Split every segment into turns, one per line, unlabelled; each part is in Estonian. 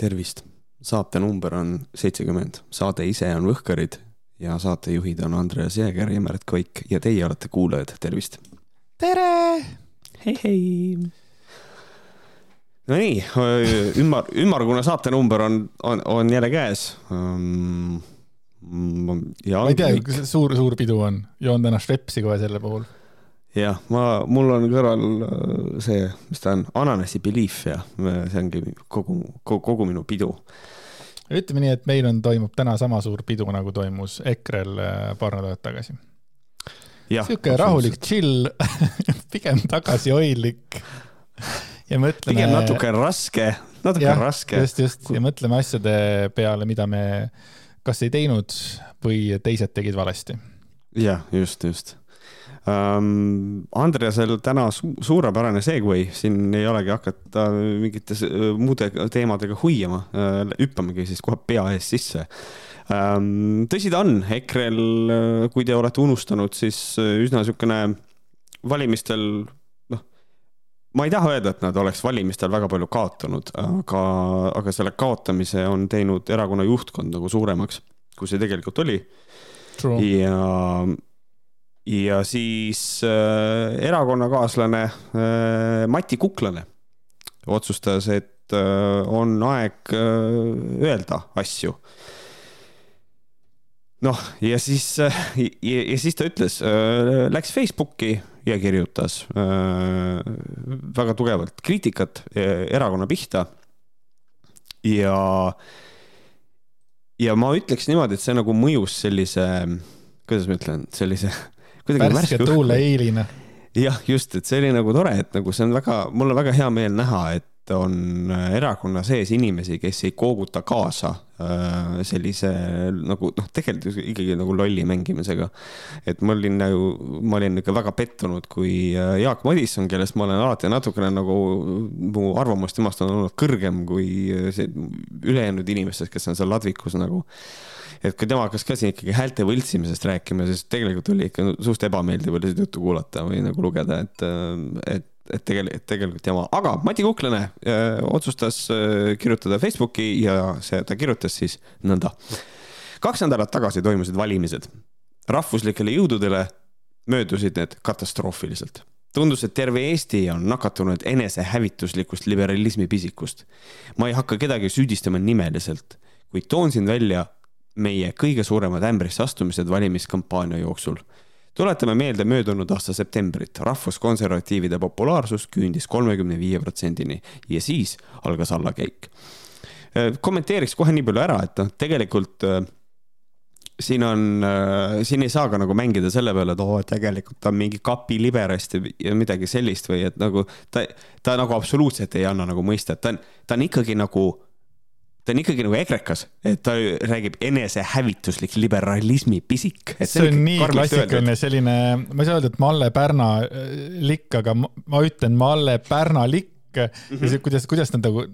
tervist, saate number on seitsekümmend, saade ise on Võhkarid ja saatejuhid on Andreas Jääger ja Märt Koik ja teie olete kuulajad, tervist.
tere!
hei, hei. Nonii, ümar, ümmargune saatenumber on, on, on jälle käes um,.
ma ei tea, suur, suur pidu on, joon täna Švepsi kohe selle puhul
jah, ma, mul on kõrval äh, see, mis ta on, ananassi belief ja see ongi kogu, kogu, kogu minu pidu.
ütleme nii, et meil on, toimub täna sama suur pidu, nagu toimus EKRE-l äh, paar nädalat tagasi. sihuke rahulik, chill pigem tagasihoidlik
ja mõtleme. pigem natuke raske, natuke ja, raske.
just, just ja mõtleme asjade peale, mida me kas ei teinud või teised tegid valesti.
jah, just, just. Andreasel täna su suurepärane segway, siin ei olegi hakata mingite muude teemadega huiama äh,, hüppamegi siis kohe pea ees sisse ähm,. tõsi ta on, EKRE-l, kui te olete unustanud, siis üsna niisugune valimistel noh, ma ei taha öelda, et nad oleks valimistel väga palju kaotanud, aga, aga selle kaotamise on teinud erakonna juhtkond nagu suuremaks, kui see tegelikult oli. ja ja siis äh, erakonnakaaslane äh, Mati Kuklane otsustas, et äh, on aeg äh, öelda asju. noh, ja siis äh,, ja, ja siis ta ütles äh,, läks Facebooki ja kirjutas äh, väga tugevalt kriitikat äh, erakonna pihta. ja, ja ma ütleks niimoodi, et see nagu mõjus sellise, kuidas ma ütlen, sellise
värske tuule eilina.
jah, just, et see oli nagu tore, et nagu see on väga, mul on väga hea meel näha, et on äh, erakonna sees inimesi, kes ei kooguta kaasa äh, sellise nagu noh, tegelikult ikkagi nagu lolli mängimisega. et ma olin nagu, ma olin ikka väga pettunud, kui äh, Jaak Madisson, kellest ma olen alati natukene nagu, mu arvamus temast on olnud kõrgem kui see ülejäänud inimestest, kes on seal ladvikus nagu et kui tema hakkas ka siin ikkagi häälte võltsimisest rääkima, siis tegelikult oli ikka suht ebameeldiv oli seda juttu kuulata või nagu lugeda, et, et, et tegelikult, tegelikult jama, aga Mati Kuklane öö, äh, otsustas öö, äh, kirjutada Facebooki ja see, ta kirjutas siis nõnda. kaks nädalat tagasi toimusid valimised. rahvuslikele jõududele möödusid need katastroofiliselt tundus, et terve Eesti on nakatunud enesehävituslikust liberalismi pisikust. ma ei hakka kedagi süüdistama nimeliselt, kuid toon siin välja meie kõige suuremad ämbrisse astumised valimiskampaania jooksul. tuletame meelde möödunud aasta septembrit, rahvuskonservatiivide populaarsus küündis kolmekümne viie protsendini ja siis algas allakäik. Äh, kommenteeriks kohe nii palju ära, et noh, tegelikult äh, siin on, äh, siin ei saa ka nagu mängida selle peale, et oo oh,, tegelikult ta on mingi kapi liberast ja midagi sellist või et nagu ta, ta nagu absoluutselt ei anna nagu mõista, et ta on, ta on ikkagi nagu ta on ikkagi nagu ekrekas, et ta räägib enesehävituslik liberalismi pisik.
see on nii klassikaline selline, ma ei saa öelda, et Malle Pärna äh, likk, aga ma ütlen Malle Pärna likk mm -hmm. ja see, kuidas, kuidas nad nagu,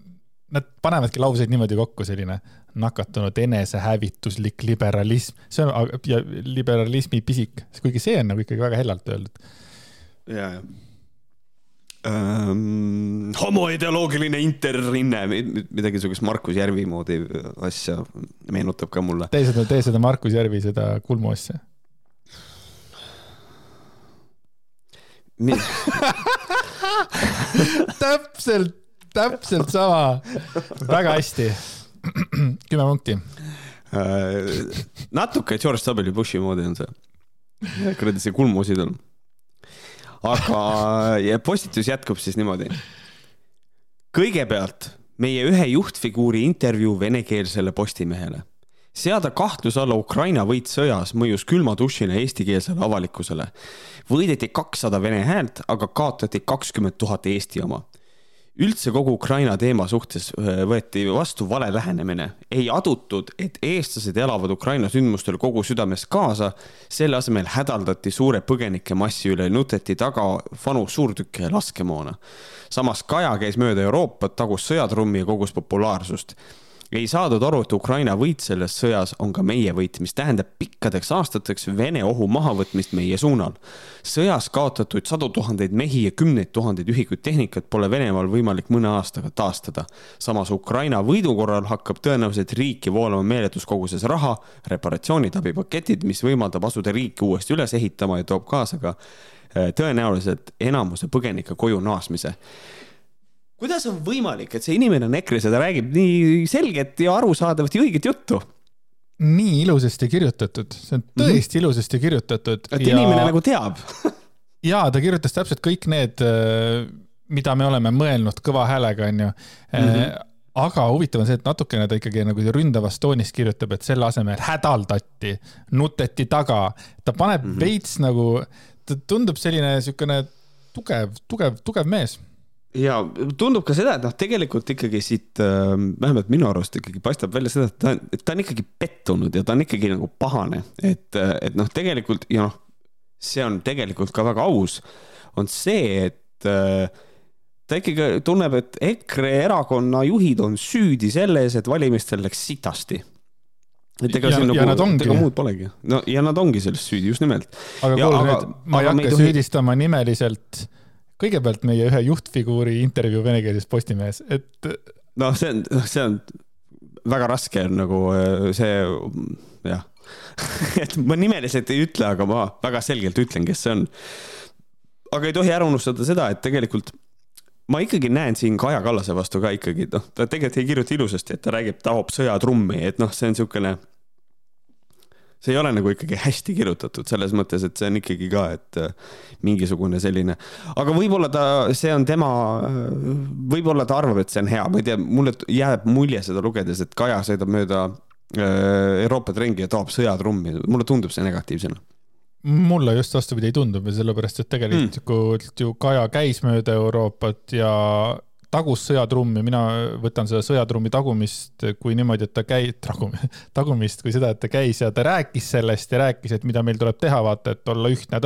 nad panevadki lauseid niimoodi kokku, selline nakatunud enesehävituslik liberalism, see on ja liberalismi pisik, kuigi see on nagu ikkagi väga hellalt öeldud.
ja, ja ähm, homoideoloogiline interrinne, midagi sihukest Markus Järvi moodi asja meenutab ka mulle.
tee seda, tee seda Markus Järvi seda kulmu asja täpselt, täpselt sama. väga hästi. kümme punkti
äh,. natuke George W Bushi moodi on see. kuradi see kulmuosidel aga postitus jätkub siis niimoodi. kõigepealt meie ühe juhtfiguuri intervjuu venekeelsele Postimehele. seada kahtluse alla Ukraina võit sõjas mõjus külma dušina eestikeelsele avalikkusele. võideti kakssada vene häält, aga kaotati kakskümmend tuhat Eesti oma üldse kogu Ukraina teema suhtes äh, võeti vastu vale lähenemine. ei adutud, et eestlased elavad Ukraina sündmustel kogu südamest kaasa. selle asemel hädaldati suure põgenikemassi üle, nuteti taga vanu suurtükke ja laskemoona. samas Kaja käis mööda Euroopat, tagus sõjatrummi ja kogus populaarsust ei saadud aru, et Ukraina võit selles sõjas on ka meie võit, mis tähendab pikkadeks aastateks Vene ohu mahavõtmist meie suunal. sõjas kaotatud sadu tuhandeid mehi ja kümneid tuhandeid ühikuid tehnikat pole Venemaal võimalik mõne aastaga taastada. samas Ukraina võidu korral hakkab tõenäoliselt riiki voolama meeletus koguses raha, reparatsioonid, abipaketid, mis võimaldab asuda riiki uuesti üles ehitama ja toob kaasa ka äh, tõenäoliselt enamuse põgenike koju naasmise kuidas on võimalik, et see inimene on EKRE-s ja ta räägib nii selget ja arusaadavat ja õiget juttu?
nii ilusasti kirjutatud, see on tõesti mm -hmm. ilusasti kirjutatud.
et ja... inimene nagu teab
ja ta kirjutas täpselt kõik need, äh, mida me oleme mõelnud kõva häälega, onju mm. -hmm. aga huvitav on see, et natukene ta ikkagi nagu ründavas toonis kirjutab, et selle asemel hädaldati, nuteti taga, ta paneb mm -hmm. veits nagu, ta tundub selline siukene tugev, tugev, tugev mees
ja tundub ka seda, et noh, tegelikult ikkagi siit äh, vähemalt minu arust ikkagi paistab välja seda, et ta, ta on ikkagi pettunud ja ta on ikkagi nagu pahane, et, et noh, tegelikult ja noh, see on tegelikult ka väga aus, on see, et äh, ta ikkagi tunneb, et EKRE erakonna juhid on süüdi selles, et valimistel läks sitasti et ega siin nagu, ega muud polegi. no ja nad ongi selles süüdi, just nimelt.
aga kuule nüüd, ma ei hakka süüdistama nimeliselt kõigepealt meie ühe juhtfiguuri intervjuu venekeelses Postimehes, et.
noh, see on, see on väga raske on nagu äh, see, jah et ma nimeliselt ei ütle, aga ma väga selgelt ütlen, kes see on. aga ei tohi ära unustada seda, et tegelikult ma ikkagi näen siin Kaja Kallase vastu ka ikkagi, noh, ta tegelikult ei kirjuta ilusasti, et ta räägib, tahab sõjatrummi, et noh, see on niisugune see ei ole nagu ikkagi hästi kirjutatud selles mõttes, et see on ikkagi ka, et äh, mingisugune selline, aga võib-olla ta, see on tema, äh, võib-olla ta arvab, et see on hea, ma ei tea, mulle jääb mulje seda lugedes, et Kaja sõidab mööda äh, Euroopat ringi ja toob sõjatrummi, mulle tundub see negatiivsena
mulle just vastupidi ei tundu, sellepärast et tegelikult mm. ju Kaja käis mööda Euroopat ja tagus sõjatrummi, mina võtan seda sõjatrummi tagumist kui niimoodi, et ta käi-, tagumist kui seda, et ta käis ja ta rääkis sellest ja rääkis, et mida meil tuleb teha, vaata, et olla ühtne,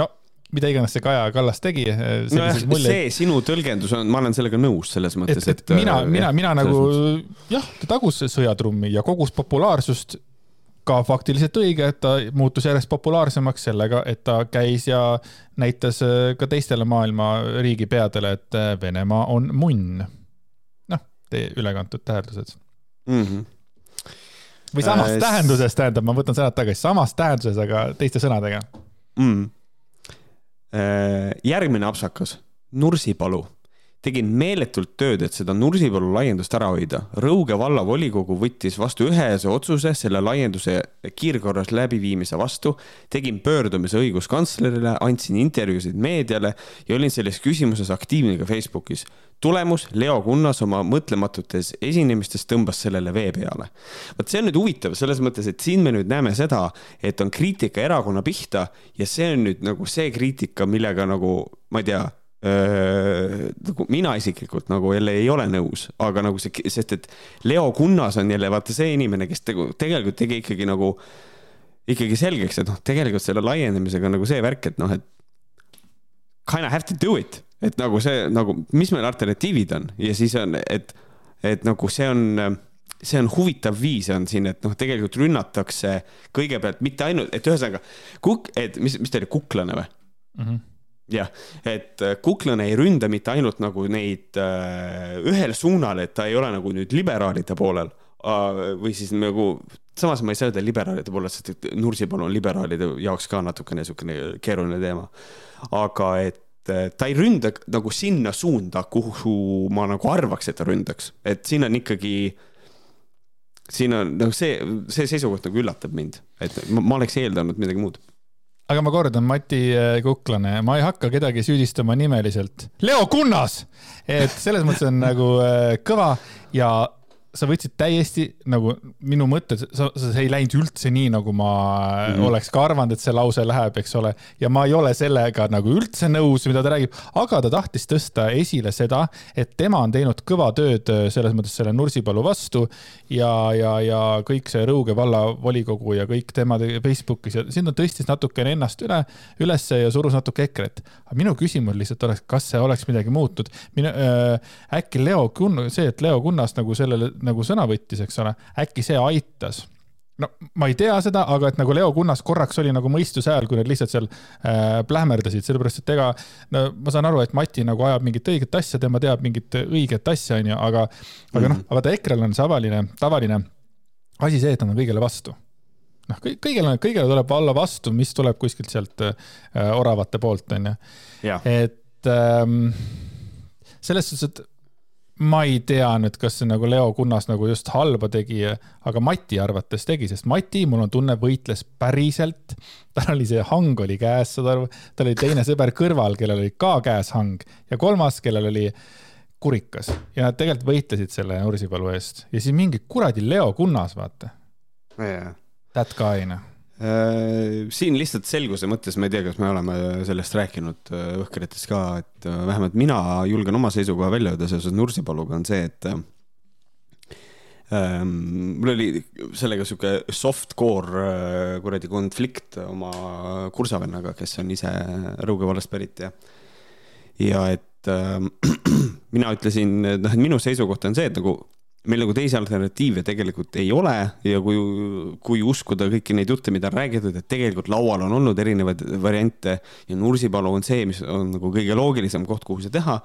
no mida iganes see Kaja Kallas tegi.
nojah, see sinu tõlgendus on, ma olen sellega nõus selles mõttes,
et, et. mina, mina, mina nagu jah, ta tagus sõjatrummi ja kogus populaarsust ka faktiliselt õige, et ta muutus järjest populaarsemaks sellega, et ta käis ja näitas äh, ka teistele maailma riigipeadele, et äh, Venemaa on munn. noh, teie ülekantud tähendused mm. -hmm või samas äh, tähenduses, tähendab, ma võtan sõnad tagasi, samas tähenduses, aga teiste sõnadega mm..
Järgmine apsakas, Nursipalu tegin meeletult tööd, et seda Nursipalu laiendust ära hoida. Rõuge vallavolikogu võttis vastu ühese otsuse selle laienduse kiirkorras läbiviimise vastu. tegin pöördumise õiguskantslerile, andsin intervjuusid meediale ja olin selles küsimuses aktiivne ka Facebookis. tulemus, Leo Kunnas oma mõtlematutes esinemistes tõmbas sellele vee peale. vot see on nüüd huvitav selles mõttes, et siin me nüüd näeme seda, et on kriitika erakonna pihta ja see on nüüd nagu see kriitika, millega nagu ma ei tea nagu mina isiklikult nagu jälle ei ole nõus, aga nagu see, sest et Leo Kunnas on jälle vaata see inimene, kes tegu, tegelikult tegi ikkagi nagu, ikkagi selgeks, et noh, tegelikult selle laienemisega nagu see värk, et noh, et kind of have to do it, et nagu see nagu, mis meil alternatiivid on? Ja siis on, et, et nagu see on see on huvitav viis on siin, et noh, tegelikult rünnatakse kõigepealt mitte ainult, et ühesõnaga kuk-, et mis, mis ta oli, kuklane või? Mm? -hmm jah, et äh, Kuklane ei ründa mitte ainult nagu neid äh, ühel suunal, et ta ei ole nagu nüüd liberaalide poolel või siis nagu, samas ma ei saa öelda liberaalide poolel, sest et Nursipalu on liberaalide jaoks ka natukene niisugune keeruline teema. aga et äh, ta ei ründa nagu sinna suunda, kuhu ma nagu arvaks, et ta ründaks, et siin on ikkagi siin on nagu see, see seisukoht nagu üllatab mind, et ma, ma oleks eeldanud midagi muud
aga ma kordan, Mati äh, Kuklane, ma ei hakka kedagi süüdistama nimeliselt. Leo Kunnas, et selles mõttes on nagu äh, kõva ja sa võtsid täiesti nagu minu mõtted, sa, sa ei läinud üldse nii, nagu ma mm -hmm. oleks ka arvanud, et see lause läheb, eks ole. ja ma ei ole sellega nagu üldse nõus, mida ta räägib, aga ta tahtis tõsta esile seda, et tema on teinud kõva tööd äh, selles mõttes selle Nursipalu vastu ja, ja, ja kõik see Rõuge vallavolikogu ja kõik tema Facebookis ja siin ta tõstis natukene ennast üle, ülesse ja surus natuke EKRE-t. aga minu küsimus lihtsalt oleks, kas see oleks midagi muutnud. minu äh,, äkki Leo Kun-, see, et Leo Kunnas nagu sellele nagu sõna võttis, eks ole, äkki see aitas no ma ei tea seda, aga et nagu Leo Kunnas korraks oli nagu mõistuse hääl, kui nad lihtsalt seal äh, plähmerdasid, sellepärast et ega no ma saan aru, et Mati nagu ajab mingit õiget asja, tema teab mingit õiget asja, onju, aga mm, -hmm. aga noh, mhm. vaata EKRE-l on see avaline, tavaline asi see, et nad on kõigele vastu. noh, kõigele, kõigele tuleb olla vastu, mis tuleb kuskilt sealt äh, oravate poolt, onju. et ähm, selles suhtes, et ma ei tea nüüd, kas see nagu Leo Kunnas nagu just halba tegi, aga Mati arvates tegi, sest Mati, mul on tunne, võitles päriselt. tal oli see hang oli käes, saad aru, tal oli teine sõber kõrval, kellel oli ka käes hang. Ja kolmas, kellel oli kurikas. Ja nad tegelikult võitlesid selle Nursipalu eest. Ja siis mingi kuradi Leo Kunnas, vaata.
Yeah..
That guy, noh
siin lihtsalt selguse mõttes, ma ei tea, kas me oleme sellest rääkinud Õhkrites äh, ka, et äh, vähemalt mina julgen oma seisukoha välja öelda seoses Nursipaluga, on see, et ähm, mul oli sellega sihuke soft-core kuradi konflikt oma kursavennaga, kes on ise Rõuge vallast pärit ja, ja et äh, mina ütlesin, noh, et minu seisukoht on see, et nagu meil nagu teisi alternatiive tegelikult ei ole ja kui, kui uskuda kõiki neid jutte, mida on räägitud, et tegelikult laual on olnud erinevaid variante ja Nursipalu on see, mis on nagu kõige loogilisem koht, kuhu see teha,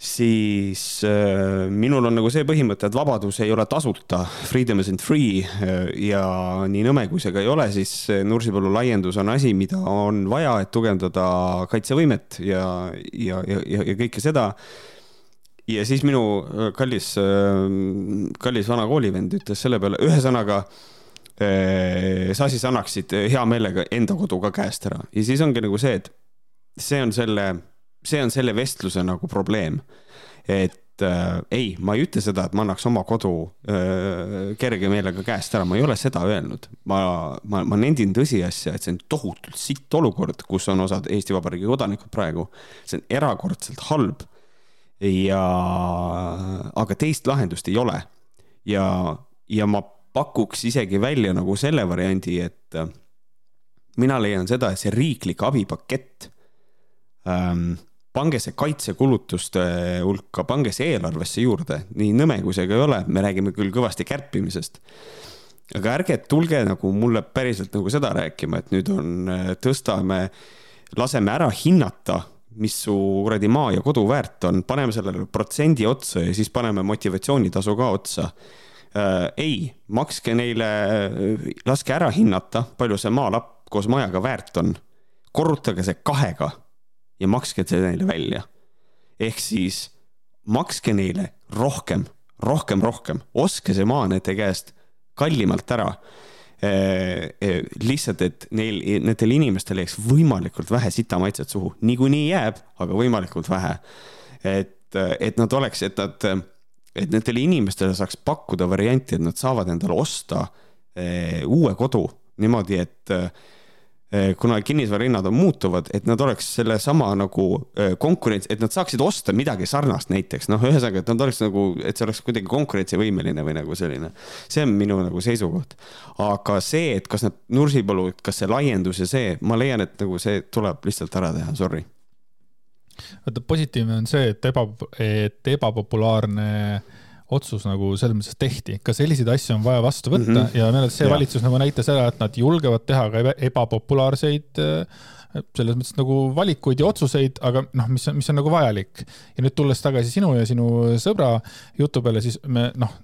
siis äh, minul on nagu see põhimõte, et vabadus ei ole tasuta, freedom isn't free äh, ja nii nõme, kui see ka ei ole, siis Nursipalu laiendus on asi, mida on vaja, et tugevdada kaitsevõimet ja, ja, ja, ja, ja kõike seda ja siis minu äh, kallis, äh, kallis vana koolivend ütles selle peale, ühesõnaga äh, sa siis annaksid hea meelega enda kodu ka käest ära ja siis ongi nagu see, et see on selle, see on selle vestluse nagu probleem. et äh, ei, ma ei ütle seda, et ma annaks oma kodu äh, kerge meelega käest ära, ma ei ole seda öelnud. ma, ma, ma nendin tõsiasja, et see on tohutult sitt olukord, kus on osad Eesti Vabariigi kodanikud praegu. see on erakordselt halb ja, aga teist lahendust ei ole. ja, ja ma pakuks isegi välja nagu selle variandi, et äh, mina leian seda, et see riiklik abipakett ähm,, pange see kaitsekulutuste hulka, pange see eelarvesse juurde, nii nõme kui see ka ei ole, me räägime küll kõvasti kärpimisest. aga ärge tulge nagu mulle päriselt nagu seda rääkima, et nüüd on, äh, tõstame, laseme ära hinnata mis su kuradi maa ja kodu väärt on, paneme sellele protsendi otsa ja siis paneme motivatsioonitasu ka otsa äh,. ei, makske neile, laske ära hinnata, palju see maalapp koos majaga väärt on. korrutage see kahega ja makske see neile välja. ehk siis makske neile rohkem, rohkem, rohkem, ostke see maa nende käest kallimalt ära lihtsalt, et neil, nendel inimestel jääks võimalikult vähe sitamaitset suhu, niikuinii jääb, aga võimalikult vähe. et, et nad oleks, et nad, et nendele inimestele saaks pakkuda varianti, et nad saavad endale osta uue kodu niimoodi, et kuna kinnisvarahinnad on muutuvad, et nad oleks sellesama nagu eh, konkurents, et nad saaksid osta midagi sarnast näiteks, noh, ühesõnaga, et nad oleks nagu, et see oleks kuidagi konkurentsivõimeline või nagu selline. see on minu nagu seisukoht. aga see, et kas nad Nursipalu, kas see laiendus ja see, ma leian, et nagu see tuleb lihtsalt ära teha, sorry.
vaata, positiivne on see, et eba, et ebapopulaarne äh, otsus nagu selles mõttes tehti, ka selliseid asju on vaja vastu võtta mm -hmm. ja minu arust see ja. valitsus nagu näitas ära, et nad julgevad teha ka ebapopulaarseid äh, selles mõttes nagu valikuid ja otsuseid, aga noh, mis on, mis on nagu vajalik. ja nüüd tulles tagasi sinu ja sinu sõbra jutu peale, siis me noh,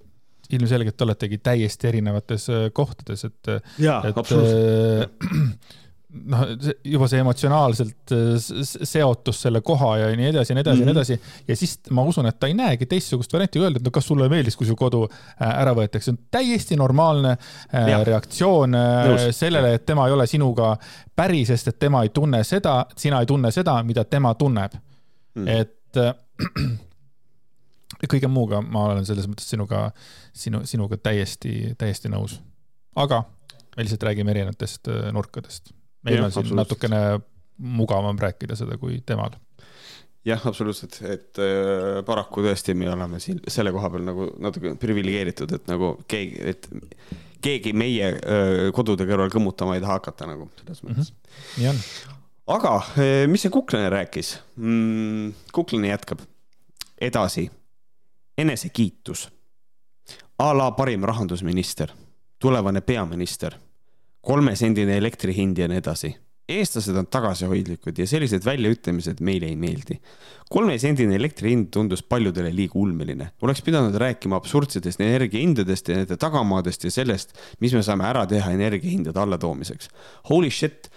ilmselgelt oletegi täiesti erinevates äh, kohtades, et.
jaa, absoluutselt
noh, juba see emotsionaalselt äh, seotus selle koha ja nii edasi ja nii edasi ja mm -hmm. nii mhm. edasi. ja siis ma usun, et ta ei näegi teistsugust varianti öelda, et no kas sulle meeldis, kui su kodu äh, ära võetakse. on täiesti normaalne äh, ja. reaktsioon Nõus. sellele, et tema ei ole sinuga päri, sest et tema ei tunne seda, sina ei tunne seda, mida tema tunneb mm.. et kõige muuga ma olen selles mõttes sinuga, sinu, sinuga täiesti, täiesti nõus. aga me lihtsalt räägime erinevatest nurkadest meil ja, on siin natukene mugavam rääkida seda kui temal.
jah, absoluutselt, et äh, paraku tõesti me oleme siin selle koha peal nagu natuke priviligeeritud, et nagu keegi, et keegi meie äh, kodude kõrval kõmmutama ei taha hakata nagu selles mõttes mm.
-hmm. nii on.
aga äh, mis see Kuklane rääkis mm,? Kuklane jätkab edasi, enesekiitus a la parim rahandusminister, tulevane peaminister, kolmesendine elektri hind ja nii edasi eestlased on tagasihoidlikud ja sellised väljaütlemised meile ei meeldi. kolmesendine elektri hind tundus paljudele liiga ulmeline. oleks pidanud rääkima absurdsetest energiahindadest ja nende tagamaadest ja sellest, mis me saame ära teha energiahindade allatoomiseks. Holy shit.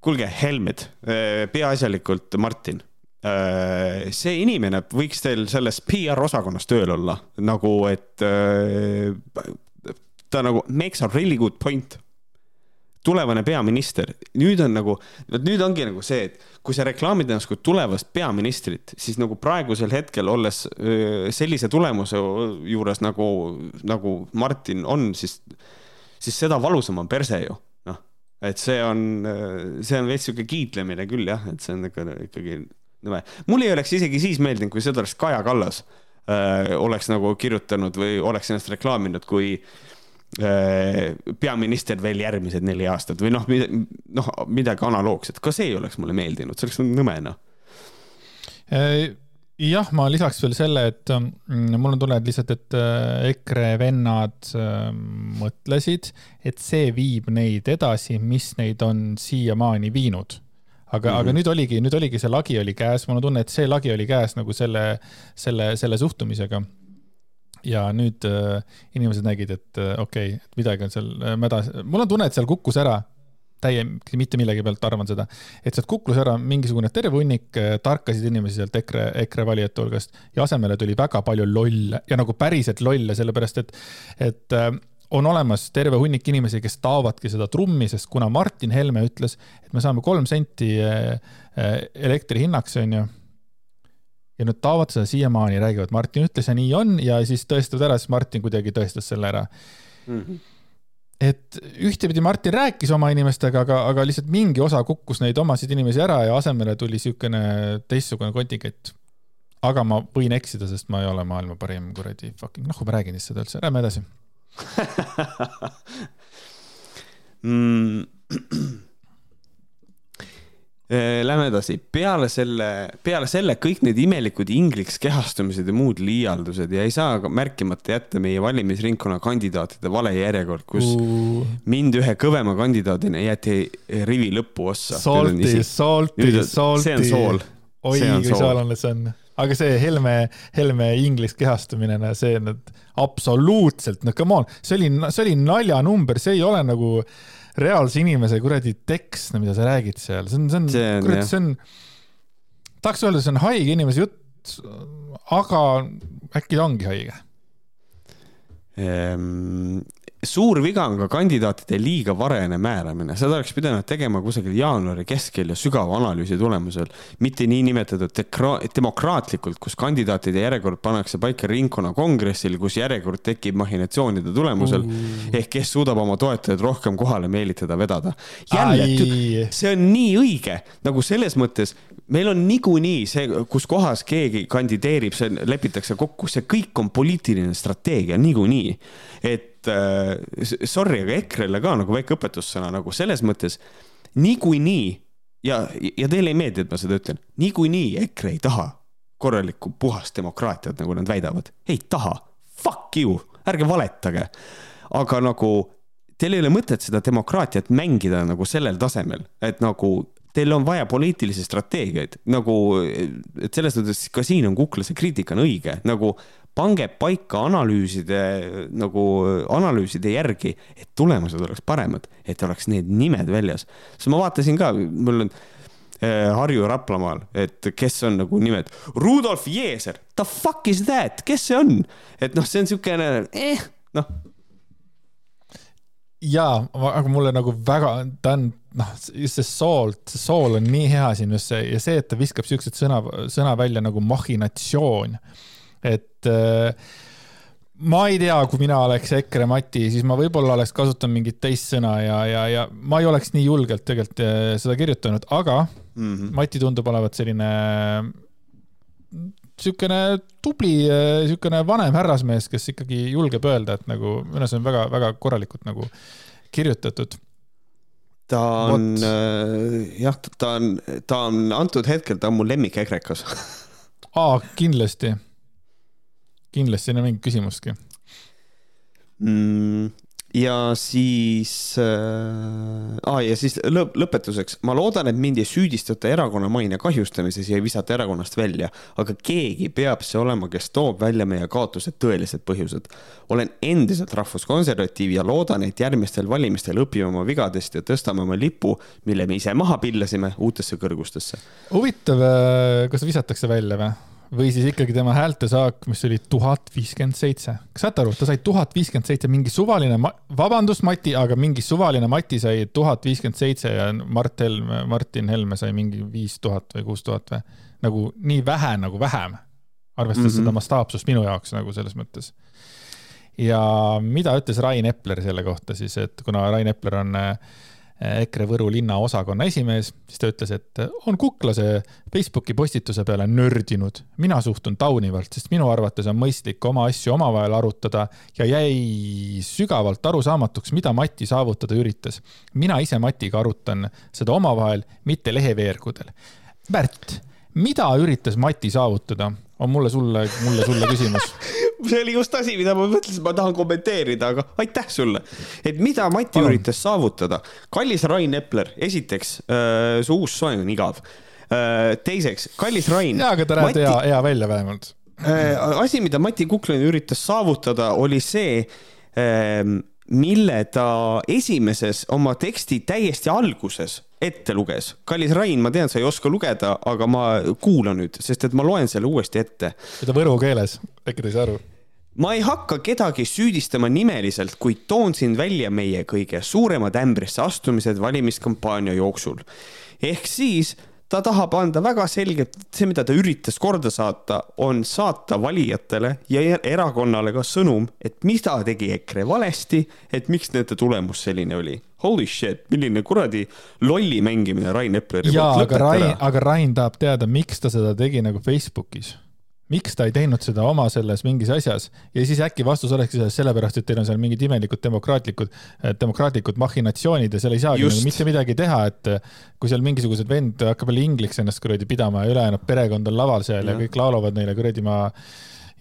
kuulge, Helmed, äh, peaasjalikult Martin äh, see inimene võiks teil selles PR osakonnas tööl olla, nagu et äh, ta nagu makes a really good point tulevane peaminister, nüüd on nagu, vot nüüd ongi nagu see, et kui sa reklaamid ennast kui tulevast peaministrit, siis nagu praegusel hetkel olles sellise tulemuse juures nagu, nagu Martin on, siis, siis seda valusam on perse ju, noh. et see on, see on veits sihuke kiitlemine küll jah, et see on ikka, ikkagi nõme. mulle ei oleks isegi siis meeldinud, kui seda oleks Kaja Kallas öö, oleks nagu kirjutanud või oleks ennast reklaaminud, kui peaminister veel järgmised neli aastat või noh, noh midagi analoogset, ka see ei oleks mulle meeldinud, see oleks nõme noh.
Äh, jah, ma lisaks veel selle, et mm, mul on tunne, et lihtsalt, et äh, EKRE vennad mõtlesid, et see viib neid edasi, mis neid on siiamaani viinud aga mm, -hmm. aga nüüd oligi, nüüd oligi see lagi oli käes, mul on tunne, et see lagi oli käes nagu selle, selle, selle suhtumisega ja nüüd äh, inimesed nägid, et äh, okei okay,, et midagi on seal äh, mädas, mul on tunne, et seal kukkus ära, täie, mitte millegi pealt arvan seda, et sealt kukkus ära mingisugune terve hunnik äh, tarkasid inimesi sealt EKRE, EKRE valijate hulgast ja asemele tuli väga palju lolle ja nagu päriselt lolle, sellepärast et, et äh, on olemas terve hunnik inimesi, kes taovadki seda trummi, sest kuna Martin Helme ütles, et me saame kolm senti äh, elektri hinnaks, onju ja nad taovad seda siiamaani, räägivad, Martin ütles ja nii on ja siis tõestavad ära, siis Martin kuidagi tõestas selle ära mm. -hmm. et ühtepidi Martin rääkis oma inimestega, aga, aga lihtsalt mingi osa kukkus neid omasid inimesi ära ja asemele tuli niisugune teistsugune kontingent. aga ma võin eksida, sest ma ei ole maailma parim kuradi fucking, noh, ma räägin siis seda üldse, lähme edasi
mm lähme edasi, peale selle, peale selle kõik need imelikud ingliks kehastumised ja muud liialdused ja ei saa märkimata jätta meie valimisringkonna kandidaatide vale järjekord, kus uh. mind ühe kõvema kandidaadina jäeti rivi lõpuossa.
Salty, salty, salty.
see on sool.
oi, kui soolane see on aga see Helme, Helme inglise kehastumine, see on absoluutselt, no come on, see oli, see oli naljanumber, see ei ole nagu äh, reaalse inimese kuradi tekst, mida sa räägid seal, see on, see on, kurat, see on, tahaks öelda, see on haige inimese jutt, aga äkki ta ongi haige
ehm,? Suur viga on ka kandidaatide liiga varene määramine, seda oleks pidanud tegema kusagil jaanuari keskel ja sügava analüüsi tulemusel, mitte niinimetatud demokraatlikult, kus kandidaatide järjekord pannakse paika ringkonnakongressil, kus järjekord tekib mahhinatsioonide tulemusel uh. ehk kes suudab oma toetajaid rohkem kohale meelitada, vedada. jälle, see on nii õige, nagu selles mõttes meil on niikuinii see, kus kohas keegi kandideerib, see lepitakse kokku, see kõik on poliitiline strateegia niikuinii, et et äh, sorry, aga EKRE-le ka nagu väike õpetussõna nagu selles mõttes niikuinii ja, ja teile ei meeldi, et ma seda ütlen, niikuinii EKRE ei taha korralikku puhast demokraatiat, nagu nad väidavad, ei taha. Fuck you, ärge valetage. aga nagu teil ei ole mõtet seda demokraatiat mängida nagu sellel tasemel, et nagu teil on vaja poliitilisi strateegiaid nagu, et selles mõttes ka siin on Kuklase kriitika on õige, nagu pange paika analüüside nagu analüüside järgi, et tulemused oleks paremad, et oleks need nimed väljas. sest ma vaatasin ka, mul on äh, Harju ja Raplamaal, et kes on nagu nimed, Rudolf Jeeser, the fuck is that, kes see on? et noh, see on siukene eh, noh.
jaa, aga mulle nagu väga, ta on noh, just see sool, see sool on nii hea siin just see ja see, et ta viskab siuksed sõna, sõna välja nagu mahhinatsioon et äh, ma ei tea, kui mina oleks EKRE Mati, siis ma võib-olla oleks kasutanud mingit teist sõna ja, ja, ja ma ei oleks nii julgelt tegelikult äh, seda kirjutanud, aga mm -hmm. Mati tundub olevat selline niisugune tubli, niisugune vanem härrasmees, kes ikkagi julgeb öelda, et nagu minu arust on väga-väga korralikult nagu kirjutatud.
Ta on äh, jah, ta on, ta on antud hetkel, ta on mu lemmik EKRE-kas
aa, kindlasti kindlasti ei ole mingit küsimustki
mm, ja siis äh,, ah, ja siis lõp lõpetuseks, ma loodan, et mind ei süüdistata erakonna maine kahjustamises ja ei visata erakonnast välja, aga keegi peab see olema, kes toob välja meie kaotuse tõelised põhjused. olen endiselt rahvuskonservatiiv ja loodan, et järgmistel valimistel õpime oma vigadest ja tõstame oma lipu, mille me ise maha pillasime, uutesse kõrgustesse.
huvitav, äh, kas visatakse välja või? Või siis ikkagi tema häältesaak, mis oli tuhat viiskümmend seitse. kas saate aru, ta sai tuhat viiskümmend seitse, mingi suvaline, vabandust, Mati, aga mingi suvaline Mati sai tuhat viiskümmend seitse ja Mart Helme, Martin Helme sai mingi viis tuhat või kuus tuhat või? nagu nii vähe nagu vähem, arvestades mm -hmm. seda mastaapsust minu jaoks nagu selles mõttes. ja mida ütles Rain Epler selle kohta siis, et kuna Rain Epler on äh, EKRE Võru linnaosakonna esimees, siis ta ütles, et on Kuklase Facebooki postituse peale nördinud. mina suhtun taunivalt, sest minu arvates on mõistlik oma asju omavahel arutada ja jäi sügavalt arusaamatuks, mida Mati saavutada üritas. mina ise Matiga arutan seda omavahel, mitte leheveergudel. Märt, mida üritas Mati saavutada, on mulle sulle, mulle sulle küsimus
see oli just asi, mida ma mõtlesin, ma tahan kommenteerida, aga aitäh sulle. et mida Mati Palun. üritas saavutada? kallis Rain Epler, esiteks äh, su uus soeng on igav äh,. teiseks, kallis Rain.
jaa, aga ta näeb Mati... hea, hea välja vähemalt
äh,. asi, mida Mati Kuklane üritas saavutada, oli see äh, mille ta esimeses oma teksti täiesti alguses ette luges. kallis Rain, ma tean, sa ei oska lugeda, aga ma kuula nüüd, sest et ma loen selle uuesti ette.
seda võru keeles, äkki ta ei saa aru?
ma ei hakka kedagi süüdistama nimeliselt, kuid toon siin välja meie kõige suuremad ämbrisse astumised valimiskampaania jooksul. ehk siis ta tahab anda väga selgelt, see, mida ta üritas korda saata, on saata valijatele ja erakonnale ka sõnum, et mida tegi EKRE valesti, et miks nende tulemus selline oli. Holy shit, milline kuradi lolli mängimine Rain Epleri
poolt. jaa, aga Rain, aga Rain tahab teada, miks ta seda tegi nagu Facebookis. Miks ta ei teinud seda oma selles mingis asjas? Ja siis äkki vastus olekski selles sellepärast, et teil on seal mingid imelikud demokraatlikud, eh, demokraatlikud mahhinatsioonid ja seal ei saagi nagu mitte midagi teha, et eh, kui seal mingisugused vend hakkab jälle ingliks ennast kuradi pidama ja ülejäänud perekond on laval seal ja, ja kõik laulavad neile kuradi ma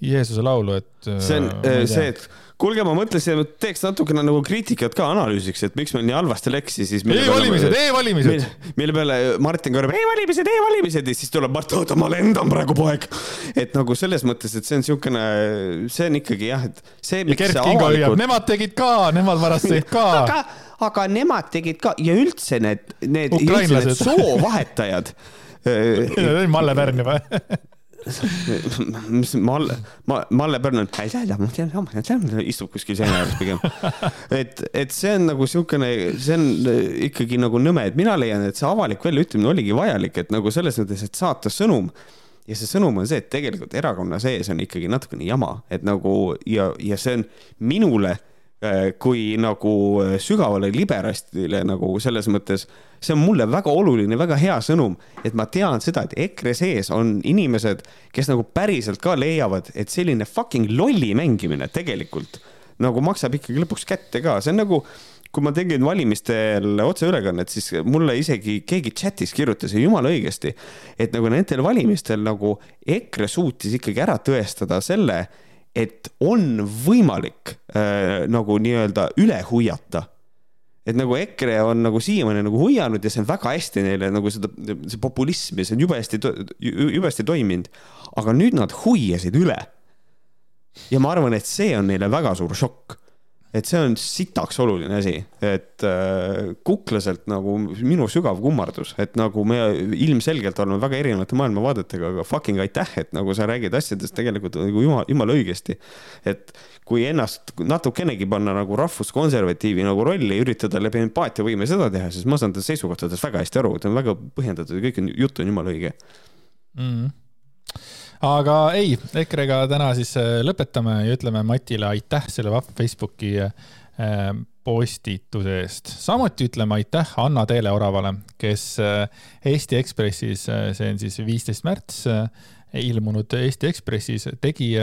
Jeesuse laulu, et.
see on äh, see, et kuulge, ma mõtlesin, et teeks natukene nagu kriitikat ka analüüsiks, et miks meil nii halvasti läks ja siis.
e-valimised, e-valimised.
mille peale Martin karjub e-valimised, e-valimised ja siis tuleb Mart, oota, ma lendan praegu poeg. et nagu selles mõttes, et see on niisugune, see on ikkagi jah, et see.
ja Kert Kingo hüüab, nemad tegid ka, nemad varastasid ka
aga, aga nemad tegid ka ja üldse need, need, need soovahetajad
Malle Pärn juba
Malle, Malle Pärn on, istub kuskil seina ääres pigem. et, et see on nagu siukene, see on ikkagi nagu nõme, et mina leian, et see avalik väljaütlemine oligi vajalik, et nagu selles mõttes, et saata sõnum ja see sõnum on see, et tegelikult erakonna sees on ikkagi natukene jama, et nagu ja, ja see on minule kui nagu äh, sügavale liberastile nagu selles mõttes, see on mulle väga oluline, väga hea sõnum, et ma tean seda, et EKRE sees on inimesed, kes nagu päriselt ka leiavad, et selline fucking lolli mängimine tegelikult nagu maksab ikkagi lõpuks kätte ka, see on nagu kui ma tegin valimistel otseülekannet, siis mulle isegi keegi chatis kirjutas ja jumala õigesti, et nagu nendel valimistel nagu EKRE suutis ikkagi ära tõestada selle et on võimalik äh, nagu nii-öelda üle huiata. et nagu EKRE on nagu siiamaani nagu huianud ja see on väga hästi neile nagu seda, see populism ja see on jube hästi, jube hästi toiminud. aga nüüd nad huiasid üle. ja ma arvan, et see on neile väga suur šokk et see on sitaks oluline asi, et äh, kuklaselt nagu minu sügav kummardus, et nagu me ilmselgelt oleme väga erinevate maailmavaadetega, aga fucking aitäh, et nagu sa räägid asjadest tegelikult nagu jumala, jumala õigesti. et kui ennast natukenegi panna nagu rahvuskonservatiivi nagu rolli üritada läbi empaatiavõime seda teha, siis ma saan ta seisukohtadest väga hästi aru, ta on väga põhjendatud ja kõik on, jutt on jumala õige
mm aga ei, EKRE-ga täna siis äh, lõpetame ja ütleme Matile aitäh selle vahva Facebooki äh, postituse eest. samuti ütleme aitäh Anna Teele-Oravale, kes äh, Eesti Ekspressis, see on siis viisteist märts, ilmunud Eesti Ekspressis tegi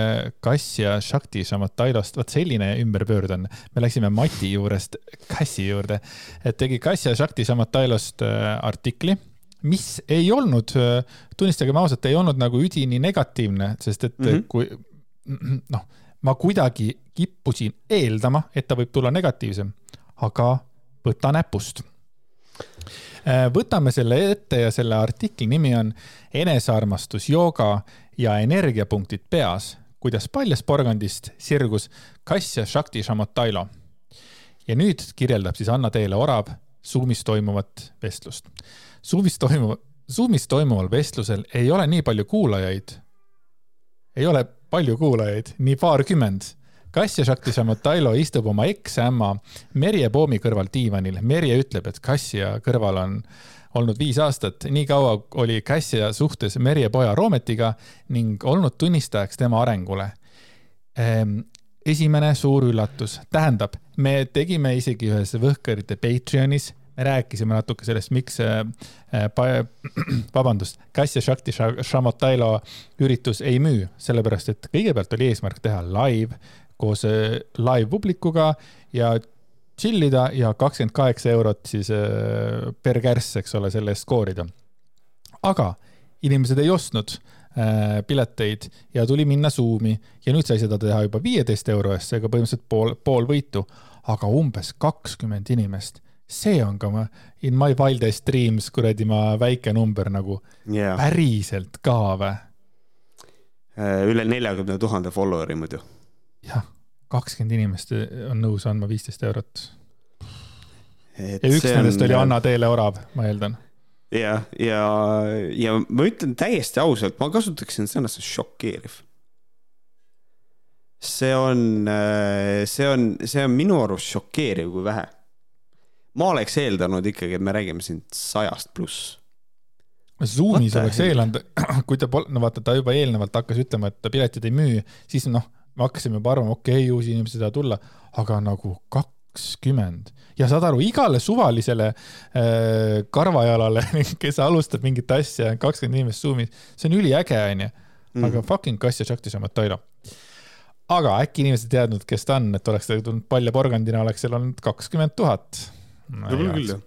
Kassja Shakti Shamatailost, vot selline ümberpöörd on. me läksime Mati juurest Kassi juurde, et tegi Kassja Shakti Shamatailost artikli mis ei olnud, tunnistagem ausalt, ei olnud nagu üdini negatiivne, sest et mm -hmm. kui noh, ma kuidagi kippusin eeldama, et ta võib tulla negatiivsem, aga võta näpust. Äh, võtame selle ette ja selle artikli nimi on Enesearmastus, jooga ja energiapunktid peas, kuidas paljasporgandist sirgus Kassja Shakti Shamotailo. ja nüüd kirjeldab siis Anna-Teele Orav Zoomis toimuvat vestlust. Zoomis toimuv, Zoomis toimuval vestlusel ei ole nii palju kuulajaid. ei ole palju kuulajaid, nii paarkümmend. Kassja Shakti Shamotailo istub oma eksämma Merje Poomi kõrval diivanil. Merje ütleb, et Kassja kõrval on olnud viis aastat, nii kaua oli Kassja suhtes Merje poja Roometiga ning olnud tunnistajaks tema arengule ehm, esimene suur üllatus, tähendab, me tegime isegi ühes Võhkõrite Patreonis, me rääkisime natuke sellest, miks äh, äh, vabandust, Kass ja Shakti Shamotailo üritus ei müü, sellepärast et kõigepealt oli eesmärk teha live koos äh, live publikuga ja chill ida ja kakskümmend kaheksa eurot siis per kärss, eks ole, selle eest skoorida. aga inimesed ei ostnud pileteid ja tuli minna Zoomi ja nüüd sai seda teha juba viieteist euro eest, seega põhimõtteliselt pool, pool võitu, aga umbes kakskümmend inimest see on ka ma, in my wildest dreams kuradi ma väike number nagu yeah. päriselt ka või?
Äh, üle neljakümne tuhande follower'i muidu.
jah, kakskümmend inimest on nõus andma viisteist eurot. ja üks nendest on... oli Anna Teele Orav, ma eeldan
ja, ja, ja ma ütlen täiesti ausalt, ma kasutaksin sõnastust šokeeriv. see on, see on, see on minu arust šokeeriv, kui vähe. Ma oleks eeldanud ikkagi, et me räägime siin sajast pluss.
Zoomis oleks eeldanud, kui ta pol-, no vaata, ta juba eelnevalt hakkas ütlema, et piletid ei müü, siis noh, me hakkasime juba arvama, okei okay,, uusi inimesi ei taha tulla, aga nagu kakskümmend ja saad aru, igale suvalisele äh, karvajalale, kes alustab mingit asja, kakskümmend inimest Zoomis, see on üliäge, onju. Mhm. aga mm. fucking Kass ja Šakti Šamatoilo. aga äkki inimesed ei teadnud, kes ta on, et oleks ta tulnud palja porgandina, oleks seal olnud kakskümmend tuhat.
Võib-olla küll, jah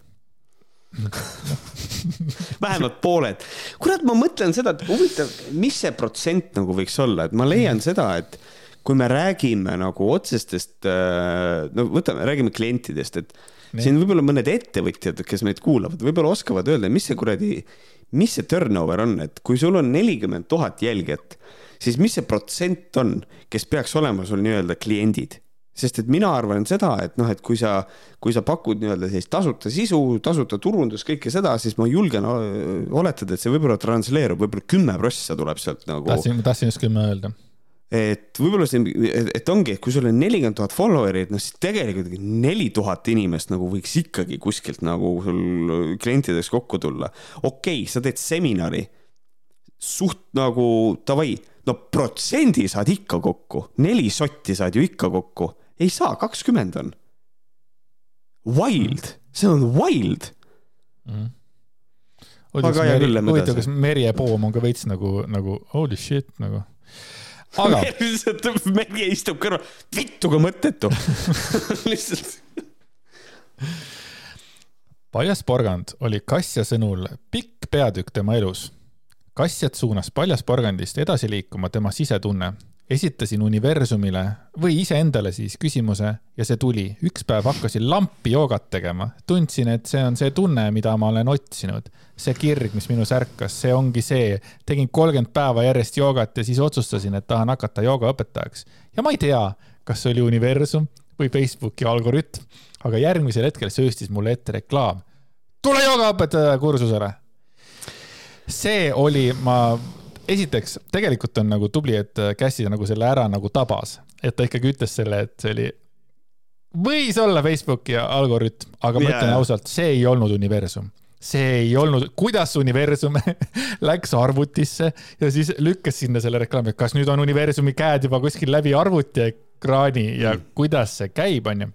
vähemalt pooled. kurat, ma mõtlen seda, et huvitav, mis see protsent nagu võiks olla, et ma leian seda, et kui me räägime nagu otsestest, äh, no võtame, räägime klientidest, et Nii. siin võib-olla mõned ettevõtjad, kes meid kuulavad, võib-olla oskavad öelda, mis see kuradi, mis see turnover on, et kui sul on nelikümmend tuhat jälgijat, siis mis see protsent on, kes peaks olema sul nii-öelda kliendid? Sest et mina arvan seda, et noh, et kui sa, kui sa pakud nii-öelda sellist tasuta sisu, tasuta turundust, kõike seda, siis ma julgen oletada, et see võib-olla transleerub, võib-olla kümme prossa tuleb sealt nagu.
tahtsin, tahtsin just kümme öelda
et võib-olla see, et ongi, et kui sul on nelikümmend tuhat follower'it, noh siis tegelikult neli tuhat inimest nagu võiks ikkagi kuskilt nagu sul klientideks kokku tulla. okei okay,, sa teed seminari, suht nagu davai, no protsendi saad ikka kokku, neli sotti saad ju ikka kokku, ei saa, kakskümmend on. Wild, see on wild mm
huvitav, kas Merje Poom on ka veits nagu, nagu holy shit nagu
aga. lihtsalt Merje istub kõrval, vittu kui mõttetu lihtsalt.
paljas porgand oli Kassja sõnul pikk peatükk tema elus. Kassjat suunas paljas porgandist edasi liikuma tema sisetunne esitasin universumile või iseendale siis küsimuse ja see tuli. üks päev hakkasin lampi joogat tegema, tundsin, et see on see tunne, mida ma olen otsinud. see kirg, mis minus ärkas, see ongi see. tegin kolmkümmend päeva järjest joogat ja siis otsustasin, et tahan hakata joogaõpetajaks. ja ma ei tea, kas see oli universum või Facebooki algoritm, aga järgmisel hetkel sööstis mulle ette reklaam. tule joogaõpetaja kursusele. see oli, ma esiteks, tegelikult on nagu tubli, et Cassie nagu selle ära nagu tabas, et ta ikkagi ütles selle, et see oli, võis olla Facebooki algoritm, aga ma yeah. ütlen ausalt, see ei olnud universum see ei olnud, kuidas universum läks arvutisse ja siis lükkas sinna selle reklaami, et kas nüüd on universumi käed juba kuskil läbi arvutiekraani ja mm. kuidas see käib, onju.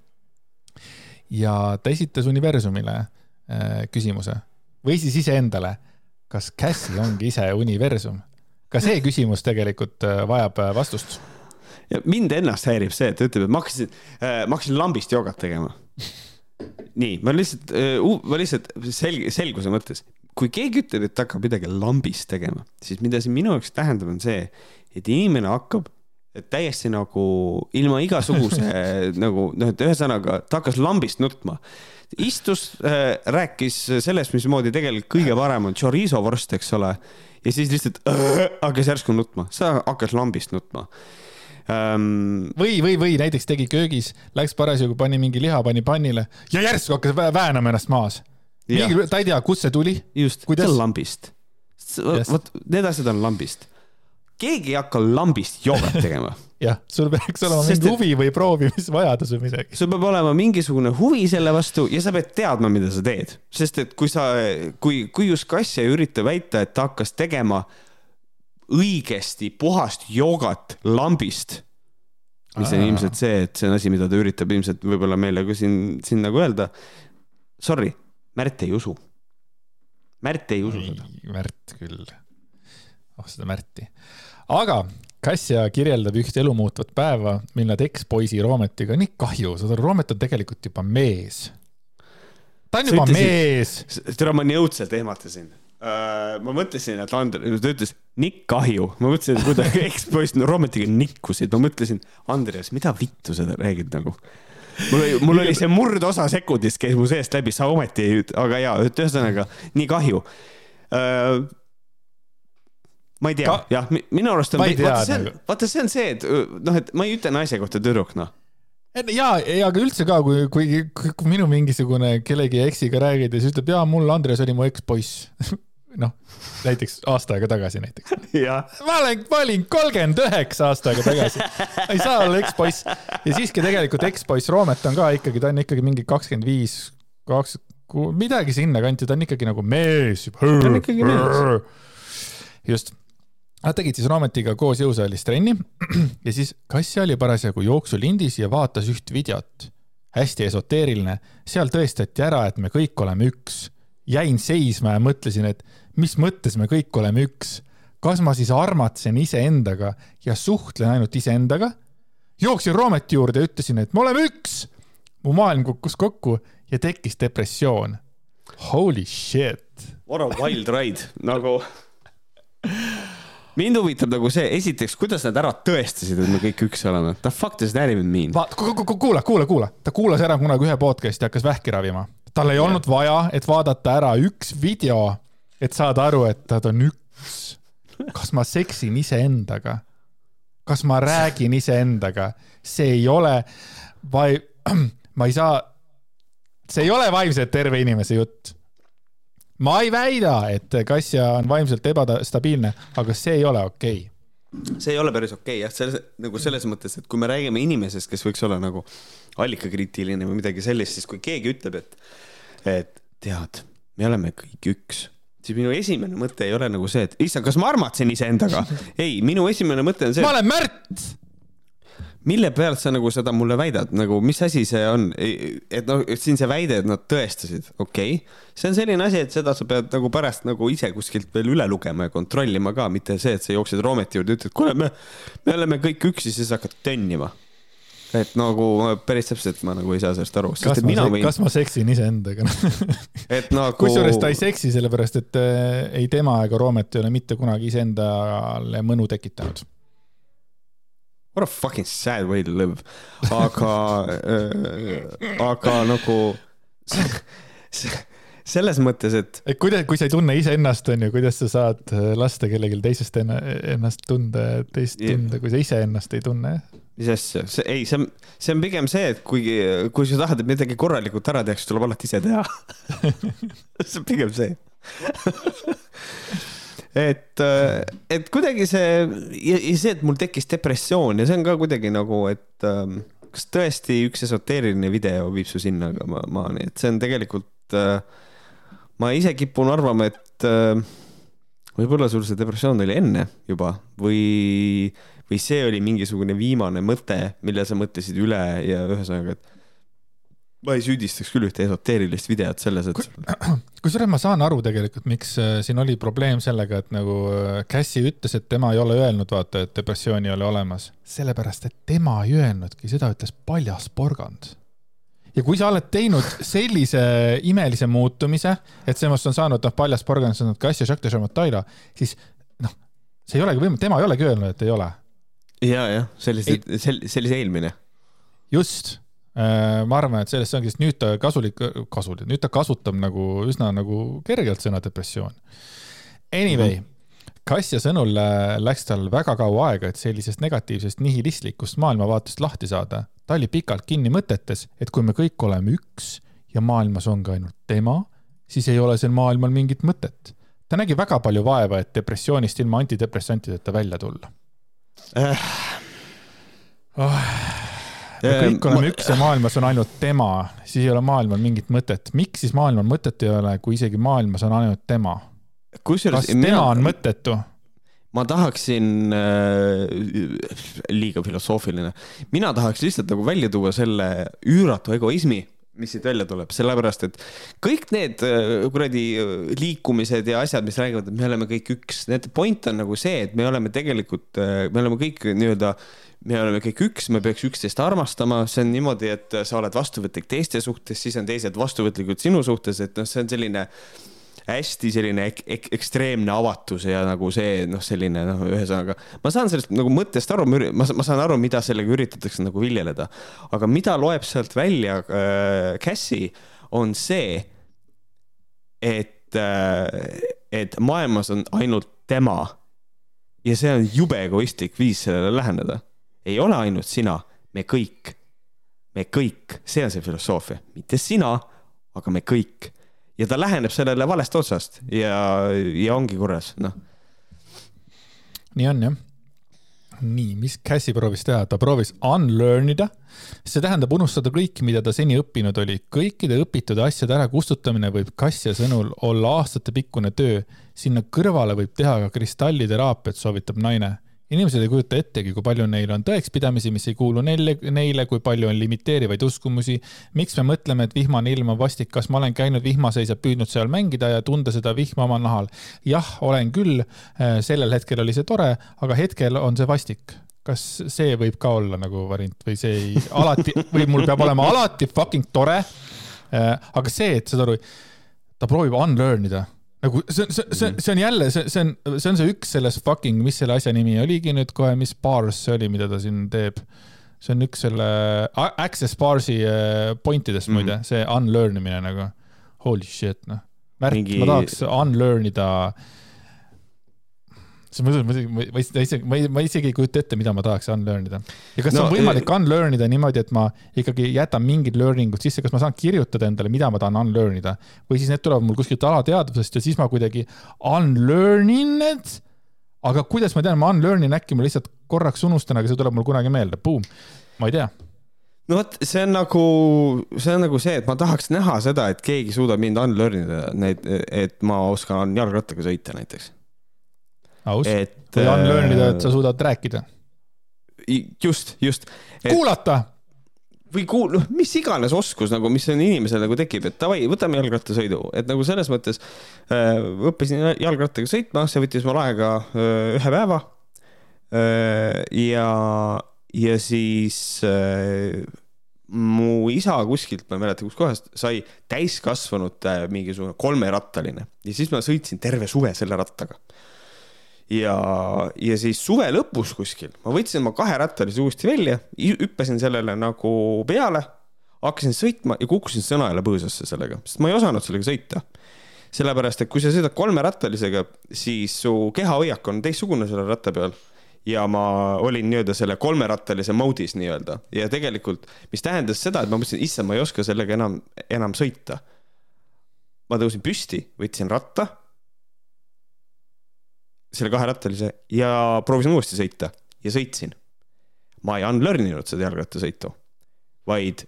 ja ta esitas universumile äh, küsimuse või siis iseendale, kas Cassie ongi ise universum ka see küsimus tegelikult äh, vajab äh, vastust.
mind ennast häirib see, et ta ütleb, et ma hakkasin, äh, ma hakkasin lambist joogat tegema. nii, ma lihtsalt, ma lihtsalt selg-, selguse mõttes, kui keegi ütleb, et ta hakkab midagi lambist tegema, siis mida see minu jaoks tähendab, on see, et inimene hakkab täiesti nagu ilma igasuguse nagu noh, et ühesõnaga ta hakkas lambist nutma. istus äh,, rääkis sellest, mismoodi tegelikult kõige parem on chorizo vorst, eks ole. Ja siis lihtsalt äh, hakkas järsku nutma, sa hakkas lambist nutma
ähm.... või, või, või näiteks tegi köögis, läks parasjagu, pani mingi liha, pani pannile ja järsku hakkas väänama ennast maas. mingi, ta ei tea, kust see tuli.
just, see on lambist. vot need asjad on lambist keegi ei hakka lambist joogat tegema
jah, sul peaks olema Sest, mingi huvi või proovimisvajadus või midagi.
sul peab olema mingisugune huvi selle vastu ja sa pead teadma, mida sa teed, sest et kui sa, kui, kui just kass ei ürita väita, et ta hakkas tegema õigesti puhast joogat lambist, mis on ilmselt see, et see on asi, mida ta üritab ilmselt võib-olla meile ka siin, siin nagu öelda. Sorry, Märt ei usu. Märt ei usu
seda. Märt küll. Oh seda Märti aga Kassia kirjeldab üht elumuutvat päeva, mil nad ekspoisi Roometiga, nii kahju, saad aru, Roomet on tegelikult juba mees. ta on juba ütlesin, mees.
tere, ma nii õudselt ehmatasin uh,. ma mõtlesin, et Ander, ta ütles Nikk kahju, ma mõtlesin, et kuidagi ekspoiss Roometiga nikkusid, ma mõtlesin, Andreas, mida vittu sa räägid nagu mul oli, mul oli see murdosa sekundist käis mu seest läbi, sa ometi, aga jaa, et ühesõnaga nii kahju uh, ma ei tea jah, minu arust on, vaata see on, nagu. vaata see on see, et noh, et ma ei ütle naise kohta tüdruk, noh
ja, ja aga üldse ka, kui, kui, kui, kui minu mingisugune kellegi eksiga räägid ja siis ütleb, jaa, mul Andres oli mu ekspoiss noh, näiteks aasta aega tagasi näiteks. ma olen, ma olin kolmkümmend üheksa aasta aega tagasi. ei saa olla ekspoiss. ja siiski tegelikult ekspoiss Roomet on ka ikkagi, ta on ikkagi mingi kakskümmend viis, kakskümmend, midagi sinnakanti, ta on ikkagi nagu mees. ta on ikkagi mees. just Nad tegid siis Raametiga koos jõusaalis trenni ja siis Kassja oli parasjagu jooksulindis ja vaatas üht videot. hästi esoteeriline, seal tõestati ära, et me kõik oleme üks. jäin seisma ja mõtlesin, et mis mõttes me kõik oleme üks. kas ma siis armatsen iseendaga ja suhtlen ainult iseendaga? jooksin Raameti juurde ja ütlesin, et me oleme üks. mu maailm kukkus kokku ja tekkis depressioon. Holy shit.
What a wild ride, nagu mind huvitab nagu see, esiteks, kuidas nad ära tõestasid, et me kõik üks oleme. The fuck does that even mean?
kuula, kuula, kuula, ta kuulas ära kunagi ühe podcast'i, hakkas vähki ravima. tal ei yeah. olnud vaja, et vaadata ära üks video, et saada aru, et nad on üks. kas ma seksin iseendaga? kas ma räägin iseendaga? see ei ole, ma ei saa, see ei ole vaimselt terve inimese jutt ma ei väida, et Kassja on vaimselt ebastabiilne, aga see ei ole okei
okay. see ei ole päris okei okay, jah, selles nagu selles mõttes, et kui me räägime inimesest, kes võiks olla nagu allikakriitiline või midagi sellist, siis kui keegi ütleb, et, et tead, me oleme kõik üks, siis minu esimene mõte ei ole nagu see, et issand, kas ma armatsen iseendaga. ei, minu esimene mõte on see.
ma olen Märt
mille pealt sa nagu seda mulle väidad, nagu mis asi see on, et noh, siin see väide, et nad tõestasid, okei okay., see on selline asi, et seda sa pead nagu pärast nagu ise kuskilt veel üle lugema ja kontrollima ka, mitte see, et sa jooksed Roometi juurde, ütled, kuule, me, me oleme kõik üks ja siis hakkad tönnima. et nagu päris täpselt ma nagu ei saa sellest aru.
kas, ma, võin... kas ma seksin iseendaga et nagu. kusjuures ta ei seksi, sellepärast et äh, ei tema ega Roomet ei ole mitte kunagi iseendale mõnu tekitanud
What a fucking sad way to live. aga äh,, aga nagu selles mõttes, et.
et kuidas, kui sa ei tunne iseennast, on ju, kuidas sa saad äh, lasta kellelgi teisest ennast tunda, teist tunda, kui sa iseennast ei tunne?
mis asja, see ei, see on, see on pigem see, et kui, kui sa tahad, et midagi korralikult ära tehakse, tuleb alati ise teha see on pigem see et, äh, et kuidagi see ja, ja see, et mul tekkis depressioon ja see on ka kuidagi nagu, et ähm, kas tõesti üks esoteeriline video viib su sinna ma, maani, et see on tegelikult äh,, ma ise kipun arvama, et äh, võib-olla sul see depressioon oli enne juba või, või see oli mingisugune viimane mõte, mille sa mõtlesid üle ja ühesõnaga, et ma ei süüdistaks küll ühte esoteerilist videot selles, et.
kusjuures ma saan aru tegelikult, miks äh, siin oli probleem sellega, et nagu äh, Cassie ütles, et tema ei ole öelnud, vaata, et depressiooni ei ole olemas. sellepärast, et tema ei öelnudki, seda ütles paljas porgand. ja kui sa oled teinud sellise imelise muutumise, et semast on saanud, noh, paljas porgand, see on Cassia Jacques de Chamotaila, siis noh, see ei olegi võimalik, tema ei olegi öelnud, et ei ole
ja, jah, sellise, sellise eelmine.
just ma arvan, et sellest ongi, sest nüüd ta kasulik, kasulik, nüüd ta kasutab nagu üsna nagu kergelt sõna depressioon. Anyway mm, -hmm. Kassja sõnul äh, läks tal väga kaua aega, et sellisest negatiivsest nihilistlikust maailmavaatest lahti saada. ta oli pikalt kinni mõtetes, et kui me kõik oleme üks ja maailmas on ka ainult tema, siis ei ole sel maailmal mingit mõtet. ta nägi väga palju vaeva, et depressioonist ilma antidepressantideta välja tulla äh.. Oh kõik oleme ma... üks ja maailmas on ainult tema, siis ei ole maailmal mingit mõtet. miks siis maailmal mõtet ei ole, kui isegi maailmas on ainult tema? kas mina... tema on mõttetu?
ma tahaksin äh,, liiga filosoofiline, mina tahaks lihtsalt nagu välja tuua selle üüratu egoismi, mis siit välja tuleb, sellepärast et kõik need äh, kuradi äh, liikumised ja asjad, mis räägivad, et me oleme kõik üks, need point on nagu see, et me oleme tegelikult, äh, me oleme kõik nii-öelda me oleme kõik üks, me peaks üksteist armastama, see on niimoodi, et sa oled vastuvõtlik teiste suhtes, siis on teised vastuvõtlikud sinu suhtes, et noh, see on selline hästi selline ek ek ekstreemne avatus ja nagu see noh, selline noh, ühesõnaga ma saan sellest nagu mõttest aru, ma, ma saan aru, mida sellega üritatakse nagu viljeleda, aga mida loeb sealt välja äh, Cassie, on see, et äh,, et maailmas on ainult tema. Ja see on jube egoistlik viis sellele läheneda ei ole ainult sina, me kõik, me kõik, see on see filosoofia, mitte sina, aga me kõik. ja ta läheneb sellele valest otsast ja, ja ongi korras, noh.
nii on jah nii, mis Cassie proovis teha, ta proovis unlearn ida, see tähendab unustada kõike, mida ta seni õppinud oli. kõikide õpitud asjade ärakustutamine võib Kassia sõnul olla aastatepikkune töö. sinna kõrvale võib teha ka kristalliteraapiat, soovitab naine inimesed ei kujuta ettegi, kui palju neil on tõekspidamisi, mis ei kuulu neile, neile, kui palju on limiteerivaid uskumusi. miks me mõtleme, et vihmane ilm on vastik, kas ma olen käinud vihmaseis ja püüdnud seal mängida ja tunda seda vihma oma nahal? jah, olen küll. Äh, sellel hetkel oli see tore, aga hetkel on see vastik kas see võib ka olla nagu variant või see ei, alati või mul peab olema alati fucking tore. Äh, aga see, et saad aru, ta proovib unlearn ida nagu see, see, see, mhm. see on jälle, see, see on, see on see üks sellest fucking, mis selle asja nimi oligi nüüd kohe, mis bars see oli, mida ta siin teeb. see on üks selle access bars'i äh, point idest mm -hmm. muide, see unlearn imine nagu. Holy shit, noh. Märt Mingi..., ma tahaks unlearn ida äh, ma ütlen, ma, ma, ma isegi, ma, ma isegi ei kujuta ette, mida ma tahaks unlearn ida. ja kas no, on võimalik e... unlearn ida niimoodi, et ma ikkagi jätan mingid learning'ud sisse, kas ma saan kirjutada endale, mida ma tahan unlearn ida või siis need tulevad mul kuskilt alateadvusest ja siis ma kuidagi unlearn in need. aga kuidas ma tean, ma unlearn in, äkki ma lihtsalt korraks unustan, aga see tuleb mul kunagi meelde, boom, ma ei tea.
No vot, see on nagu, see on nagu see, et ma tahaks näha seda, et keegi suudab mind unlearn ida, need, et ma oskan jalgrattaga sõita näiteks
aus, või unlearn ida, et sa suudad rääkida.
just, just.
Kuulata!
või kuul-, noh, mis iganes oskus nagu, mis on inimesel nagu tekib, et davai, võtame jalgrattasõidu, et nagu selles mõttes äh, õppisin jalgrattaga sõitma, see võttis mul aega äh, ühe päeva. Äh,. ja, ja siis äh, mu isa kuskilt, ma ei mäleta, kuskohast sai täiskasvanud äh, mingisugune kolmerattaline. Ja siis ma sõitsin terve suve selle rattaga ja, ja siis suve lõpus kuskil ma võtsin oma kaherattalise uuesti välja, hüppasin sellele nagu peale, hakkasin sõitma ja kukkusin sõnaõela põõsasse sellega, sest ma ei osanud sellega sõita. sellepärast, et kui sa sõidad kolmerattalisega, siis su kehahoiak on teistsugune selle ratta peal ja ma olin nii-öelda selle kolmerattalise mode'is nii-öelda ja tegelikult, mis tähendas seda, et ma mõtlesin, issand, ma ei oska sellega enam, enam sõita. ma tõusin püsti, võtsin ratta selle kaherattalise ja proovisin uuesti sõita ja sõitsin. ma ei unlearn inud seda jalgrattasõitu, vaid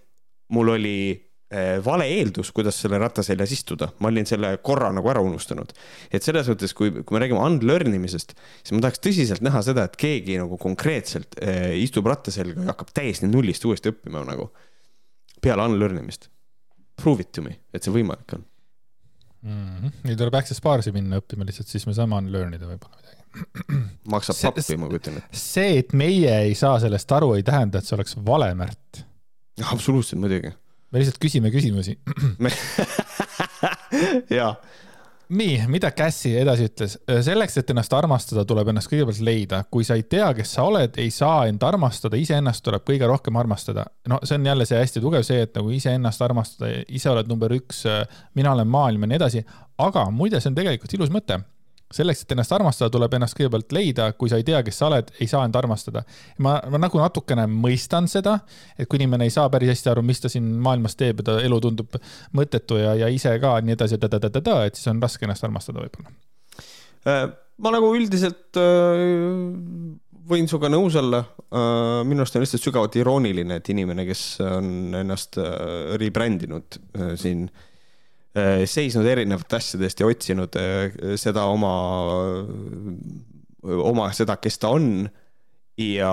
mul oli eh, vale eeldus, kuidas selle ratta seljas istuda, ma olin selle korra nagu ära unustanud. et selles mõttes, kui, kui me räägime unlearn imisest, siis ma tahaks tõsiselt näha seda, et keegi nagu konkreetselt eh, istub ratta selga ja hakkab täiesti nullist uuesti õppima nagu peale unlearn imist. Prove it to me, et see võimalik on
mm. -hmm. nüüd tuleb Access Barsi minna õppima lihtsalt, siis me saame unlearn ida võib-olla midagi.
maksab see, pappi, ma kujutan ette.
see, et meie ei saa sellest aru, ei tähenda, et see oleks vale, Märt.
absoluutselt, muidugi.
me lihtsalt küsime küsimusi
jaa
nii, mida Cassie edasi ütles? selleks, et ennast armastada, tuleb ennast kõigepealt leida. kui sa ei tea, kes sa oled, ei saa end armastada, iseennast tuleb kõige rohkem armastada. no see on jälle see hästi tugev see, et nagu iseennast armastada, ise oled number üks, mina olen maailm ja nii edasi. aga muide, see on tegelikult ilus mõte selleks, et ennast armastada, tuleb ennast kõigepealt leida, kui sa ei tea, kes sa oled, ei saa end armastada. ma, ma nagu natukene mõistan seda, et kui inimene ei saa päris hästi aru, mis ta siin maailmas teeb ja ta elu tundub mõttetu ja, ja ise ka nii edasi, et siis on raske ennast armastada võib-olla.
Äh, ma nagu üldiselt äh, võin sinuga nõus olla. Äh, minu arust on lihtsalt sügavalt irooniline, et inimene, kes on ennast rebrändinud siin Äh, seisnud erinevate asjade eest ja otsinud äh, seda oma, oma seda, kes ta on. ja,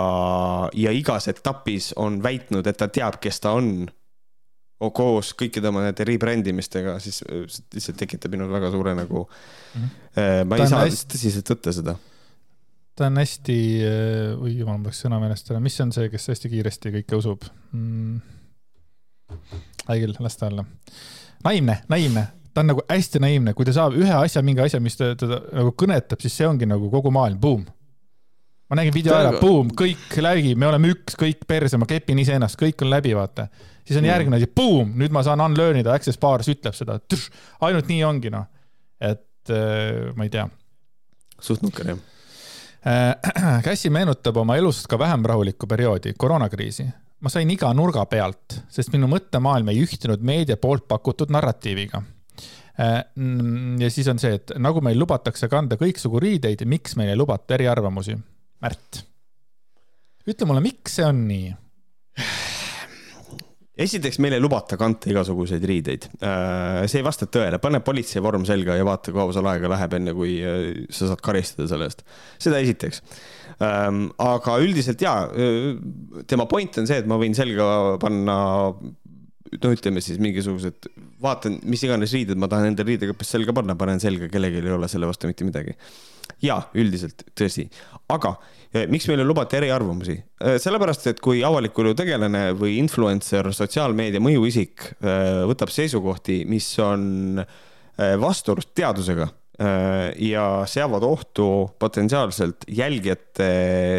ja igas etapis on väitnud, et ta teab, kes ta on. koos kõikide oma nende rebrandimistega, siis lihtsalt tekitab minul väga suure nagu mm, -hmm. ma ei ta saa hästi... tõsiselt võtta seda
ta on hästi, oi jumal, mul läks sõna meelest ära, mis on see, kes hästi kiiresti kõike usub mm.? hea küll, las ta olla naiivne, naiivne, ta on nagu hästi naiivne, kui ta saab ühe asja, mingi asja, mis teda nagu kõnetab, siis see ongi nagu kogu maailm, buum. ma nägin video ära, buum, kõik läbi, me oleme üks, kõik perse, ma kepin iseennast, kõik on läbi, vaata. siis on mm. järgmine asi, buum, nüüd ma saan unlearn ida, Access Bars ütleb seda, ainult nii ongi noh. et äh, ma ei tea.
suht nukker jah.
Äh, meenutab oma elust ka vähem rahulikku perioodi, koroonakriisi ma sain iga nurga pealt, sest minu mõttemaailm ei ühtinud meedia poolt pakutud narratiiviga. Äh, ja siis on see, et nagu meil lubatakse kanda kõiksugu riideid, miks meil ei lubata eriarvamusi? Märt, ütle mulle, miks see on nii?
Esiteks, meil ei lubata kanta igasuguseid riideid. Äh, see ei vasta tõele, pane politseivorm selga ja vaata, kaua sul aega läheb, enne kui äh, sa saad karistada selle eest. seda esiteks. Ähm, aga üldiselt jaa, äh, tema point on see, et ma võin selga panna no ütleme siis mingisugused, vaatan, mis iganes riided ma tahan endale riidekõppes selga panna, panen selga, kellelgi ei ole selle vastu mitte midagi. ja üldiselt tõsi, aga miks meile lubati eriarvamusi? Äh, sellepärast, et kui avaliku elu tegelane või influencer, sotsiaalmeedia mõjuisik äh, võtab seisukohti, mis on vastuolus teadusega ja seavad ohtu potentsiaalselt jälgijate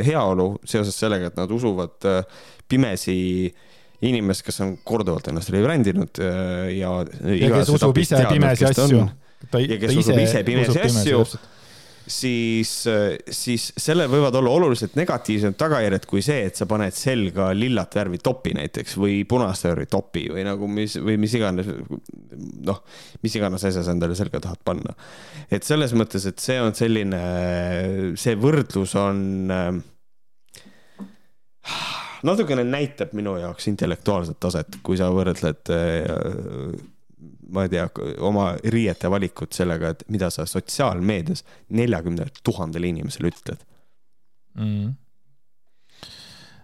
heaolu seoses sellega, et nad usuvad pimesi inimest, kes on korduvalt ennast rebrändinud ja.
ja kes usub ise pimesi asju.
ja kes usub ise pimesi asju siis, siis sellel võivad olla oluliselt negatiivsemad tagajärjed kui see, et sa paned selga lillat värvi topi näiteks või punast värvi topi või nagu mis, või mis iganes, noh, mis iganes asja sa endale selga tahad panna. et selles mõttes, et see on selline, see võrdlus on natukene näitab minu jaoks intellektuaalset taset, kui sa võrdled ma ei tea, oma riiete valikut sellega, et mida sa sotsiaalmeedias neljakümnele tuhandele inimesele ütled. Mm..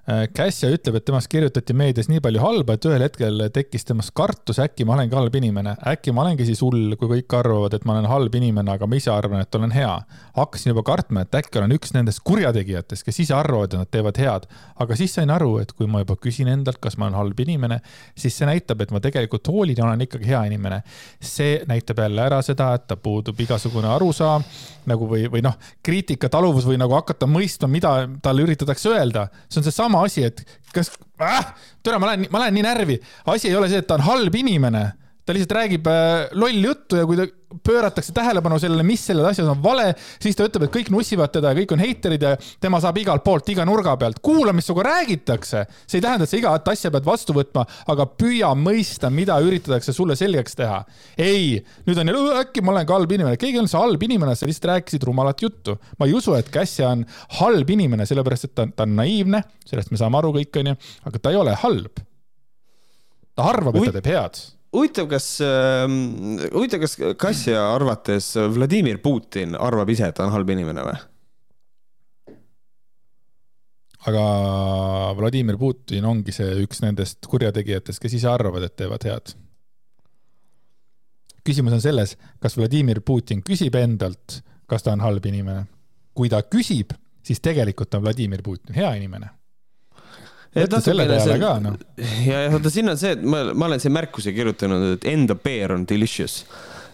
Käsja ütleb, et temast kirjutati meedias nii palju halba, et ühel hetkel tekkis temas kartus, äkki ma olengi halb inimene, äkki ma olengi siis hull, kui kõik arvavad, et ma olen halb inimene, aga ma ise arvan, et olen hea. hakkasin juba kartma, et äkki olen üks nendest kurjategijatest, kes ise arvavad, et nad teevad head. aga siis sain aru, et kui ma juba küsin endalt, kas ma olen halb inimene, siis see näitab, et ma tegelikult hoolin ja olen ikkagi hea inimene. see näitab jälle ära seda, et ta puudub igasugune arusaam nagu või, või noh, kriitika taluvus või nagu hakata mõistma, mida talle üritatakse öelda. see on seesama asi, et kas äh,, tere, ma lähen, ma lähen nii närvi. asi ei ole see, et ta on halb inimene ta lihtsalt räägib äh, lolli juttu ja kui ta pööratakse tähelepanu sellele, mis selles asjas on vale, siis ta ütleb, et kõik nussivad teda ja kõik on heiterid ja tema saab igalt poolt, iga nurga pealt. kuula, mis sinuga räägitakse. see ei tähenda, et sa igat asja pead vastu võtma, aga püüa mõista, mida üritatakse sulle selgeks teha. ei, nüüd on jälle, äkki ma olen ka halb inimene. keegi ei olnud see halb inimene, sa lihtsalt rääkisid rumalat juttu. ma ei usu, et Käsja on halb inimene, sellepärast et ta, ta on naiivne, sellest me saame aru kõik, onju, aga ta ei ole halb. ta arvab, et ta teeb head
huvitav, kas äh,, huvitav, kas Kassja arvates Vladimir Putin arvab ise, et ta on halb inimene või?
aga Vladimir Putin ongi see üks nendest kurjategijatest, kes ise arvavad, et teevad head. küsimus on selles, kas Vladimir Putin küsib endalt, kas ta on halb inimene. kui ta küsib, siis tegelikult on Vladimir Putin hea inimene
mõtle selle peale ka, noh. ja, ja vaata, siin on see, et ma, ma olen siia märkuse kirjutanud, et enda peer on delicious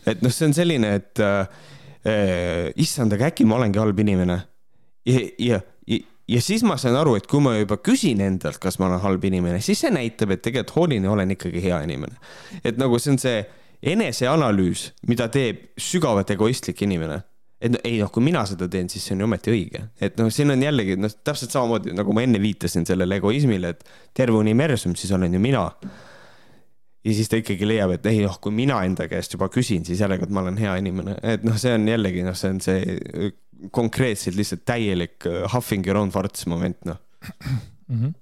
et noh, see on selline, et äh, issand, aga äkki ma olengi halb inimene. ja, ja, ja, ja siis ma sain aru, et kui ma juba küsin endalt, kas ma olen halb inimene, siis see näitab, et tegelikult hoolin olen ikkagi hea inimene. et nagu see on see eneseanalüüs, mida teeb sügavalt egoistlik inimene et no, ei noh, kui mina seda teen, siis see on ju ometi õige, et noh, siin on jällegi noh, täpselt samamoodi nagu ma enne viitasin sellele egoismile, et terve universum, siis olen ju mina ja siis ta ikkagi leiab, et ei noh, kui mina enda käest juba küsin, siis järelikult ma olen hea inimene, et noh, see on jällegi noh, see on see äh, konkreetselt lihtsalt täielik äh, huffing your own farts moment noh mm. -hmm.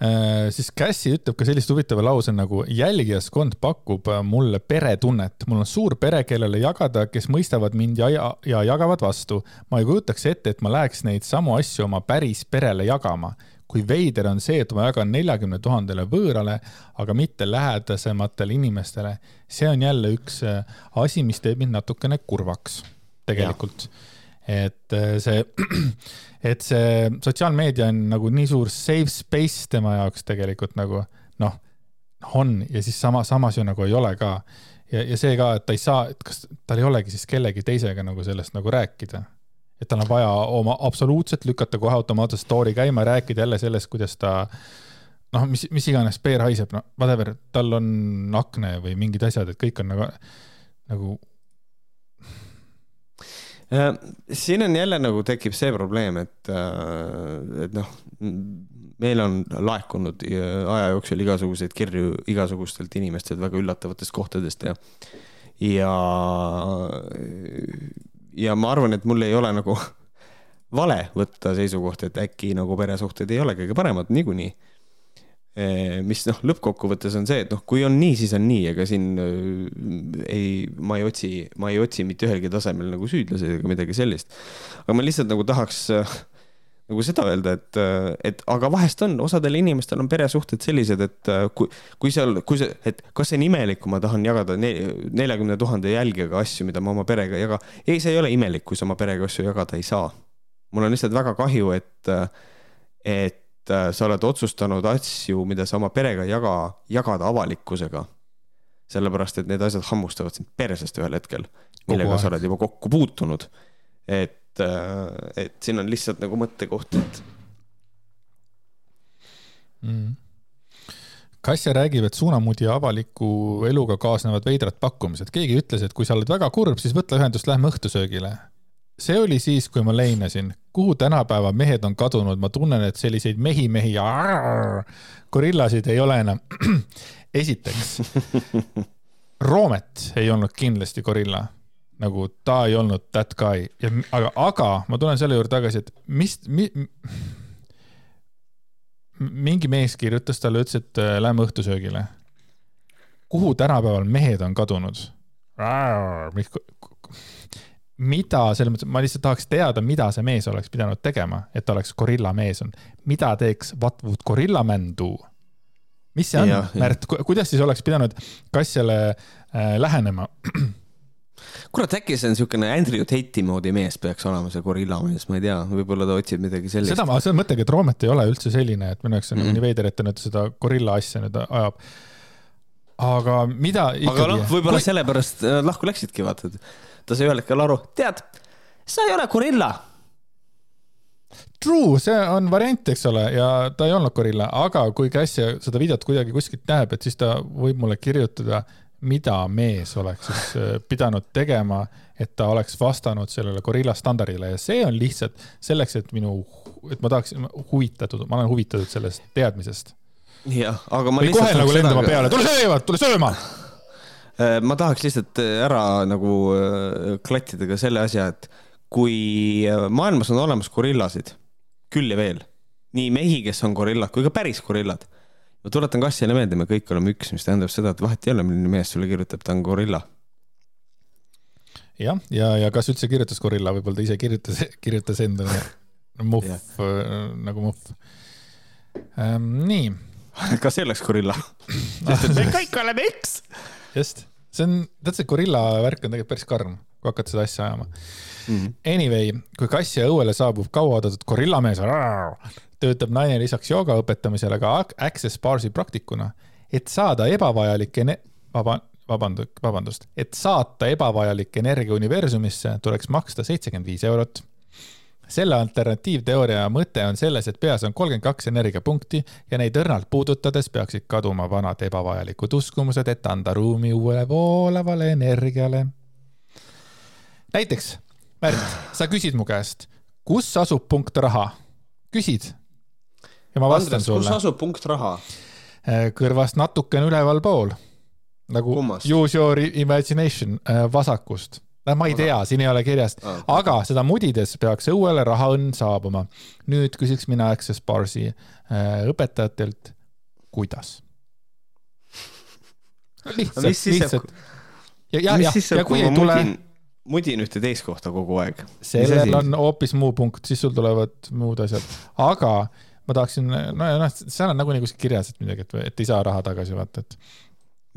Äh, siis Cassie ütleb ka sellist huvitava lause nagu jälgijaskond pakub äh, mulle peretunnet, mul on suur pere, kellele jagada, kes mõistavad mind ja, ja, ja jagavad vastu. ma ei kujutaks ette, et ma läheks neid samu asju oma päris perele jagama kui veider on see, et ma jagan neljakümne tuhandele võõrale, aga mitte lähedasematele inimestele. see on jälle üks äh, asi, mis teeb mind natukene kurvaks tegelikult. et see, et see sotsiaalmeedia on nagu nii suur safe space tema jaoks tegelikult nagu noh, on ja siis sama, samas ju nagu ei ole ka. ja, ja see ka, et ta ei saa, et kas tal ei olegi siis kellegi teisega nagu sellest nagu rääkida et tal on vaja oma absoluutselt lükata kohe automaatselt story käima, rääkida jälle sellest, kuidas ta noh, mis, mis iganes peer haiseb, no whatever, tal on akne või mingid asjad, et kõik on nagu, nagu.
Äh, siin on jälle nagu tekib see probleem, et, äh, et noh, meil on laekunud aja jooksul igasuguseid kirju igasugustelt inimestelt väga üllatavatest kohtadest ja, ja ja ma arvan, et mul ei ole nagu vale võtta seisukohta, et äkki nagu peresuhted ei ole kõige paremad niikuinii. Mis noh, lõppkokkuvõttes on see, et noh, kui on nii, siis on nii, ega siin ei, ma ei otsi, ma ei otsi mitte ühelgi tasemel nagu süüdlasi ega midagi sellist. aga ma lihtsalt nagu tahaks nagu seda öelda, et, et aga vahest on, osadel inimestel on peresuhted sellised, et kui, kui seal, kui see, et kas see on imelik, kui ma tahan jagada neljakümne tuhande jälgijaga asju, mida ma oma perega ei jaga. ei, see ei ole imelik, kui sa oma perega asju jagada ei saa. mul on lihtsalt väga kahju, et, et sa oled otsustanud asju, mida sa oma perega ei jaga, jagada avalikkusega. sellepärast, et need asjad hammustavad sind persest ühel hetkel, millega sa oled juba kokku puutunud. et et, äh, et siin on lihtsalt nagu mõttekoht, et
mm.. Kasia räägib, et suunamudi ja avaliku eluga kaasnevad veidrad pakkumised. keegi ütles, et kui sa oled väga kurb, siis võta ühendust, lähme õhtusöögile. see oli siis, kui ma leinasin, kuhu tänapäeva mehed on kadunud, ma tunnen, et selliseid mehi, mehi ja gorillasid ei ole enam. esiteks, Roomet ei olnud kindlasti gorilla nagu ta ei olnud that guy aga, aga ma tulen selle juurde tagasi, et mis mi,, mingi mees kirjutas talle, ütles, et äh, lähme õhtusöögile. kuhu tänapäeval mehed on kadunud? Mida, selles mõttes, ma lihtsalt tahaks teada, mida see mees oleks pidanud tegema, et ta oleks gorilla mees on. mida teeks What would gorilla man do? mis see on, Märt, kuidas siis oleks pidanud Kassiale äh, lähenema?
kurat, äkki see on niisugune Andrew Tate'i moodi mees peaks olema see gorilla mees, ma ei tea, võib-olla ta otsib midagi sellist.
seda ma, seda mõtlengi, et Roomet ei ole üldse selline, et minu jaoks on mm -hmm. nii veider, et ta nüüd seda gorilla asja nüüd ajab. aga mida
ikkagi? aga noh, võib-olla Kui... sellepärast äh, lahku läksidki, vaata, et sai ühel hetkel aru, tead, sa ei ole gorilla.
True, see on variant, eks ole, ja ta ei olnud gorilla, aga kui Cassia seda videot kuidagi kuskilt näeb, et siis ta võib mulle kirjutada mida mees oleks siis äh, pidanud tegema, et ta oleks vastanud sellele gorilla standardile. Ja see on lihtsalt selleks, et minu, et ma tahaksin huvitatud, ma olen huvitatud sellest teadmisest.
jah, aga ma
Või kohe nagu lendama ka... peale, tule sööma, tule sööma
ma tahaks lihtsalt äh, ära nagu klattida ka selle asja, et kui maailmas on olemas gorillasid, küll ja veel, nii mehi, kes on gorillad, kui ka päris gorillad ma tuletan Kassile meelde, me kõik oleme üks, mis tähendab seda, et vahet ei ole, milline mees sulle kirjutab, ta on gorilla.
jah, ja, ja, ja kas üldse kirjutas gorilla, võib-olla ta ise kirjutas, kirjutas endale muhv äh, nagu muhv ähm,. nii.
kas see oleks gorilla? sest et me kõik oleme üks.
just, see on, tead see gorilla värk on tegelikult päris karm, kui hakata seda asja ajama mm. -hmm. Anyway, kui kassi õuele saabub kauaoodatud gorillamees töötab naine lisaks jooga õpetamisele ka Access Barsi praktikuna, et saada ebavajalikke, vaba, vabandust, vabandust, et saata ebavajalik energia universumisse, tuleks maksta seitsekümmend viis eurot selle alternatiivteooria mõte on selles, et peas on kolmkümmend kaks energiapunkti ja neid õrnalt puudutades peaksid kaduma vanad ebavajalikud uskumused, et anda ruumi uuele voolavale energiale. näiteks, Märt, sa küsid mu käest, kus asub punkt raha? küsid. ja ma vastan Andres, sulle.
kus asub punkt raha?
Äh, kõrvast natukene ülevalpool. nagu Kummas? use your imagination äh, vasakust ma ei tea, siin ei ole kirjas aga seda mudides peaks õuele rahaõnn saabuma. nüüd küsiks mina Access Barsi äh, õpetajatelt, kuidas? lihtsalt, lihtsalt. ja, ja, ja, ja kui ei tule.
mudin ühte teist kohta kogu aeg.
sellel on hoopis muu punkt, siis sul tulevad muud asjad, aga ma tahaksin, no ja noh, seal on nagunii kuskil kirjas, et midagi, et, et ei saa raha tagasi vaata, et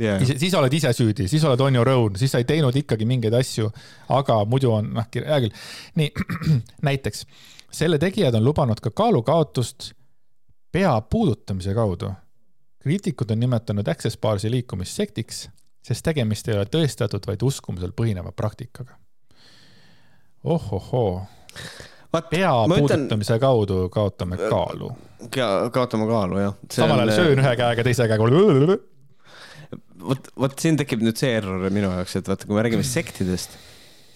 yeah.. siis, siis oled ise süüdi, siis oled on your own, siis sa ei teinud ikkagi mingeid asju, aga muidu on, noh, hea küll. nii, näiteks selle tegijad on lubanud ka kaalukaotust pea puudutamise kaudu. kriitikud on nimetanud Access Barsi liikumist sektiks, sest tegemist ei ole tõestatud, vaid uskumusel põhineva praktikaga. ohohoo. pea puudutamise ütlen... kaudu kaotame kaalu.
kaotame kaalu, jah.
samal ajal söön ühe käega, teise käega
vot, vot siin tekib nüüd see error minu jaoks, et vaata, kui me räägime sektidest,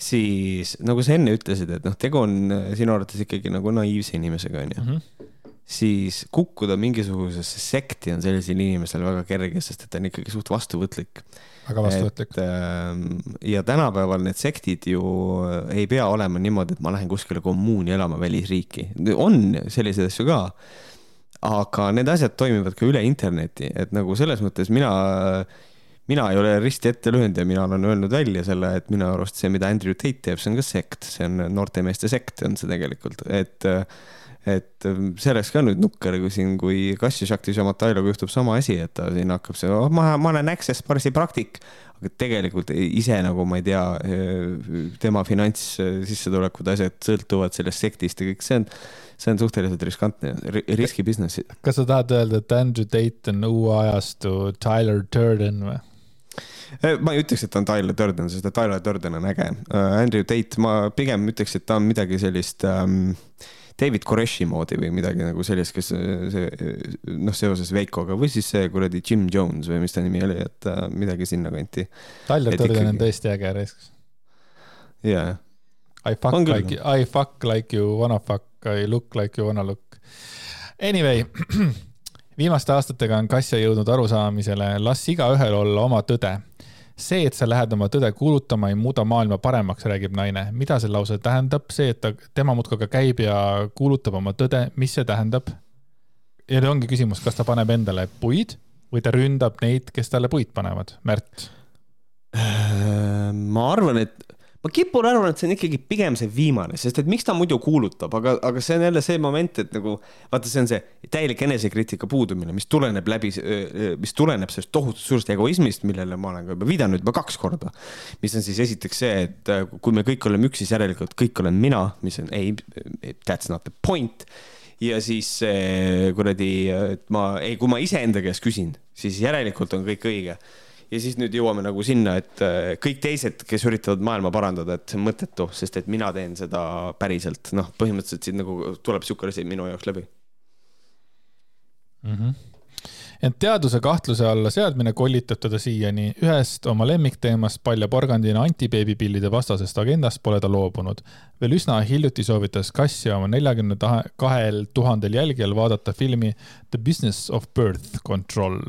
siis nagu sa enne ütlesid, et noh, tegu on äh, sinu arvates ikkagi nagu naiivse inimesega, onju. -hmm siis kukkuda mingisugusesse sekti on sellisel inimesel väga kerge, sest et ta on ikkagi suht vastuvõtlik.
väga vastuvõtlik.
Ähm, ja tänapäeval need sektid ju ei pea olema niimoodi, et ma lähen kuskile kommuuni elama välisriiki. on selliseid asju ka aga need asjad toimivad ka üle interneti, et nagu selles mõttes mina, mina ei ole risti ette löönud ja mina olen öelnud välja selle, et minu arust see, mida Andrew Tate teeb, see on ka sekt, see on noorte meeste sekt on see tegelikult, et et see oleks ka nüüd nukker, kui siin, kui Kassio Šaktis ja Matailoga juhtub sama asi, et ta siin hakkab see oh,, ma, ma olen Access Barsi praktik, aga tegelikult ise nagu ma ei tea, tema finantssissetulekud, asjad sõltuvad sellest sektist ja kõik see on see on suhteliselt riskantne, riski business.
kas sa tahad öelda, et Andrew Tate on uue ajastu Tyler Durden või?
Äh, ma ei ütleks, et ta on Tyler Durden, sest et Tyler Durden on äge. Äh, Andrew Tate, ma pigem ütleks, et ta on midagi sellist ähm, David Koreshi moodi või midagi nagu sellist, kes see noh, seoses Veikoga või siis see kuradi Jim Jones või mis ta nimi oli, et äh, midagi sinnakanti.
Tyler Durden ikkagi... on tõesti äge reis.
jaa.
I fuck like, I fuck like you wanna fuck I look like you wanna look. Anyway, viimaste aastatega on Kassja jõudnud arusaamisele, las igaühel olla oma tõde. See, et sa lähed oma tõde kuulutama, ei muuda maailma paremaks, räägib naine. mida see lause tähendab? see, et ta, tema muudkui aga käib ja kuulutab oma tõde, mis see tähendab? ja nüüd ongi küsimus, kas ta paneb endale puid või ta ründab neid, kes talle puid panevad, Märt?
ma arvan, et ma kipun arvama, et see on ikkagi pigem see viimane, sest et miks ta muidu kuulutab, aga, aga see on jälle see moment, et nagu vaata, see on see täielik enesekriitika puudumine, mis tuleneb läbi, mis tuleneb sellest tohutust suurest egoismist, millele ma olen ka juba viidanud juba kaks korda. mis on siis esiteks see, et äh, kui me kõik oleme üks, siis järelikult kõik olen mina, mis on ei, that's not the point ja siis kuradi, et ma, ei, kui ma iseenda käest küsin, siis järelikult on kõik õige ja siis nüüd jõuame nagu sinna, et äh, kõik teised, kes üritavad maailma parandada, et see on mõttetu, sest et mina teen seda päriselt, noh, põhimõtteliselt siin nagu tuleb sihuke asi minu jaoks läbi
mm. -hmm ent teaduse kahtluse alla seadmine kollitab teda siiani. ühest oma lemmikteemast paljaporgandina antibeebipillide vastasest agendast pole ta loobunud. veel üsna hiljuti soovitas Kassia oma neljakümne kahel tuhandel jälgijal vaadata filmi The Business of Birth Control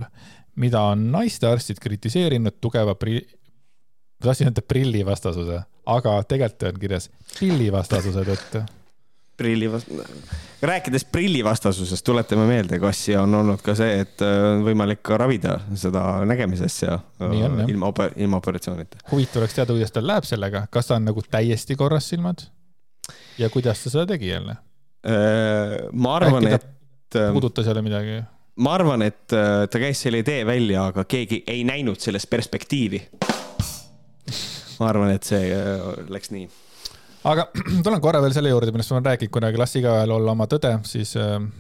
mida on naistearstid kritiseerinud tugeva pri-, ma tahtsin öelda prillivastasuse, aga tegelikult on kirjas pillivastasuse tõttu.
prillivast-, rääkides prillivastasusest, tuletame meelde, Kassi on olnud ka see, et äh, on võimalik ka ravida seda nägemisasja on, ilma, ilma operatsioonita.
huvitav oleks teada, kuidas tal läheb sellega, kas ta on nagu täiesti korras silmad ja kuidas ta seda tegi jälle?
Äh, ma arvan, et.
Äh, puudutas jälle midagi
ma arvan, et äh, ta käis selle idee välja, aga keegi ei näinud selles perspektiivi. ma arvan, et see äh, läks nii.
aga tulen korra veel selle juurde, millest ma olen rääkinud kunagi, las igaühel olla oma tõde, siis mm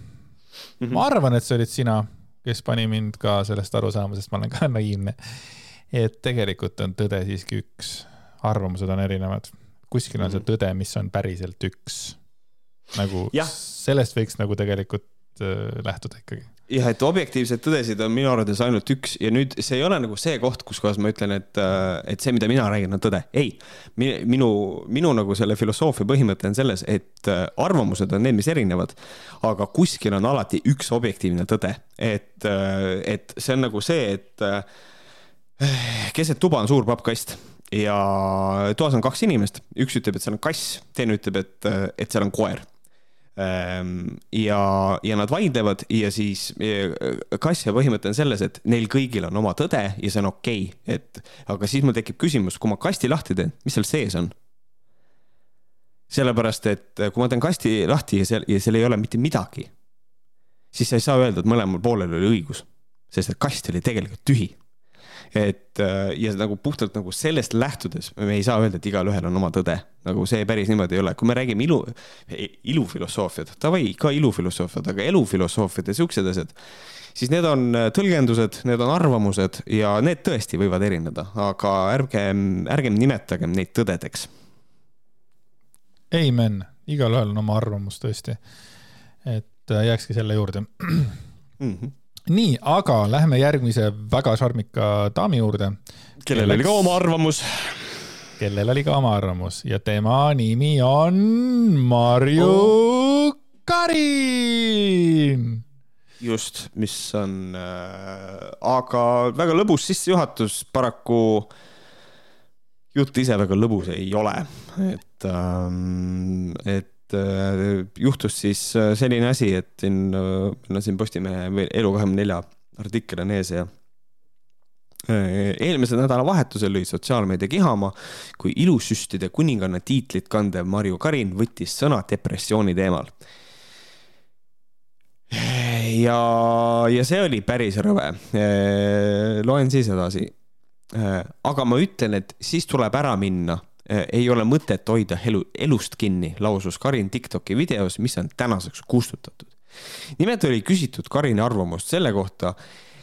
-hmm. ma arvan, et see olid sina, kes pani mind ka sellest aru saama, sest ma olen ka naiivne. et tegelikult on tõde siiski üks, arvamused on erinevad. kuskil on see mhm. tõde, mis on päriselt üks. nagu ja. sellest võiks nagu tegelikult äh, lähtuda ikkagi
jah, et objektiivseid tõdesid on minu arvates ainult üks ja nüüd see ei ole nagu see koht, kus kohas ma ütlen, et, äh, et see, mida mina räägin, on tõde. ei, minu, minu nagu selle filosoofia põhimõte on selles, et äh, arvamused on need, mis erinevad, aga kuskil on alati üks objektiivne tõde, et, äh, et see on nagu see, et keset tuba on suur pappkast ja toas on kaks inimest, üks ütleb, et seal on kass, teine ütleb, et, et seal on koer ja, ja nad vaidlevad ja siis Kassja põhimõte on selles, et neil kõigil on oma tõde ja see on okei okay., et aga siis mul tekib küsimus, kui ma kasti lahti teen, mis seal sees on? sellepärast, et kui ma teen kasti lahti ja seal, ja seal ei ole mitte midagi, siis sa ei saa öelda, et mõlemal poolel oli õigus, sest et kast oli tegelikult tühi et äh, ja nagu puhtalt nagu sellest lähtudes me ei saa öelda, et igalühel on oma tõde, nagu see päris niimoodi ei ole, kui me räägime ilu, ilufilosoofiad, davai, ka ilufilosoofiad, aga elufilosoofiad ja siuksed asjad, siis need on äh, tõlgendused, need on arvamused ja need tõesti võivad erineda, aga ärgem, ärgem nimetagem neid tõdedeks.
Amen, igalühel on oma arvamus tõesti. et äh, jääkski selle juurde mm. -hmm nii, aga lähme järgmise väga šarmika daami juurde.
kellel oli ka oma arvamus.
kellel oli ka oma arvamus ja tema nimi on Marju oh. Karin.
just, mis on äh,, aga väga lõbus sissejuhatus, paraku jutt ise väga lõbus ei ole, et ähm,, et Äh, juhtus siis äh, selline asi, et siin, äh, on siin Postimehe või Elu24 artikkel on ees ja eelmisel nädalavahetusel lõi sotsiaalmeedia kihama, kui ilusüstide kuninganna tiitlit kandev Marju Karin võttis sõna depressiooni teemal. ja, ja see oli päris rõve. loen siis edasi. aga ma ütlen, et siis tuleb ära minna ei ole mõtet hoida elu, elust kinni, lausus Karin Tiktoki videos, mis on tänaseks kustutatud. nimelt oli küsitud Karini arvamust selle kohta,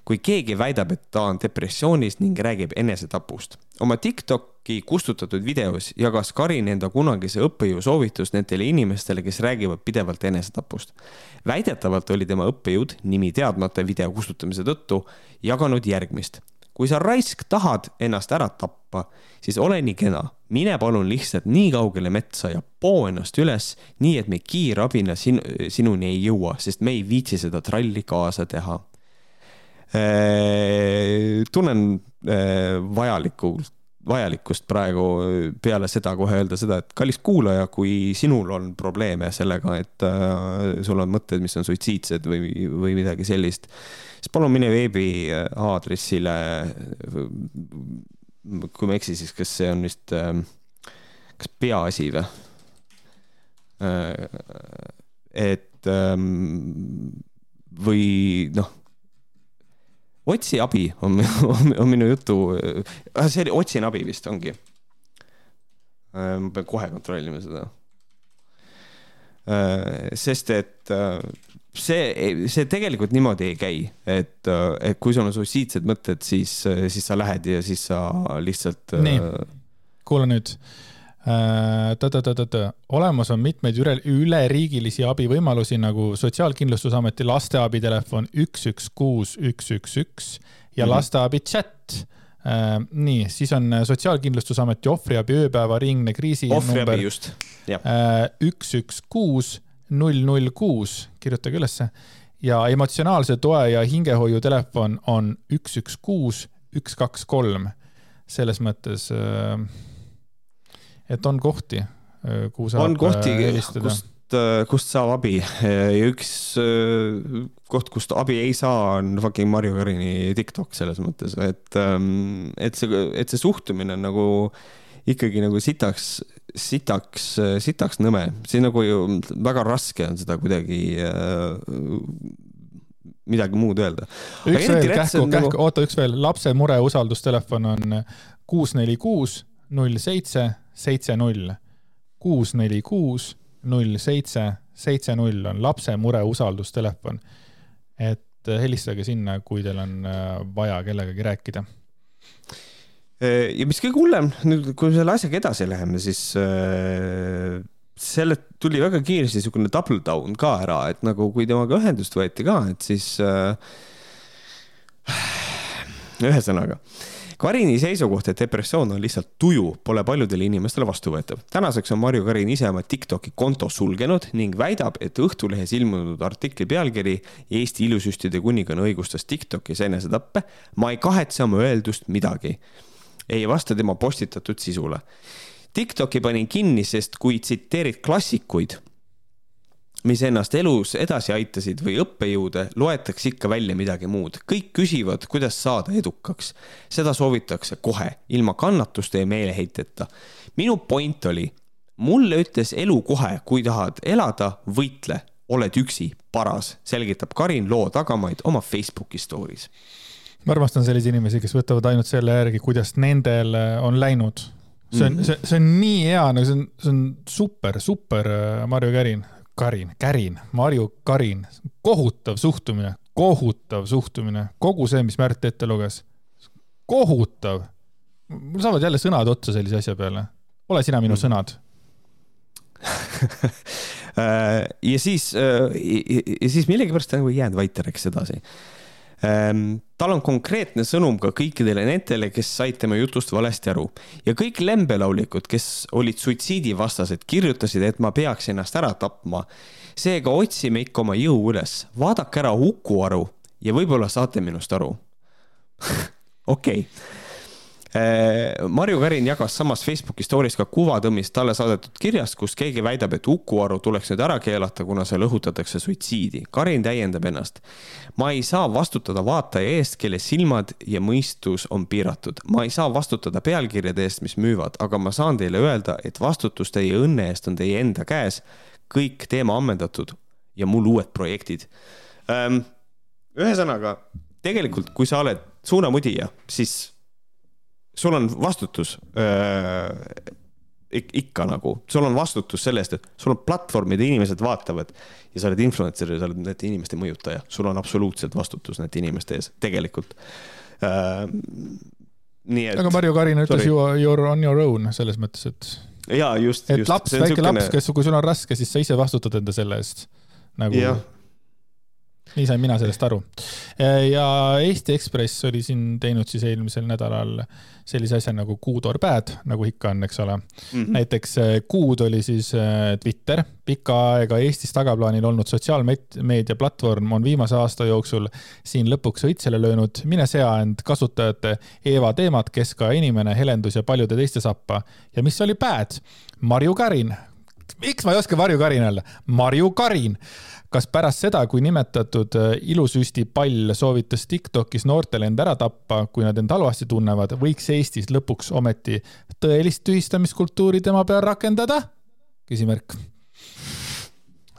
kui keegi väidab, et ta on depressioonis ning räägib enesetapust. oma Tiktoki kustutatud videos jagas Karin enda kunagise õppejõu soovitust nendele inimestele, kes räägivad pidevalt enesetapust. väidetavalt oli tema õppejõud, nimi teadmata video kustutamise tõttu, jaganud järgmist kui sa raisk tahad ennast ära tappa, siis ole nii kena, mine palun lihtsalt nii kaugele metsa ja poo ennast üles, nii et me kiirabina sin sinuni ei jõua, sest me ei viitsi seda tralli kaasa teha. Äh, tunnen äh, vajalikult vajalikkust praegu peale seda kohe öelda seda, et kallis kuulaja, kui sinul on probleeme sellega, et äh, sul on mõtted, mis on suitsiidsed või, või midagi sellist siis palun mine veebiaadressile, kui ma ei eksi, siis kas see on vist, ähm, kas Peaasi või? Äh, et ähm, või noh, otsi abi on, on, on minu jutu, äh, see oli otsin abi vist ongi. Äh, ma pean kohe kontrollima seda. Sest et see, see tegelikult niimoodi ei käi, et, et kui sul on suitsiidsed mõtted, siis, siis sa lähed ja siis sa lihtsalt.
nii, kuula nüüd äh,. olemas on mitmeid üle, üleriigilisi abivõimalusi nagu Sotsiaalkindlustusameti lasteabitelefon üks, üks, kuus, üks, üks, üks ja -hmm. lasteabi chat äh,. Nii, siis on Sotsiaalkindlustusameti ohvriabi ööpäevaringne kriisi.
ohvriabi just,
jah. Äh, üks, üks, kuus null null kuus, kirjutage ülesse. ja emotsionaalse toe ja hingehoiu telefon on üks, üks, kuus, üks, kaks, kolm. selles mõttes, äh, et on kohti, äh, kuhu saab
on kohti, äh, helistada. Kust, kust saab abi ja üks koht, kust abi ei saa, on fucking Marju Karini TikTok selles mõttes, et, ähm, et see, et see suhtumine on nagu ikkagi nagu sitaks sitaks, sitaks nõme, see nagu ju väga raske on seda kuidagi äh, midagi muud öelda.
üks veel, kähku, kähku nagu..., oota, üks veel, lapse mure usaldustelefon on kuus, neli, kuus, null, seitse, seitse, null. kuus, neli, kuus, null, seitse, seitse, null on lapse mure usaldustelefon. et helistage sinna, kui teil on äh, vaja kellegagi rääkida
ja mis kõige hullem, nüüd kui selle asjaga edasi läheme, siis äh, selle tuli väga kiiresti niisugune double down ka ära, et nagu kui temaga ühendust võeti ka, et siis äh, ühesõnaga Karini seisukoht, et depressioon on lihtsalt tuju, pole paljudele inimestele vastuvõetav. tänaseks on Marju Karin ise oma Tiktoki konto sulgenud ning väidab, et Õhtulehes ilmunud artikli pealkiri Eesti ilusüstide kuninganna õigustas Tiktokis enesetappe. ma ei kahetse oma öeldust midagi. ei vasta tema postitatud sisule Tiktoki panin kinni, sest kui tsiteerid klassikuid, mis ennast elus edasi aitasid või õppejõude, loetakse ikka välja midagi muud. kõik küsivad, kuidas saada edukaks. seda soovitakse kohe, ilma kannatuste ja meeleheiteta. minu point oli, mulle ütles elu kohe, kui tahad elada, võitle, oled üksi, paras, selgitab Karin loo tagamaid oma Facebooki story's.
ma armastan selliseid inimesi, kes võtavad ainult selle järgi, kuidas nendel on läinud see on, mhm. see, see on nii hea, nagu see on, see on super, super äh, Marju Kärin, Karin, Kärin, Marju Karin, kohutav suhtumine, kohutav suhtumine, kogu see, mis Märt ette luges, kohutav. mul saavad jälle sõnad otsa sellise asja peale. ole sina minu mm. sõnad
äh, ja siis, äh, ja siis millegipärast ta nagu ei jäänud vait rääkis edasi tal on konkreetne sõnum ka kõikidele nendele, kes said tema jutust valesti aru. Ja kõik lembelaulikud, kes olid suitsiidivastased, kirjutasid, et ma peaks ennast ära tapma. seega otsime ikka oma jõu üles, vaadake ära Uku Aru ja võib-olla saate minust aru. Okei. okay Marju Kärin jagas samas Facebooki story's ka kuvatõmmist talle saadetud kirjast, kus keegi väidab, et Uku Aru tuleks nüüd ära keelata, kuna seal õhutatakse suitsiidi. Karin täiendab ennast. ma ei saa vastutada vaataja eest, kelle silmad ja mõistus on piiratud. ma ei saa vastutada pealkirjade eest, mis müüvad, aga ma saan teile öelda, et vastutus teie õnne eest on teie enda käes. kõik teema ammendatud ja mul uued projektid. ühesõnaga, tegelikult, kui sa oled suunamudija, siis sul on vastutus äh, ikka nagu, sul on vastutus selle eest, et sul on platvorm, mida inimesed vaatavad ja sa oled influencer ja sa oled nende inimeste mõjutaja, sul on absoluutselt vastutus nende inimeste ees, tegelikult äh,. nii et.
aga Marju Karin ütles ju you are on your own selles mõttes, et.
ja just.
et just, laps, väike sükene... laps, kes, kui sul on raske, siis sa ise vastutad enda selle eest nagu nii sain mina sellest aru. ja Eesti Ekspress oli siin teinud siis eelmisel nädalal sellise asja nagu Good or bad, nagu ikka on, eks ole mm. -hmm. näiteks eh, Good oli siis eh, Twitter, pikka aega Eestis tagaplaanil olnud sotsiaalmeedia platvorm on viimase aasta jooksul siin lõpuks õitsele löönud. mine sea end kasutajate Eeva Teemat, Keska inimene, Helendus ja paljude teiste sappa. ja mis oli bad? Marju Karin. miks ma ei oska Marju Karin öelda? Marju Karin kas pärast seda, kui nimetatud äh, ilusüstipall soovitas Tiktokis noortele end ära tappa, kui nad end halvasti tunnevad, võiks Eestis lõpuks ometi tõelist tühistamiskultuuri tema peal rakendada? küsimärk.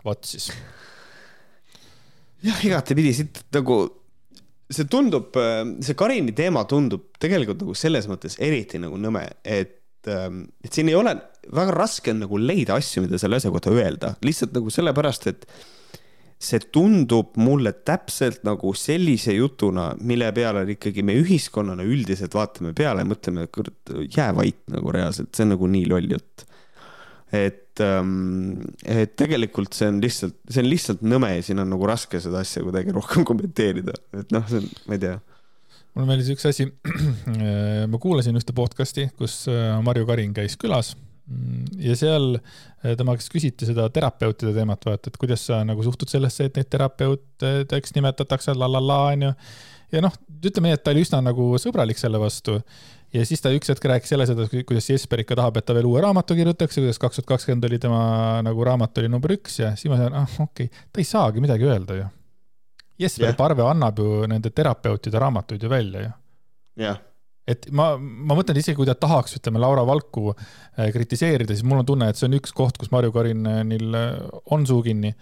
vot siis.
jah, igatepidi siit nagu see tundub, äh, see Karini teema tundub tegelikult nagu selles mõttes eriti nagu nõme, et, ähm, et siin ei ole, väga raske on nagu leida asju, mida selle asja kohta öelda, lihtsalt nagu sellepärast, et see tundub mulle täpselt nagu sellise jutuna, mille peale ikkagi me ühiskonnana üldiselt vaatame peale ja mõtleme, kurat, jää vait nagu reaalselt, see on nagu nii loll jutt. et, ähm, et tegelikult see on lihtsalt, see on lihtsalt nõme ja siin on nagu raske seda asja kuidagi rohkem kommenteerida, et noh, see on, ma ei tea
mul on veel üks asi. ma kuulasin ühte podcast'i, kus äh, Marju Karin käis külas ja seal eh, tema käest küsiti seda terapeutide teemat, vaata, et kuidas sa nagu suhtud sellesse, et neid terapeutideks nimetatakse la la la onju. ja noh, ütleme nii, et ta oli üsna nagu sõbralik selle vastu. ja siis ta üks hetk rääkis jälle seda, kuidas Jesper ikka tahab, et ta veel uue raamatu kirjutaks ja kuidas kaks tuhat kakskümmend oli tema nagu raamat oli number üks ja siis ma sain, ah okei okay., ta ei saagi midagi öelda ju. Jesper yeah. Parve annab ju nende terapeutide raamatuid ju välja ju.
jah yeah
et ma, ma mõtlen isegi, kui ta tahaks, ütleme, Laura Valku äh, kritiseerida, siis mul on tunne, et see on üks koht, kus Marju Karinil äh, on suu kinni.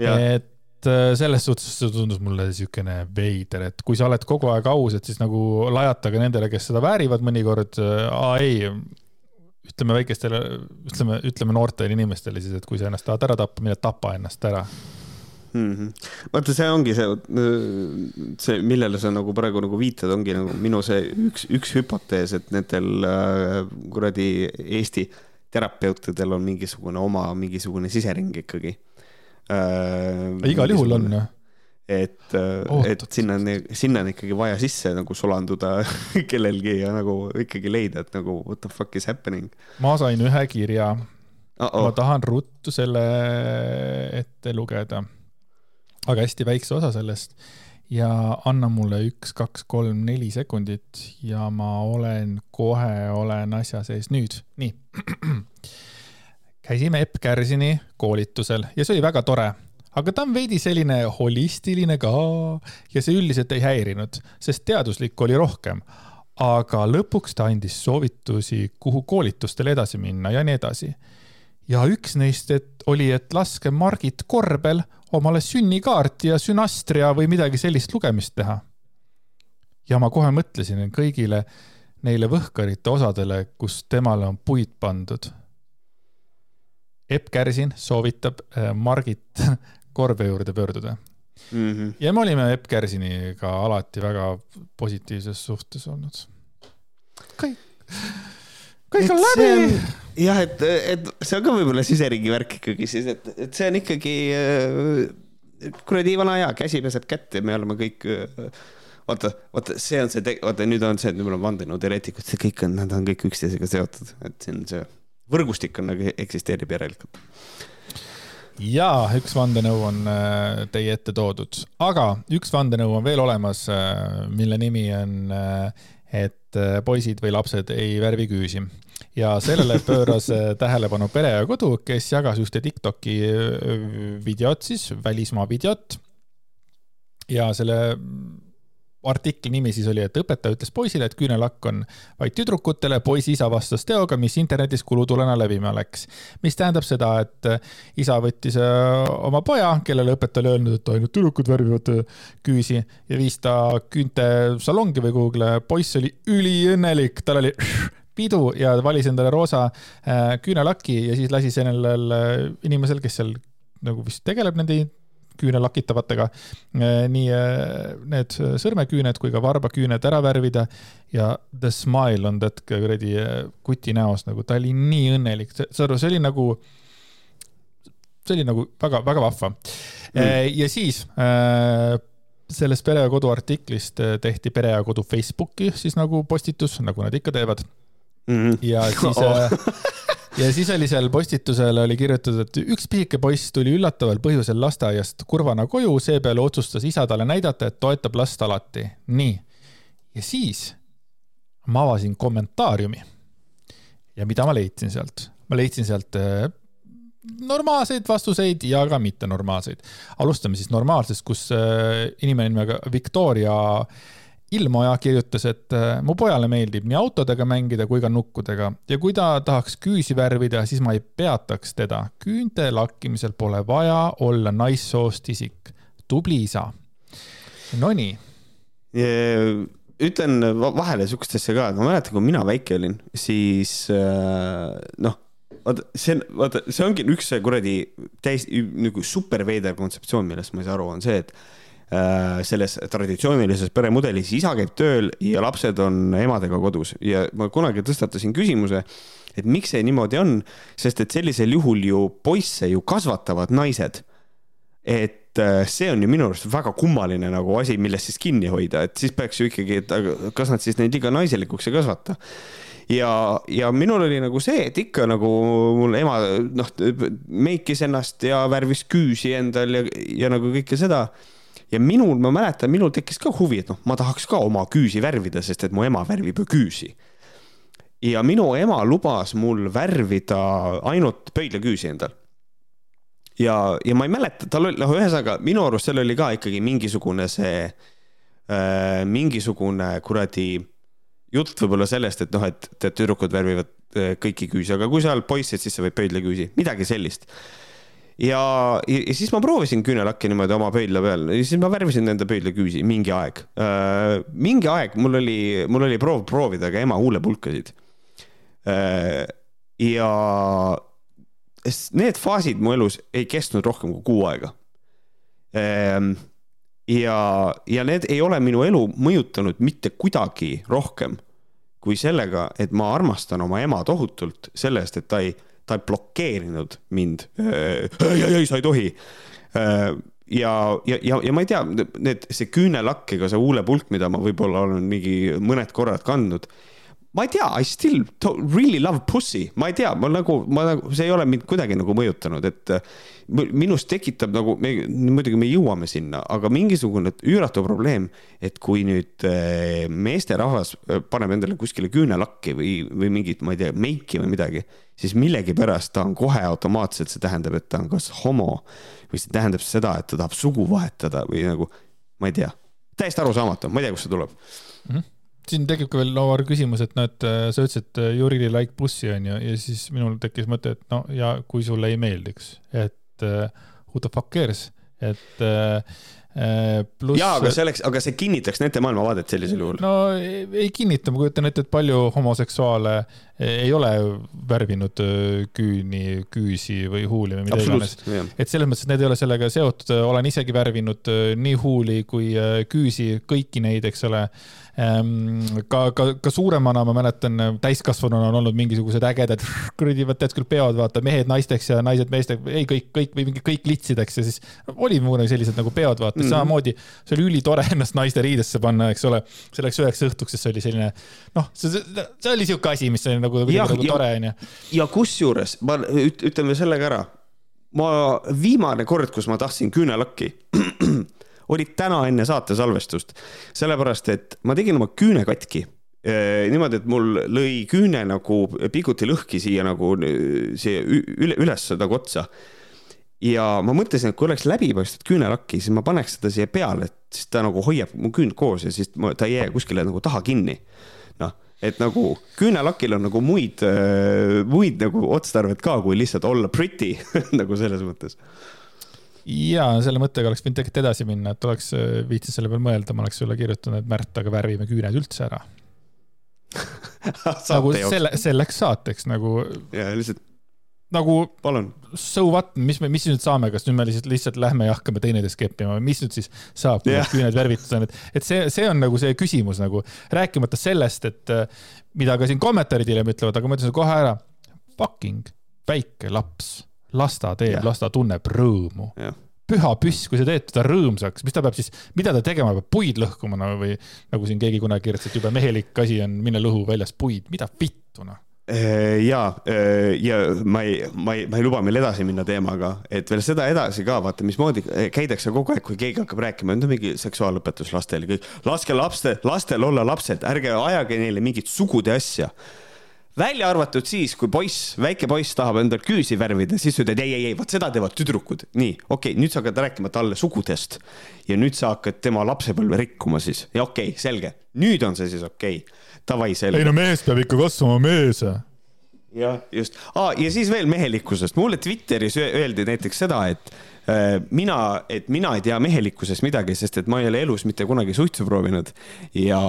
et äh, selles suhtes see tundus mulle niisugune veider, et kui sa oled kogu aeg aus, et siis nagu lajata ka nendele, kes seda väärivad mõnikord, aa ei, ütleme väikestele, ütleme, ütleme noortele inimestele siis, et kui sa ennast tahad ära tappa, mine tapa ennast ära
mm. -hmm. vaata, see ongi see, see, millele sa nagu praegu nagu viitad, ongi nagu minu see üks, üks hüpotees, et nendel äh, kuradi Eesti terapeutidel on mingisugune oma mingisugune sisering ikkagi
äh,. igal juhul on jah
et, et sinna on, sinna on ikkagi vaja sisse nagu sulanduda kellelgi ja nagu ikkagi leida, et nagu what the fuck is happening.
ma sain ühe kirja uh. -oh. ma tahan ruttu selle ette lugeda, aga hästi väikse osa sellest ja anna mulle üks, kaks, kolm, neli sekundit ja ma olen, kohe olen asja sees. nüüd, nii. käisime Epp Kärsini koolitusel ja see oli väga tore aga ta on veidi selline holistiline ka ja see üldiselt ei häirinud, sest teaduslikku oli rohkem. aga lõpuks ta andis soovitusi, kuhu koolitustele edasi minna ja nii edasi. Ja üks neist, et oli, et laske Margit Korbel omale sünnikaart ja sünastria või midagi sellist lugemist teha. ja ma kohe mõtlesin kõigile neile võhkarite osadele, kus temale on puid pandud Epp Kärsin soovitab äh, Margit korbe juurde pöörduda mm. -hmm. ja me olime Epp Kärsiniga alati väga positiivses suhtes olnud. kõik, kõik on läbi.
jah, et, et see on ka võib-olla siseringi värk ikkagi siis, et, et see on ikkagi äh, kuradi vana hea, käsi peseb kätt ja me oleme kõik äh, vaata, vaata, see on see, vaata nüüd on see, et meil on vandenõuteoreetikud, see kõik on, nad on kõik üksteisega seotud, et see on see võrgustik on nagu eksisteerib järelikult
ja üks vandenõu on äh, teie ette toodud, aga üks vandenõu on veel olemas, mille nimi on, äh, et poisid või lapsed ei värvi küüsi. ja sellele pööras tähelepanu Pere ja Kodu, kes jagas ühte Tiktoki videot siis, välismaa videot. ja selle artikli nimi siis oli, et õpetaja ütles poisile, et küünelakk on vaid tüdrukutele, poisi isa vastas teoga, mis internetis kulutulena levima läks. mis tähendab seda, et isa võttis äh, oma poja, kellele õpetaja oli öelnud, et ainult tüdrukud värvivad äh, küüsi ja viis ta küüntesalongi või kuhugile. poiss oli üliõnnelik, tal oli pidu ja valis endale roosa äh, küünelaki ja siis lasi sellel inimesel, kes seal nagu vist tegeleb nende küünelakitavatega. Eh, nii eh, need sõrmeküüned kui ka varbaküüned ära värvida ja the smile on that kuradi eh, kuti näos nagu, ta oli nii õnnelik, saad aru, see oli nagu, see oli nagu väga-väga vahva mm.. ja siis sellest Pere ja Kodu artiklist tehti Pere ja Kodu Facebooki siis nagu postitus, nagu nad ikka teevad mm. -hmm. ja siis oh ja siis oli seal postitusel oli kirjutatud, et üks pisike poiss tuli üllataval põhjusel lasteaiast kurvana koju, seepeale otsustas isa talle näidata, et toetab last alati. nii. ja siis ma avasin kommentaariumi. ja mida ma leidsin sealt? ma leidsin sealt äh, normaalseid vastuseid ja ka mittenormaalseid. alustame siis normaalsest, kus äh, inimene nimega Victoria äh, ilmuaja kirjutas, et äh, mu pojale meeldib nii autodega mängida kui ka nukkudega ja kui ta tahaks küüsi värvida, siis ma ei peataks teda. küünte lakkimisel pole vaja olla naissoost isik. tubli isa. Nonii.
ütlen vahele siukest asja ka, et ma mäletan, kui mina väike olin, siis äh, noh vaata, see on, vaata, see ongi üks kuradi täiesti nagu super veider kontseptsioon, millest ma ei saa aru, on see, et selles traditsioonilises peremudelis isa käib tööl ja lapsed on emadega kodus. Ja ma kunagi tõstatasin küsimuse, et miks see niimoodi on, sest et sellisel juhul ju poisse ju kasvatavad naised. et äh, see on ju minu arust väga kummaline nagu asi, millest siis kinni hoida, et siis peaks ju ikkagi, et kas nad siis neid liiga naiselikuks ei kasvata? Ja, ja minul oli nagu see, et ikka nagu mul ema noh, meikis ennast ja värvis küüsi endal ja, ja nagu kõike seda ja minul, ma mäletan, minul tekkis ka huvi, et noh, ma tahaks ka oma küüsi värvida, sest et mu ema värvib ju küüsi. ja minu ema lubas mul värvida ainult pöidlaküüsi endal. ja, ja ma ei mäleta, tal oli, noh, ühesõnaga minu arust seal oli ka ikkagi mingisugune see äh,, mingisugune kuradi jutt võib-olla sellest, et noh, et, tüdrukud värvivad äh, kõiki küüsi, aga kui sa oled poiss, et siis sa võid pöidlaküüsi, midagi sellist ja, ja siis ma proovisin küünelakki niimoodi oma pöidla peal ja siis ma värvisin enda pöidlaküüsi mingi aeg äh,. mingi aeg mul oli, mul oli proov proovida ka ema huulepulkasid äh,. ja need faasid mu elus ei kestnud rohkem kui kuu aega. Ehm, ja, ja need ei ole minu elu mõjutanud mitte kuidagi rohkem kui sellega, et ma armastan oma ema tohutult selle eest, et ta ei, ta ei blokeerinud mind. ei, ei, ei, sa ei tohi. ja, ja, ja, ja ma ei tea, need, see küünelakk ega see huulepulk, mida ma võib-olla olen mingi mõned korrad kandnud ma ei tea, I still really love pussy, ma ei tea, ma nagu, ma nagu, see ei ole mind kuidagi nagu mõjutanud, et äh, minus tekitab nagu, me muidugi me jõuame sinna, aga mingisugune üüratu probleem, et kui nüüd äh, meesterahvas äh, paneb endale kuskile küünelakki või, või mingit, ma ei tea, meiki või midagi, siis millegipärast ta on kohe automaatselt, see tähendab, et ta on kas homo või see tähendab seda, et ta tahab sugu vahetada või nagu, ma ei tea, täiesti arusaamatu, ma ei tea, kust see tuleb. Mm.
-hmm siin tekib ka veel Lavar küsimus, et noh, et äh, sa ütlesid, et you really like bussi onju ja siis minul tekkis mõte, et no ja kui sulle ei meeldiks, et uh, who the fuck cares, et uh,
Plus... jaa, aga selleks, aga see kinnitaks nende maailmavaadet sellisel juhul.
no ei, ei kinnita, ma kujutan ette, et palju homoseksuaale ei ole värvinud küüni, küüsi või huuli või mida iganes. et selles mõttes, et need ei ole sellega seotud, olen isegi värvinud nii huuli kui küüsi, kõiki neid, eks ole ka, ka, ka suuremana ma mäletan, täiskasvanuna on olnud mingisugused ägedad kuradi, tead küll peod, vaata mehed naisteks ja naised meesteks, ei kõik, kõik või mingi kõik litsideks ja siis oli mulle sellised nagu peod, vaata mm -hmm. samamoodi. see oli ülitore ennast naiste riidesse panna, eks ole, selleks üheks õhtuks, sest see oli selline noh, see, see oli sihuke asi, mis oli nagu, ja, nagu tore onju.
ja kusjuures ma ütleme selle ka ära. ma viimane kord, kus ma tahtsin küünelakki olid täna enne saate salvestust. sellepärast, et ma tegin oma küüne katki niimoodi, et mul lõi küüne nagu piguti lõhki siia nagu siia üle, üles nagu otsa. ja ma mõtlesin, et kui oleks läbipaistvat küünelakki, siis ma paneks seda siia peale, et siis ta nagu hoiab mu küünd koos ja siis ta ei jää kuskile nagu taha kinni. noh, et nagu küünelakil on nagu muid, muid nagu otstarvet ka, kui lihtsalt olla pretty nagu selles mõttes
ja selle mõttega oleks võinud tegelikult edasi minna, et oleks äh, viitsinud selle peale mõelda, ma oleks sulle kirjutanud, et Märt, aga värvime küüned üldse ära nagu selle, selleks saateks nagu.
ja lihtsalt.
nagu.
palun.
So what, mis me, mis nüüd saame, kas nüüd me lihtsalt, lihtsalt lähme ja hakkame teineteist keppima või mis nüüd siis saab, kui yeah. küüned värvitud on, et, et see, see on nagu see küsimus nagu, rääkimata sellest, et äh, mida ka siin kommentaarid hiljem ütlevad, aga ma ütlen kohe ära. Fucking väike laps las ta teeb, las ta tunneb rõõmu. püha püss, kui sa teed teda rõõmsaks, mis ta peab siis, mida ta tegema peab, puid lõhkuma no, või nagu siin keegi kunagi kirjutas, et jube mehelik asi on minna lõhu väljas puid, mida vittu noh.
Äh, ja, äh, ja ma ei, ma ei, ma ei luba meil edasi minna teemaga, et veel seda edasi ka vaata, mismoodi käidakse kogu aeg, kui keegi hakkab rääkima, nüüd on mingi seksuaalõpetus lastele, kõik, laske lapste, lastel olla lapsed, ärge ajage neile mingit sugude asja välja arvatud siis, kui poiss, väike poiss tahab endal küüsi värvida, siis ütled ei, ei, ei, vot seda teevad tüdrukud. nii, okei okay,, nüüd sa hakkad rääkima talle sugudest ja nüüd sa hakkad tema lapsepõlve rikkuma siis ja okei okay,, selge, nüüd on see siis okei okay.. Davai, selge.
ei no mees peab ikka kasvama mees.
jah, just ah,. ja siis veel mehelikkusest, mulle Twitteris öeldi näiteks seda, et mina, et mina ei tea mehelikkusest midagi, sest et ma ei ole elus mitte kunagi suitsu proovinud. ja,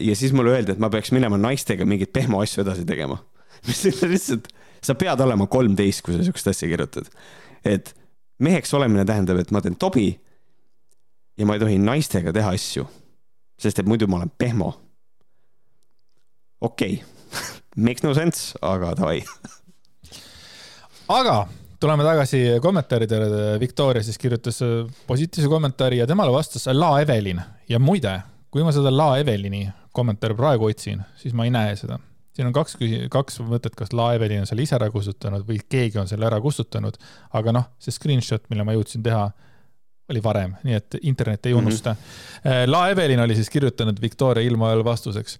ja siis mulle öeldi, et ma peaks minema naistega mingeid pehmo asju edasi tegema. mis lihtsalt, sa pead olema kolmteist, kui sa siukest asja kirjutad. et meheks olemine tähendab, et ma teen tobi. ja ma ei tohi naistega teha asju. sest et muidu ma olen pehmo. okei okay. makes no sense, aga davai
aga tuleme tagasi kommentaaridele, Victoria siis kirjutas äh, positiivse kommentaari ja temale vastas La Evelin ja muide, kui ma seda La Evelini kommentaari praegu otsin, siis ma ei näe seda. siin on kaks küsi-, kaks mõtet, kas La Evelin on selle ise ära kustutanud või keegi on selle ära kustutanud, aga noh, see screenshot, mille ma jõudsin teha, oli varem, nii et internet ei mhm. unusta mm. -hmm. La Evelin oli siis kirjutanud Victoria ilmaööl vastuseks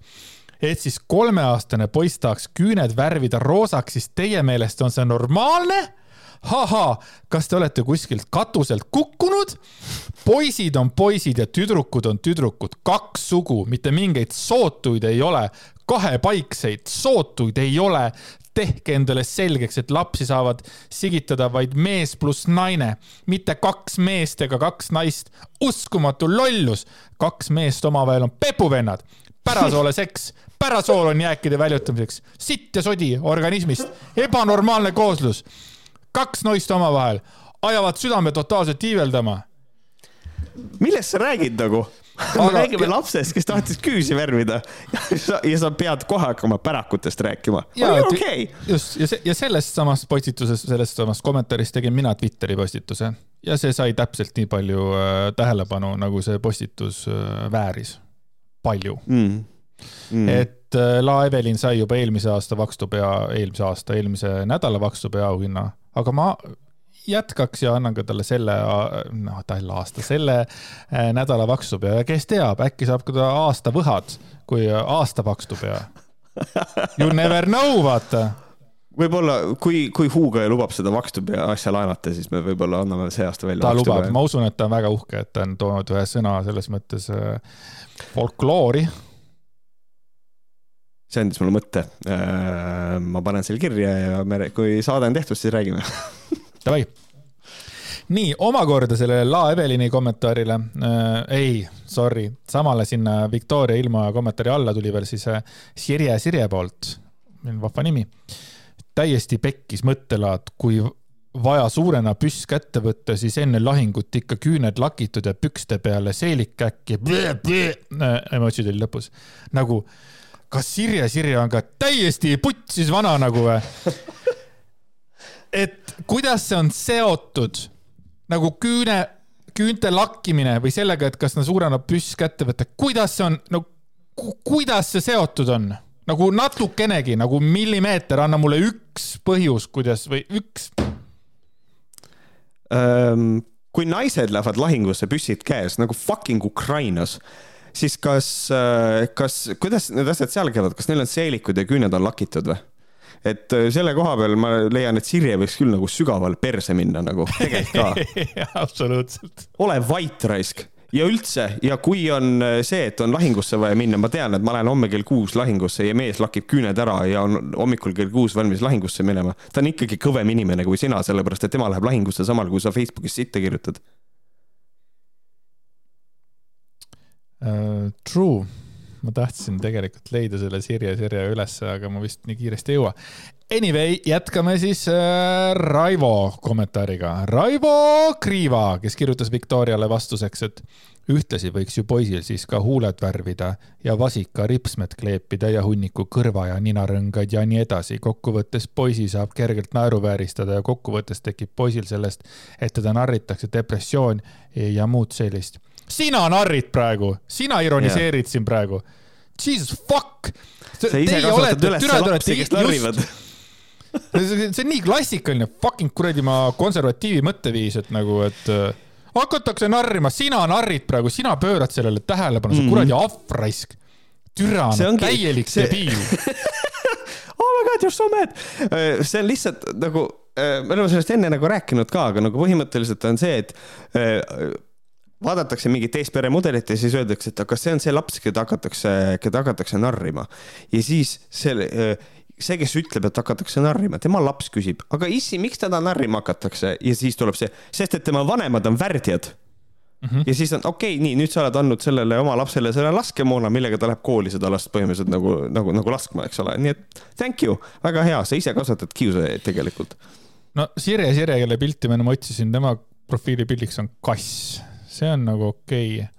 et siis kolmeaastane poiss tahaks küüned värvida roosaks, siis teie meelest on see normaalne ahaa, kas te olete kuskilt katuselt kukkunud? poisid on poisid ja tüdrukud on tüdrukud, kaks sugu, mitte mingeid sootuid ei ole, kahepaikseid sootuid ei ole. Tehke endale selgeks, et lapsi saavad sigitada vaid mees pluss naine, mitte kaks meest ega kaks naist. uskumatu lollus, kaks meest omavahel on pepuvennad, pärasoole seks, pärasool on jääkide väljutamiseks, sitt ja sodi organismist, ebanormaalne kooslus kaks naist omavahel ajavad südame totaalselt iiveldama.
millest sa räägid nagu? me räägime lapsest, kes tahtis küüsi värvida ja sa, ja sa pead kohe hakkama pärakutest rääkima.
Okay. just ja ja sellest samast postituses, sellest samast kommentaarist tegin mina Twitteri postituse ja see sai täpselt nii palju äh, tähelepanu, nagu see postitus äh, vääris. palju mm.. Mm. et äh, La Evelin sai juba eelmise aasta Vakstupea, eelmise aasta, eelmise nädala Vakstupea auhinna, aga ma jätkaks ja annan ka talle selle, noh, talle aasta, selle äh, nädala Vakstupea ja kes teab, äkki saab ka ta aasta võhad, kui aasta Vakstupea. You never know, vaata.
Võib-olla, kui, kui Hugo lubab seda Vakstupea asja laenata, siis me võib-olla anname see aasta välja.
ta lubab, ma usun, et ta on väga uhke, et ta on toonud ühe sõna selles mõttes äh, folkloori
see andis mulle mõtte. Äh, ma panen selle kirja ja me, kui saade on tehtud, siis räägime
Davai. nii, omakorda sellele La Evelini kommentaarile äh,, ei, sorry, samale sinna Victoria ilma kommentaari alla tuli veel siis äh, Sirje Sirje poolt, vahva nimi. täiesti pekkis mõttelaad, kui vaja suurena püss kätte võtta, siis enne lahingut ikka küüned lakitud ja pükste peale seelik äkki. Äh, emotsioonid oli lõpus. nagu, kas Sirje Sirje on ka täiesti putsis vana nagu või? et kuidas see on seotud nagu küüne, küünte lakkimine või sellega, et kas no suureneb püss kätte võtta, kuidas see on, no kuidas see seotud on? nagu natukenegi, nagu millimeeter, anna mulle üks põhjus, kuidas või üks
kui naised lähevad lahingusse püssid käes nagu fucking Ukrainas, siis kas, äh, kas, kuidas need asjad seal käivad, kas neil on seelikud ja küüned on lakitud või? et äh, selle koha peal ma leian, et Sirje võiks küll nagu sügavale perse minna nagu, tegelikult
ka
absoluutselt. ole vait, raisk ja üldse ja kui on äh, see, et on lahingusse vaja minna, ma tean, et ma lähen homme kell kuus lahingusse ja mees lakib küüned ära ja on hommikul kell kuus valmis lahingusse minema. ta on ikkagi kõvem inimene kui sina, sellepärast et tema läheb lahingusse samal, kui sa Facebookis sitta kirjutad
uh,. True ma tahtsin tegelikult leida selle Sirje Sirje ülesse, aga ma vist nii kiiresti ei jõua. Anyway, jätkame siis äh, Raivo kommentaariga. Raivo Kriiva, kes kirjutas Viktoriale vastuseks, et ühtlasi võiks ju poisil siis ka huuled värvida ja vasika ripsmed kleepida ja hunniku kõrva ja ninarõngad ja nii edasi. kokkuvõttes poisi saab kergelt naeruvääristada ja kokkuvõttes tekib poisil sellest, et teda narritakse depressioon ja muud sellist sina narrid praegu, sina ironiseerid yeah. siin praegu. Jesus fuck.
sa ise kasvatad üles lapsi, kes narrivad
see on nii klassikaline fucking kuradi ma konservatiivi mõtteviis, et nagu, et äh, hakatakse narrima, sina narrid praegu, sina pöörad sellele tähelepanu, sa mm. kuradi ahvraisk. türa, täielik see... debiil
oh my god, you are so mad. Äh, see on lihtsalt nagu, äh, me oleme sellest enne nagu rääkinud ka, aga nagu põhimõtteliselt on see, et vaadatakse mingit teist peremudelit ja siis öeldakse, et kas see on see laps, keda hakatakse, keda hakatakse narrima. ja siis selle, see, kes ütleb, et hakatakse narrima, tema laps küsib, aga issi, miks teda narrima hakatakse ja siis tuleb see, sest et tema vanemad on värdjad Mm -hmm. ja siis on okei okay,, nii nüüd sa oled andnud sellele oma lapsele selle laskemoona, millega ta läheb kooli seda last põhimõtteliselt nagu, nagu, nagu laskma, eks ole, nii et thank you, väga hea, sa ise kasvatad kiusajaid tegelikult.
no Sirje, Sirje, kelle pilti ma ennem otsisin, tema profiilipildiks on kass see on nagu okei okay.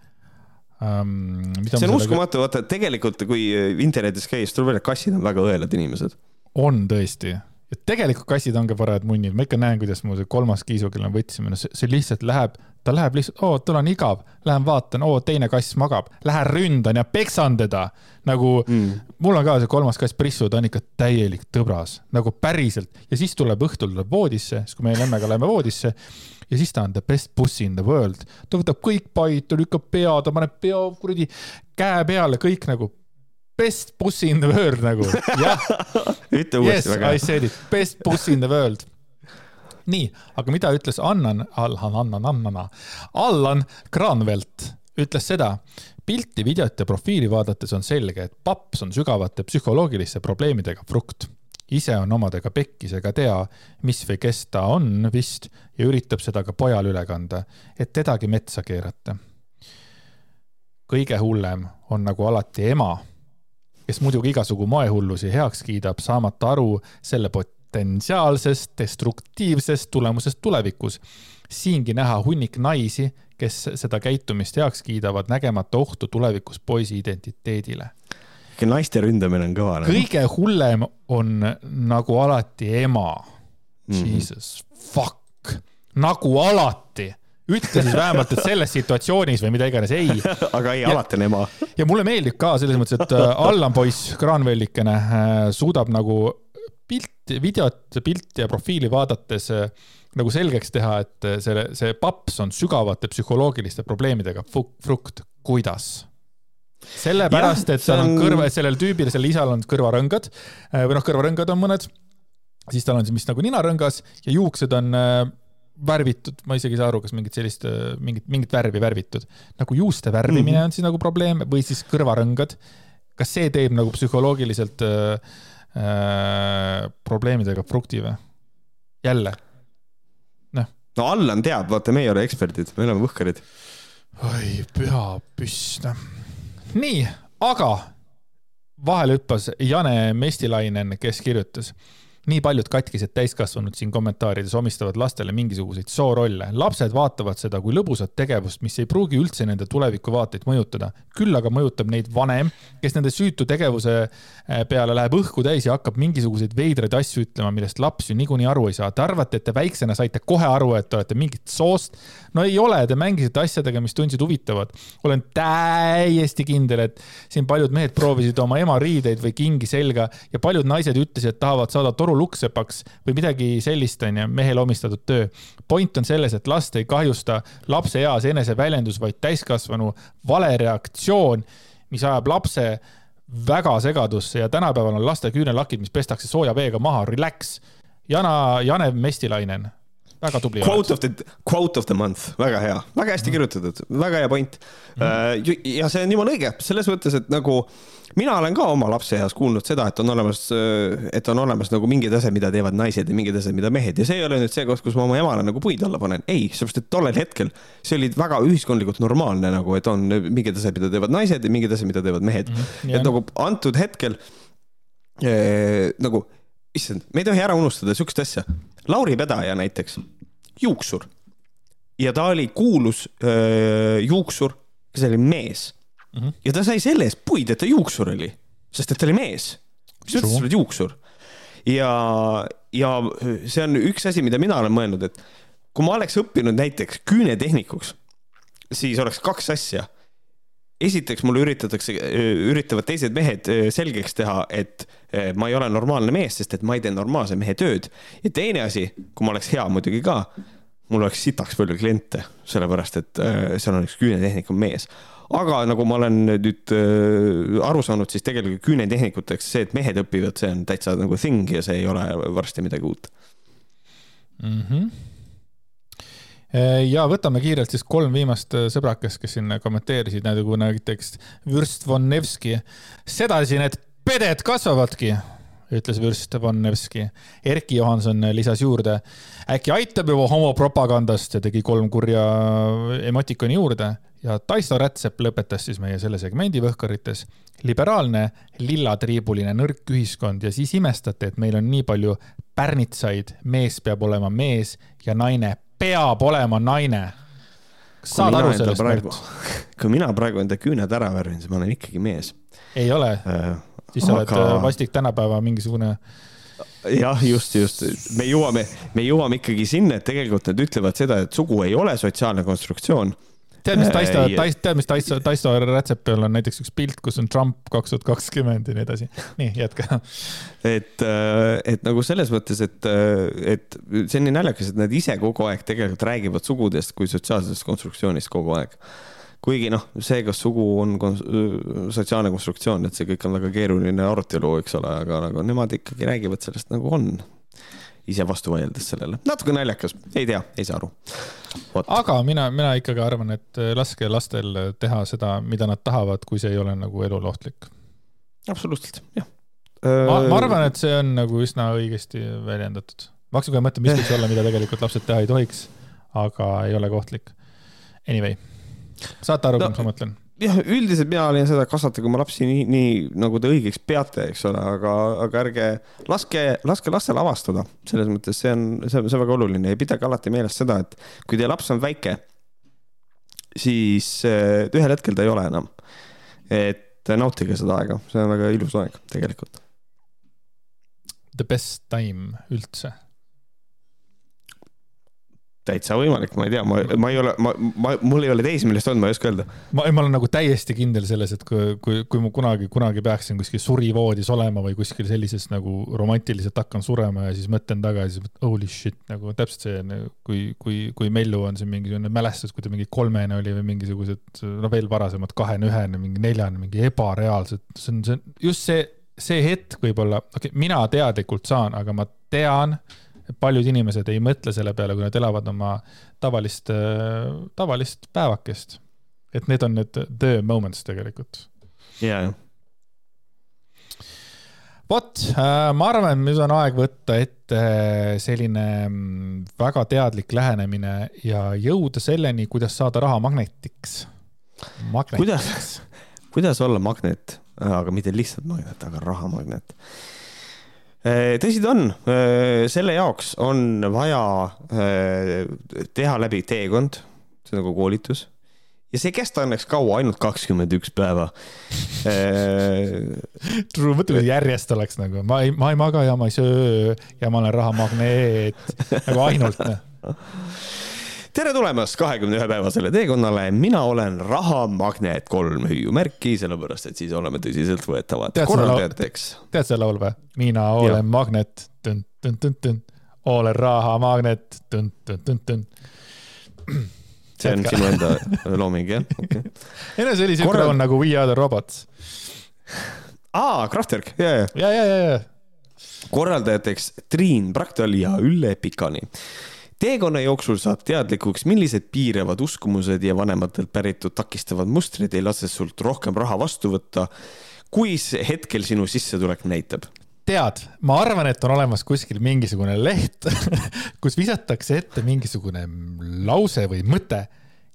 um,. see on uskumatu, vaata tegelikult, kui internetis käis, tuleb välja, kassid on väga õelad inimesed.
on tõesti ja tegelikult kassid ongi parajad munnid, ma ikka näen, kuidas mu see kolmas kiisu, kelle me võtsime, no see, see lihtsalt läheb, ta läheb lihtsalt, oo, tal on igav, lähen vaatan, oo, teine kass magab, lähen ründan ja peksan teda. nagu mm. mul on ka see kolmas kass Prissu, ta on ikka täielik tõbras, nagu päriselt ja siis tuleb õhtul tuleb voodisse, siis kui me lemmega läheme voodisse ja siis ta on the best pussy in the world. ta võtab kõik pait, ta lükkab pea, ta paneb pea kuradi käe peale, kõik nagu best pussy in the world nagu,
ütle uuesti
yes, väga. I said it, best pussy in the world. Nii, aga mida ütles Annan, Allan, Annan, Annana, Allan Granvelt ütles seda, pilti, videot ja profiili vaadates on selge, et paps on sügavate psühholoogiliste probleemidega frukt ise on omadega pekkis ega tea, mis või kes ta on vist ja üritab seda ka pojale üle kanda, et tedagi metsa keerata. kõige hullem on nagu alati ema, kes muidugi igasugu moehullusi heaks kiidab, saamata aru selle potentsiaalsest destruktiivsest tulemusest tulevikus. siingi näha hunnik naisi, kes seda käitumist heaks kiidavad, nägemata ohtu tulevikus poisi identiteedile.
Naiste ründamine on kõva.
Nagu. kõige hullem on nagu alati ema mm. -hmm. Jesus fuck, nagu alati ütle siis vähemalt, et selles situatsioonis või mida iganes, ei.
aga ei, alati on ema.
ja mulle meeldib ka selles mõttes, et äh, Allan poiss, kraanvellikene, äh, suudab nagu pilti, videot, pilti ja profiili vaadates äh, nagu selgeks teha, et selle, see paps on sügavate psühholoogiliste probleemidega frukt, kuidas? Sellepärast, et tal on kõrva, sellel tüübil, sellel isal on kõrvarõngad või noh, kõrvarõngad on mõned, siis tal on siis vist nagu ninarõngas ja juuksed on värvitud, ma isegi ei saa aru, kas mingit sellist, mingit, mingit värvi värvitud. nagu juuste värvimine mm -hmm. on siis nagu probleem või siis kõrvarõngad. kas see teeb nagu psühholoogiliselt äh, äh, probleemidega frukti või? jälle,
noh. no Allan teab, vaata, meie ei ole eksperdid, me oleme võhkarid.
oi, püha püss, noh. Nii, aga vahele hüppas Jane Mestilainen, kes kirjutas nii paljud katkised täiskasvanud siin kommentaarides omistavad lastele mingisuguseid soorolle. lapsed vaatavad seda kui lõbusat tegevust, mis ei pruugi üldse nende tulevikuvaateid mõjutada. küll aga mõjutab neid vanem, kes nende süütu tegevuse eh, peale läheb õhku täis ja hakkab mingisuguseid veidraid asju ütlema, millest laps ju niikuinii aru ei saa. Te arvate, et te väiksena saite kohe aru, et te olete mingit soost. No ei ole, te mängisite asjadega, mis tundsid huvitavad. olen täiesti kindel, et siin paljud mehed proovisid oma ema riideid või kingi selga ja paljud naised ütlesid, et tahavad saada toru lukksepaks või midagi sellist, on ju, mehele omistatud töö. point on selles, et last ei kahjusta lapse eas eneseväljendus, vaid täiskasvanu vale reaktsioon, mis ajab lapse väga segadusse ja tänapäeval on laste küünelakid, mis pestakse sooja veega maha, relax. Jana, Janev Mestilainen, väga tubli.
Quote of the, quote of the month, väga hea, väga hästi kirjutatud, väga hea point mm. -hmm. ja see on jumala õige, selles mõttes, et nagu mina olen ka oma lapseeas kuulnud seda, et on olemas, äh, et on olemas nagu mingid asjad, mida teevad naised ja mingid asjad, mida mehed ja see ei ole nüüd see koht, kus ma oma emale nagu puid alla panen. ei, sellepärast, et tollel hetkel see oli väga ühiskondlikult normaalne nagu, et on mingid asjad, mida teevad naised ja mingid asjad, mida teevad mehed mm. -hmm, et nagu antud hetkel äh, nagu issand, me ei tohi ära unustada siukest asja. Lauri Pedaja näiteks, juuksur. ja ta oli kuulus öö, juuksur, kes oli mees mm. -hmm. ja ta sai selle eest puid, et ta juuksur oli, sest et ta oli mees. mis mõttes sa oled juuksur? ja, ja see on üks asi, mida mina olen mõelnud, et kui ma oleks õppinud näiteks küünetehnikuks, siis oleks kaks asja esiteks mulle üritatakse, üritavad teised mehed selgeks teha, et ma ei ole normaalne mees, sest et ma ei tee normaalse mehe tööd. ja teine asi, kui ma oleks hea muidugi ka, mul oleks sitaks palju kliente, sellepärast et seal on üks küünetehnikum mees. aga nagu ma olen nüüd aru saanud, siis tegelikult küünetehnikuteks see, et mehed õpivad, see on täitsa nagu thing ja see ei ole varsti midagi uut
mm. -hmm ja võtame kiirelt siis kolm viimast äh, sõbrakest, kes siin kommenteerisid, nagu näiteks Vürst von Nevski. sedasi need peded kasvavadki, ütles Vürst von Nevski. Erki Johanson lisas juurde, äkki aitab juba homopropagandast ja tegi kolm kurja emotikoni juurde ja Taisto Rätsep lõpetas siis meie selle segmendi Võhkarites. liberaalne, lillatriibuline nõrk ühiskond ja siis imestate, et meil on nii palju pärnitsaid, mees peab olema mees ja naine peab olema naine. saad aru sellest, Märt?
kui mina praegu enda küüned ära värvin, siis ma olen ikkagi mees.
ei ole äh,. siis sa aga... oled äh, vastik tänapäeva mingisugune
jah, just, just, me jõuame, me jõuame ikkagi sinna, et tegelikult nad ütlevad seda, et sugu ei ole sotsiaalne konstruktsioon
tead, mis Taisto, tead, mis Taisto, Taisto Rätsepil on näiteks üks pilt, kus on Trump kaks tuhat kakskümmend ja nii edasi. nii, jätka.
et, äh, et nagu selles mõttes, et, äh, et see on nii naljakas, et nad ise kogu aeg tegelikult räägivad sugudest kui sotsiaalsest konstruktsioonist kogu aeg kuigi noh, see, kas sugu on sotsiaalne konstruktsioon, et see kõik on väga keeruline arutelu, eks ole, aga nagu nemad ikkagi räägivad sellest nagu on ise vastu vaieldes sellele. natuke naljakas, ei tea, ei saa aru.
aga mina, mina ikkagi arvan, et äh, laske lastel teha seda, mida nad tahavad, kui see ei ole nagu elule ohtlik.
absoluutselt, jah.
ma, ma arvan, et see on nagu üsna õigesti väljendatud. ma hakkasin kohe mõtlema, mis võiks olla, mida tegelikult lapsed teha ei tohiks, aga ei ole ka ohtlik. Anyway, saate aru no,, mis ma mõtlen?
Jah, üldiselt mina olin seda kasvatada oma lapsi nii, nii nagu te õigeks peate, eks ole, aga, aga ärge laske, laske lastel avastada. selles mõttes see on, see on, see on väga oluline ja pidage alati meeles seda, et kui teie laps on väike, siis eh, ühel hetkel ta ei ole enam. et nautige seda aega, see on väga ilus aeg tegelikult.
The best time üldse
täitsa võimalik, ma ei tea, ma, ma ei ole, ma, ma, mul ei ole teismelist olnud, ma ei oska öelda.
ma, ma olen nagu täiesti kindel selles, et kui, kui, kui ma kunagi, kunagi peaksin kuskil surivoodis olema või kuskil sellises nagu romantiliselt hakkan surema ja siis mõtlen tagasi, holy shit, nagu täpselt see, nagu kui, kui, kui Mellu on siin mingisugune mälestus, kui ta mingi kolmene oli või mingisugused, no veel varasemad kahene, ühene, mingi neljane, mingi ebareaalsed, see on, see on just see, see hetk võib-olla, okei okay,, mina teadlikult saan, aga ma tean paljud inimesed ei mõtle selle peale, kui nad elavad oma tavalist, tavalist päevakest. et need on need the moments tegelikult.
ja, jah
vot, äh, ma arvan, nüüd on aeg võtta ette selline mm, väga teadlik lähenemine ja jõuda selleni, kuidas saada raha magnetiks.
kuidas, kuidas olla magnet, aga mitte lihtsalt magnet, aga rahamagnet tõsi ta on, äh, selle jaoks on vaja äh, teha läbi teekond, see on nagu koolitus. Ja see ei kesta õnneks kaua, ainult kakskümmend üks päeva.
True, mõtle, kui järjest oleks nagu, ma ei, ma ei maga ja ma ei söö ja ma olen rahamagneet, nagu ainult
tere tulemast kahekümne ühe päevasele teekonnale, mina olen rahamagnet kolm hüüumärki, sellepärast et siis oleme tõsiseltvõetavad. korraldajateks.
tead seda laulu või? mina olen ja. magnet, olen rahamagnet,
see on sinu enda looming jah okay.?
ei no see oli siuke Korral... laul nagu We are the robots.
aa, Kraftwerk, ja,
ja. ja, ja, ja, ja.
korraldajateks Triin Praktal ja Ülle Pikani teekonna jooksul saab teadlikuks, millised piiravad uskumused ja vanematelt päritud takistavad mustrid ei lase sult rohkem raha vastu võtta, kui hetkel sinu sissetulek näitab.
Tead, ma arvan, et on olemas kuskil mingisugune leht kus visatakse ette mingisugune lause või mõte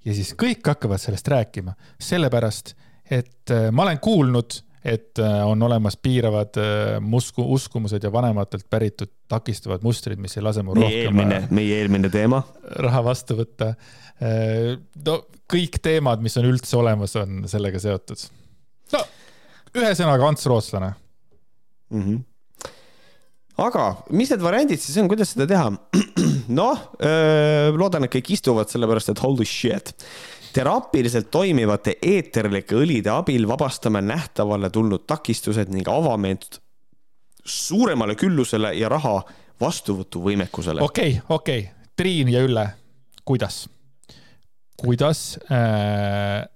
ja siis kõik hakkavad sellest rääkima, sellepärast et äh, ma olen kuulnud et äh, on olemas piiravad äh, musku, uskumused ja vanematelt päritud takistavad mustrid, mis ei lase mul
meie rohkem. eelmine, äh, meie eelmine teema.
raha vastu võtta. no kõik teemad, mis on üldse olemas, on sellega seotud. no ühesõnaga Ants Rootslane
mm. -hmm aga mis need variandid siis on, kuidas seda teha? noh, loodan, et kõik istuvad, sellepärast et holy shit teraapiliselt toimivate eeterlike õlide abil vabastame nähtavale tulnud takistused ning avame end suuremale küllusele ja raha vastuvõtuvõimekusele.
okei okay,, okei okay., Triin ja Ülle, kuidas, kuidas äh,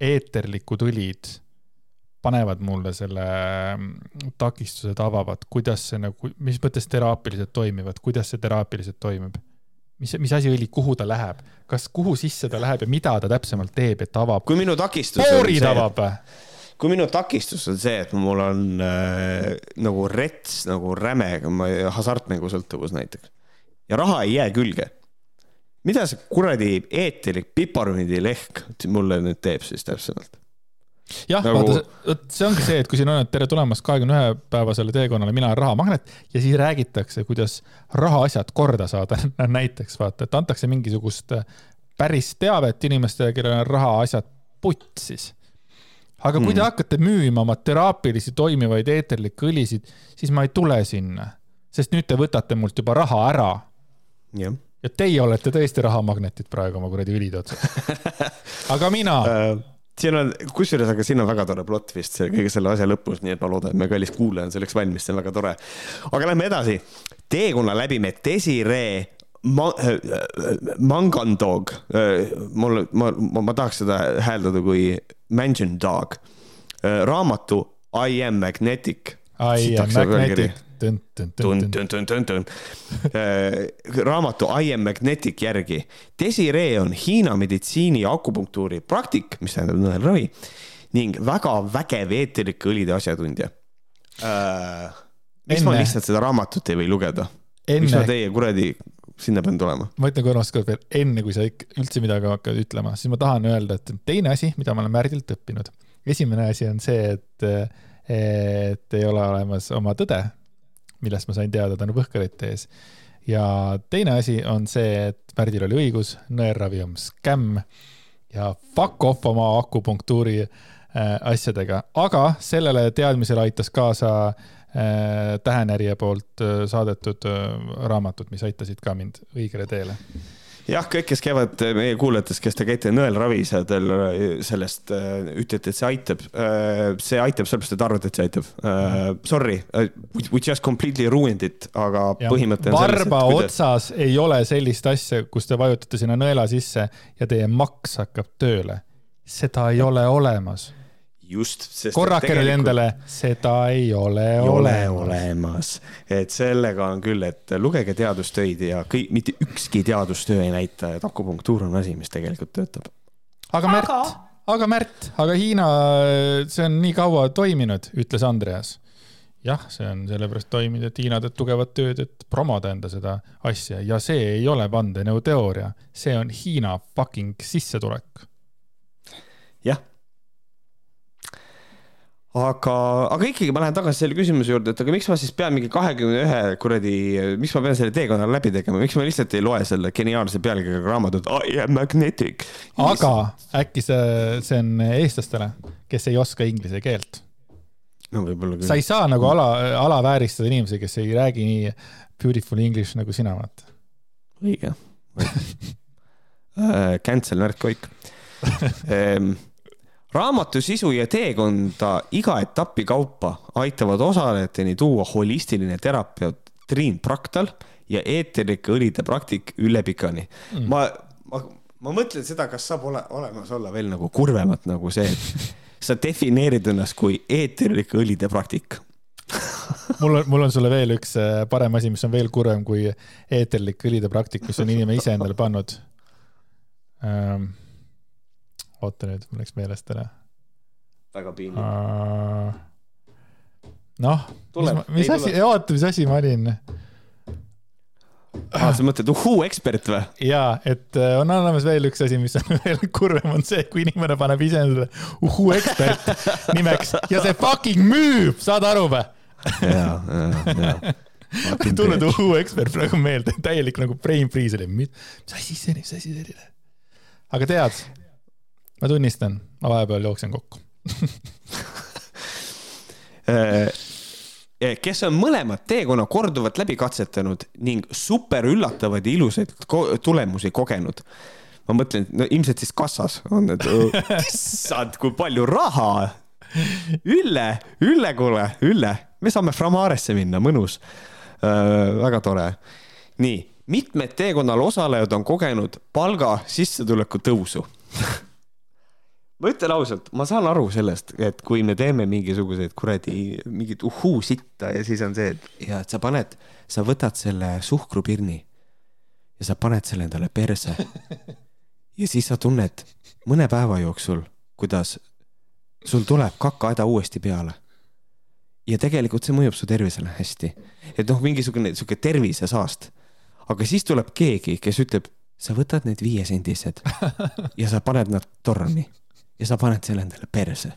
eeterlikud õlid panevad mulle selle mm, takistused avavad, kuidas see nagu, mis mõttes teraapiliselt toimivad, kuidas see teraapiliselt toimib? Mis, mis asi õli, kuhu ta läheb, kas, kuhu sisse ta läheb ja mida ta täpsemalt teeb, et avab?
kui minu takistus
poorid avab või?
kui minu takistus on see, et mul on äh, nagu rets nagu räme hasartmängusõltuvus näiteks ja raha ei jää külge. mida see kuradi eeterlik piparmündilehk mulle nüüd teeb siis täpsemalt?
Jah nagu..., vaata, see ongi see, et kui siin on, et tere tulemast kahekümne ühe päevasele teekonnale, mina olen rahamagnet ja siis räägitakse, kuidas rahaasjad korda saada näiteks vaata, et antakse mingisugust äh, päris teavet inimestele, kellel on rahaasjad putsis. aga kui te hmm. hakkate müüma oma teraapilisi toimivaid eeterlikke õlisid, siis ma ei tule sinna, sest nüüd te võtate mult juba raha ära.
jah
ja teie olete tõesti rahamagnetid praegu oma kuradi õlide otsas. aga mina uh
siin on, kusjuures, aga siin on väga tore plott vist see kõige selle asja lõpus, nii et ma loodan, et meie kallis kuulaja on selleks valmis, see on väga tore. aga lähme edasi. teekonna läbi me Desiree ma-, äh, Mangandog, äh, mul, ma, ma, ma tahaks seda hääldada kui Mansion Dog. Äh, raamatu I am magnetic.
I am magnetic.
Äh, raamatu I am magnetic järgi. Desiree on Hiina meditsiini ja akupunktuuri praktik, mis tähendab nõelravi ning väga vägev eeterlike õlide asjatundja uh,. miks ma lihtsalt seda raamatut ei või lugeda? miks ma teie kuradi sinna pean tulema.
ma ütlen kolmas kord veel, enne kui sa üldse midagi hakkad ütlema, siis ma tahan öelda, et teine asi, mida ma olen Märdilt õppinud. esimene asi on see, et, et ei ole olemas oma tõde, millest ma sain teada tänu Põhkarite ees. ja teine asi on see, et Märdil oli õigus, nõelravi on skämm ja fuck off oma akupunktuuri äh, asjadega, aga sellele teadmisele aitas kaasa äh, Tähenärija poolt äh, saadetud raamatud, mis aitasid ka mind õigele teele
jah, kõik, kes käivad meie kuulajatest, kes te käite nõelravisadel, sellest ütlete, et see aitab. see aitab sellepärast, et arvate, et see aitab. Sorry, we just completely ruined it, aga ja. põhimõte
on selles. varba te... otsas ei ole sellist asja, kus te vajutate sinna nõela sisse ja teie maks hakkab tööle. seda ei ole olemas
just.
korrake nüüd tegelikult... endale, seda ei ole ei olemas. ole olemas,
et sellega on küll, et lugege teadustöid ja kõik, mitte ükski teadustöö ei näita, et akupunktuur on asi, mis tegelikult töötab.
aga Märt aga..., aga Märt, aga Hiina, see on nii kaua toiminud, ütles Andreas jah, see on sellepärast toiminud, et Hiina teeb tugevat tööd, et promoda enda seda asja ja see ei ole vandenõuteooria, see on Hiina fucking sissetulek.
jah aga, aga ikkagi ma lähen tagasi selle küsimuse juurde, et aga miks ma siis pean mingi kahekümne ühe kuradi, miks ma pean selle teekonna läbi tegema, miks ma lihtsalt ei loe selle geniaalse pealkirjaga raamatut I am magnetic.
aga äkki see, see on eestlastele, kes ei oska inglise keelt?
no võib-olla küll.
sa ei saa nagu ala, alavääristada inimesi, kes ei räägi nii beautiful english nagu sina, vaata.
õige uh, Cancel Märt Koik raamatu sisu ja teekonda iga etapi kaupa aitavad osalejateni tuua holistiline terapeut Triin Praktal ja eeterlike õlide praktik Ülle Pikani. Mm.. ma, ma, ma mõtlen seda, kas saab ole, olemas olla veel nagu kurvemat nagu see, et sa defineerid ennast kui eeterlike õlide praktik.
Mul on, mul on sulle veel üks äh, parem asi, mis on veel kurvem kui eeterlik õlide praktik, mis on inimene ise endale pannud. Um, oota nüüd, mul läks meelest ära.
väga piinlik uh,.
noh, mis, mis asi, oota, mis asi ma olin?
ah,. sa mõtled uhuu ekspert või?
jaa, et äh, on olemas veel üks asi, mis on veel kurvem, on see, kui inimene paneb ise endale uhuu ekspert nimeks ja see fucking müüb, saad aru või?
jaa, jaa, jaa
tulnud uhuu ekspert praegu meelde, täielik nagu brain freeze oli, mis asi see, mis asi see oli? aga tead, ma tunnistan, ma vahepeal jooksen kokku
äh, äh, kes on mõlemad teekonna korduvalt läbi katsetanud ning super üllatavaid ja ilusaid ko tulemusi kogenud. ma mõtlen, no ilmselt siis kassas on need, issand, kui palju raha. Ülle, Ülle, kuule, Ülle, me saame Framaresse minna, mõnus äh,. väga tore. nii, mitmed teekonnal osalejad on kogenud palga sissetuleku tõusu ma ütlen ausalt, ma saan aru sellest, et kui me teeme mingisuguseid kuradi, mingit uhuu sitta ja siis on see, et ja et sa paned, sa võtad selle suhkrupirni ja sa paned selle endale perse. ja siis sa tunned mõne päeva jooksul, kuidas sul tuleb kakahäda uuesti peale. ja tegelikult see mõjub su tervisele hästi. et noh, mingisugune sihuke tervisesaast. aga siis tuleb keegi, kes ütleb, sa võtad need viiesendised ja sa paned nad torni ja sa paned selle endale perse.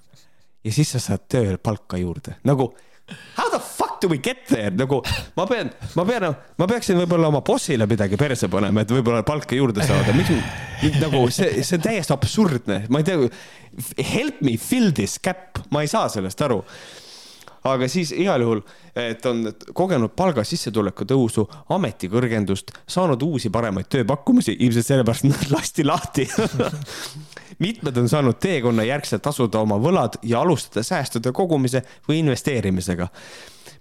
ja siis sa saad tööl palka juurde, nagu how the fuck do we get there, nagu ma pean, ma pean, ma peaksin võib-olla oma bossile midagi perse panema, et võib-olla palka juurde saada, miks nagu see, see on täiesti absurdne, ma ei tea. Help me fill this gap, ma ei saa sellest aru. Aga siis igal juhul, et on kogenud palga sissetuleku tõusu, ametikõrgendust, saanud uusi paremaid tööpakkumisi, ilmselt sellepärast nad lasti lahti mitmed on saanud teekonna järgselt tasuda oma võlad ja alustada säästude kogumise või investeerimisega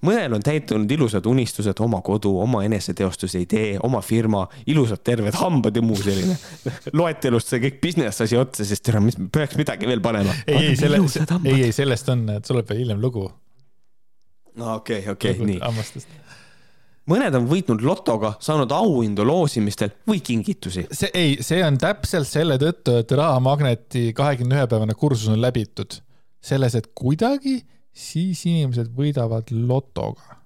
mõnel on täitunud ilusad unistused, oma kodu, oma eneseteostuse idee, oma firma, ilusad terved hambad ja muu selline. loetelust sai kõik business asi otsa, sest tere, mis, peaks midagi veel panema.
ei, ei, sellest, ei, ei, sellest on, tuleb veel hiljem lugu
no okei okay,, okei okay,, nii. Mõned on võitnud lotoga, saanud auhindu loosimistel või kingitusi.
see ei, see on täpselt selle tõttu, et rahamagneti kahekümne ühe päevane kursus on läbitud. selles, et kuidagi siis inimesed võidavad lotoga.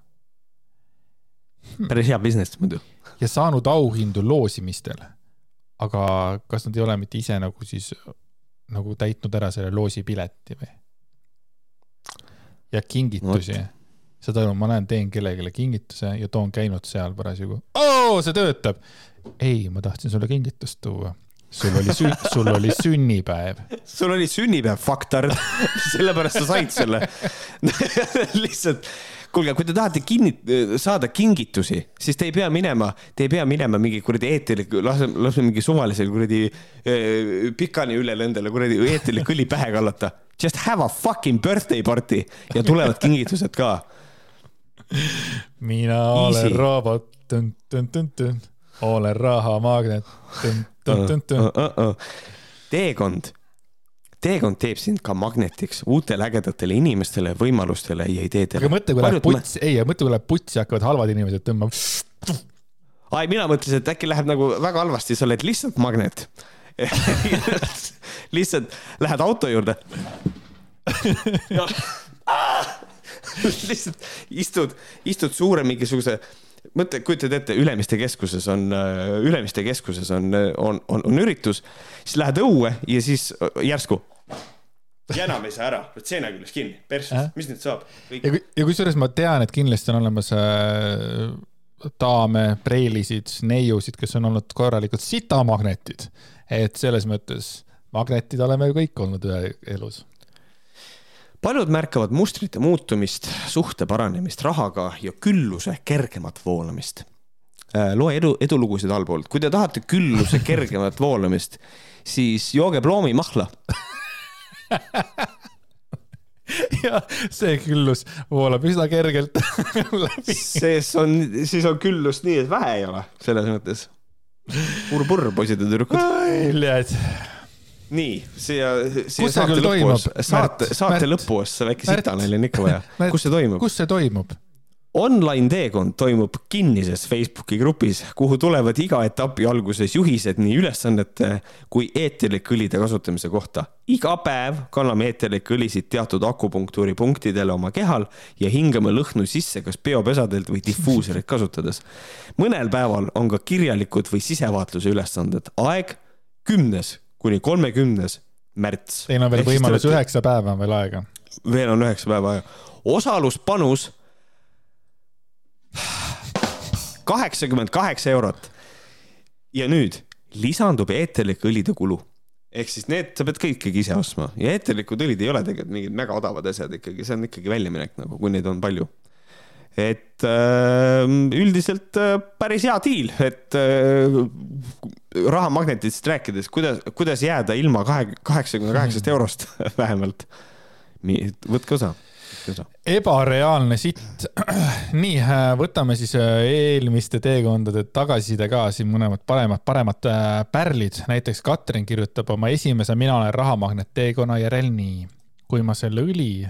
päris hea business muidu.
ja saanud auhindu loosimistel. aga kas nad ei ole mitte ise nagu siis nagu täitnud ära selle loosipileti või? ja kingitusi no saad aru, ma lähen teen kellelegi kingituse ja toon käinud seal parasjagu. oo, see töötab. ei, ma tahtsin sulle kingitust tuua. sul oli sün-, sul oli sünnipäev.
sul oli sünnipäev, fucktard. sellepärast sa said selle lihtsalt kuulge, kui te tahate kinni, saada kingitusi, siis te ei pea minema, te ei pea minema mingi kuradi eeterlik, lase, lase mingi suvalisel kuradi eh, pikani üle lendele kuradi eeterlik õli pähe kallata. Just have a fucking birthday party ja tulevad kingitused ka
mina Easy. olen robot, olen rahamagnet.
teekond, teekond teeb sind ka magnetiks. Uutele ägedatele inimestele, võimalustele ja ideedele.
aga mõtle, kui läheb puts, ei, mõtle, kui läheb putsi, hakkavad halvad inimesed tõmbama.
ai, mina mõtlesin, et äkki läheb nagu väga halvasti, sa oled lihtsalt magnet. Lihtsalt lähed auto juurde lihtsalt istud, istud suure mingisuguse, mõtle, kujutad ette, Ülemiste keskuses on, äh, Ülemiste keskuses on, on, on, on üritus, siis lähed õue ja siis äh, järsku ja enam ei saa ära, seina küljes kinni, perses, mis nüüd saab?
ja, ja kusjuures ma tean, et kindlasti on olemas äh, daame, preilisid, neiusid, kes on olnud korralikud sitamagnetid. et selles mõttes magnetid oleme ju kõik olnud elus
paljud märkavad mustrite muutumist, suhte paranemist rahaga ja külluse kergemat voolamist. Äh, loe edu, edulugusid allpoolt, kui te tahate külluse kergemat voolamist, siis jooge ploomimahla
ja see küllus voolab üsna kergelt
läbi. siis on, siis on küllust nii, et vähe ei ole, selles mõttes. purr-purr, poisid ja tüdrukud nii, siia, siia saate lõpuos, saate, saate lõpuos väike sitanali on ikka vaja. kus see toimub?
kus see toimub?
Online teekond toimub kinnises Facebooki grupis, kuhu tulevad iga etapi alguses juhised nii ülesannete kui eeterlike õlide kasutamise kohta. iga päev kanname eeterlikke õlisid teatud akupunktuuri punktidele oma kehal ja hingame lõhnu sisse kas peopesadelt või difuusorit kasutades. mõnel päeval on ka kirjalikud või sisevaatluse ülesanded. aeg kümnes kuni kolmekümnes märts.
Teil on veel Ehk võimalus, üheksa päeva on veel aega.
veel on üheksa päeva aega. osaluspanus kaheksakümmend kaheksa eurot. ja nüüd lisandub eeterlike õlide kulu. ehk siis need, sa pead kõik ikkagi ise ostma ja eeterlikud õlid ei ole tegelikult mingid mega odavad asjad ikkagi, see on ikkagi väljaminek nagu, kui neid on palju et äh, üldiselt äh, päris hea diil, et äh, rahamagnetitest rääkides, kuidas, kuidas jääda ilma kahe, kaheksakümne kaheksast eurost vähemalt. võtke osa
ebareaalne sitt. nii, äh, võtame siis eelmiste teekondade tagasiside ka siin mõlemad paremad, paremad pärlid. näiteks Katrin kirjutab oma esimese Mina olen rahamagnet teekonna järel nii. kui ma selle õli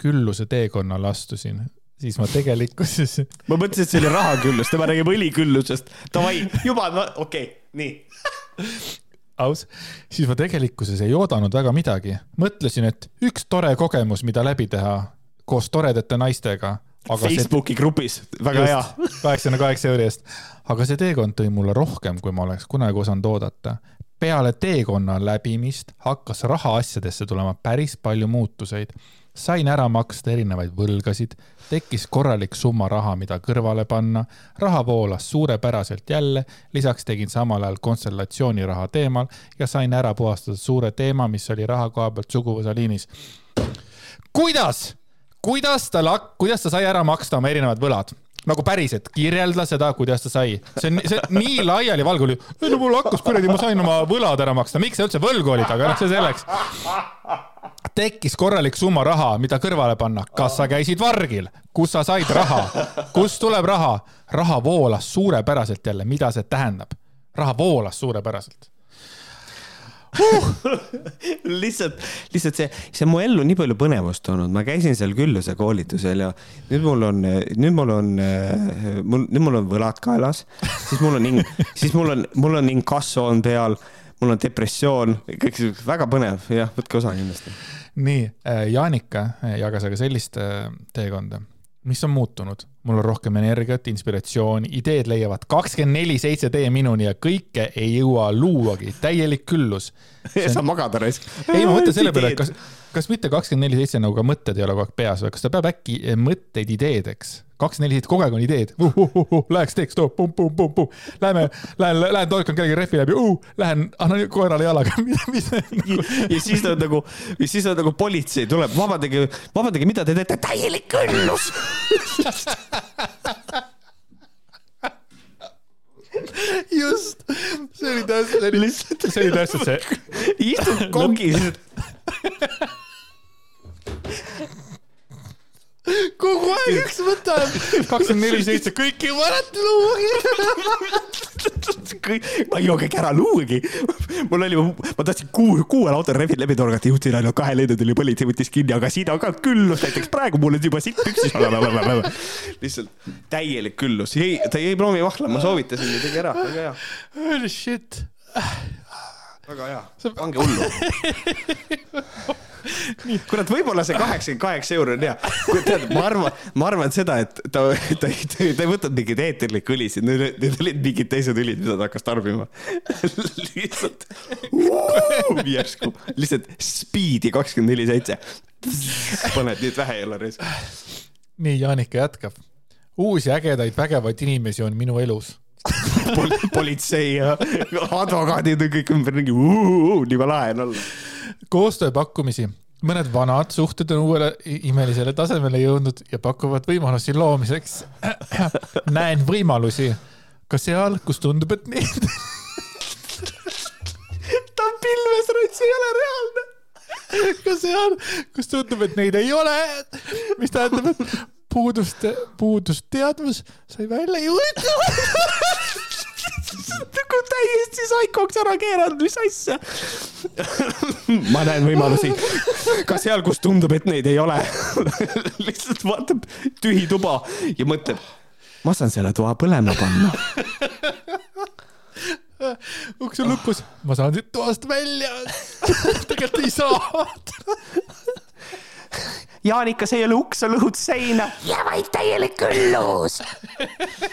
külluse teekonnale astusin, siis ma tegelikkuses
ma mõtlesin, et see oli rahaküllus, tema räägib õliküllusest. Davai, juba, okei okay,, nii
aus, siis ma tegelikkuses ei oodanud väga midagi. mõtlesin, et üks tore kogemus, mida läbi teha koos toredate naistega.
Facebooki see... grupis, väga hea.
kaheksakümne kaheksa euri eest. aga see teekond tõi mulle rohkem, kui ma oleks kunagi osanud oodata. peale teekonna läbimist hakkas rahaasjadesse tulema päris palju muutuseid sain ära maksta erinevaid võlgasid, tekkis korralik summa raha, mida kõrvale panna, raha voolas suurepäraselt jälle, lisaks tegin samal ajal konstellatsiooniraha teemal ja sain ära puhastada suure teema, mis oli raha koha pealt suguvõsa liinis. kuidas, kuidas ta lak-, kuidas ta sai ära maksta oma erinevad võlad? nagu päriselt, kirjelda seda, kuidas ta sai. see on, see on nii laialivalguline. ei no mul hakkas kuradi, ma sain oma võlad ära maksta, miks sa üldse võlgu olid, aga noh, see selleks. Tekkis korralik summa raha, mida kõrvale panna. kas sa käisid vargil, kus sa said raha, kust tuleb raha? raha voolas suurepäraselt jälle, mida see tähendab? raha voolas suurepäraselt
uh! lihtsalt, lihtsalt see, see on mu ellu nii palju põnevust toonud, ma käisin seal Külluse koolitusel ja nüüd mul on, nüüd mul on, mul, nüüd mul on võlad kaelas, siis mul on, siis mul on, mul on inkasso on peal, mul on depressioon, kõik see väga põnev, jah, võtke osa kindlasti.
Nii, äh, Jaanika jagas aga sellist äh, teekonda, mis on muutunud. Mul on rohkem energiat, inspiratsiooni, ideed leiavad kakskümmend neli seitse tee minuni ja kõike ei jõua luuagi, täielik küllus.
On... sa magad ära
ei, ma mõtlen selle peale, et kas, kas mitte kakskümmend neli seitse nagu ka mõtted ei ole kogu aeg peas või? Kas ta peab äkki mõtteid ideedeks? kakskümmend neli seitse, kogu aeg on ideed. Uh,. Uh, uh, uh, Läheks teeks too, pum-pum-pum-pum. Lähme, lähen, lähen torkan kellegi rehvi läbi. Uh,, lähen annan koerale jalaga.
Ja siis on nagu, siis on nagu politsei tuleb, vabandage, vabandage, mida te teete, täielik õllus
just, see oli täpselt, see oli täpselt see.
istub kongis
kogu aeg üks võtab. kakskümmend neli seitse, kõik ei mäleta luuagi.
ma ei joo kõik ära luuagi. mul oli, ma tahtsin kuu, kuuel autol rehvid läbi torgata, jõudsin ainult kahe lendu tuli politsei võttis kinni, aga siin on ka küllus, näiteks praegu mul on juba sitt püksis. lihtsalt täielik küllus, ei, ta jäi proovimahla, ma soovitasin, tegi ära, väga hea.
Holy shit.
Väga hea, pange hullu kurat, võib-olla see kaheksakümmend kaheksa euri on hea. tead, ma arvan, ma arvan seda, et ta, ta, ta, ta ei võtnud mingeid eeterlikke õlisid, need olid mingid teised õlid, mida ta hakkas tarbima. lihtsalt järsku, lihtsalt speed'i kakskümmend neli seitse. paned nüüd vähe jälle reis.
nii, Jaanika jätkab. uusi ägedaid vägevaid inimesi on minu elus
Pol politsei ja advokaadid on kõik ümberringi, nii lahe on olla
koostööpakkumisi, mõned vanad suhted on uuele imelisele tasemele jõudnud ja pakuvad võimalusi loomiseks. näen võimalusi ka seal, kus tundub, et neid
ta on pilves, Rots ei ole reaalne.
ka seal, kus tundub, et neid ei ole, mis tähendab, et puudus, puudus teadmus sai välja juuritud
nagu täiesti saikoks ära keeranud, mis asja. ma näen võimalusi ka seal, kus tundub, et neid ei ole. lihtsalt vaatab tühi tuba ja mõtleb, ma saan selle toa põlema panna
uks on lukus, ma saan siit toast välja. tegelikult ei saa.
Jaanika, see ei ole uks, sa lõhud seina.
ja vaid täielik õllus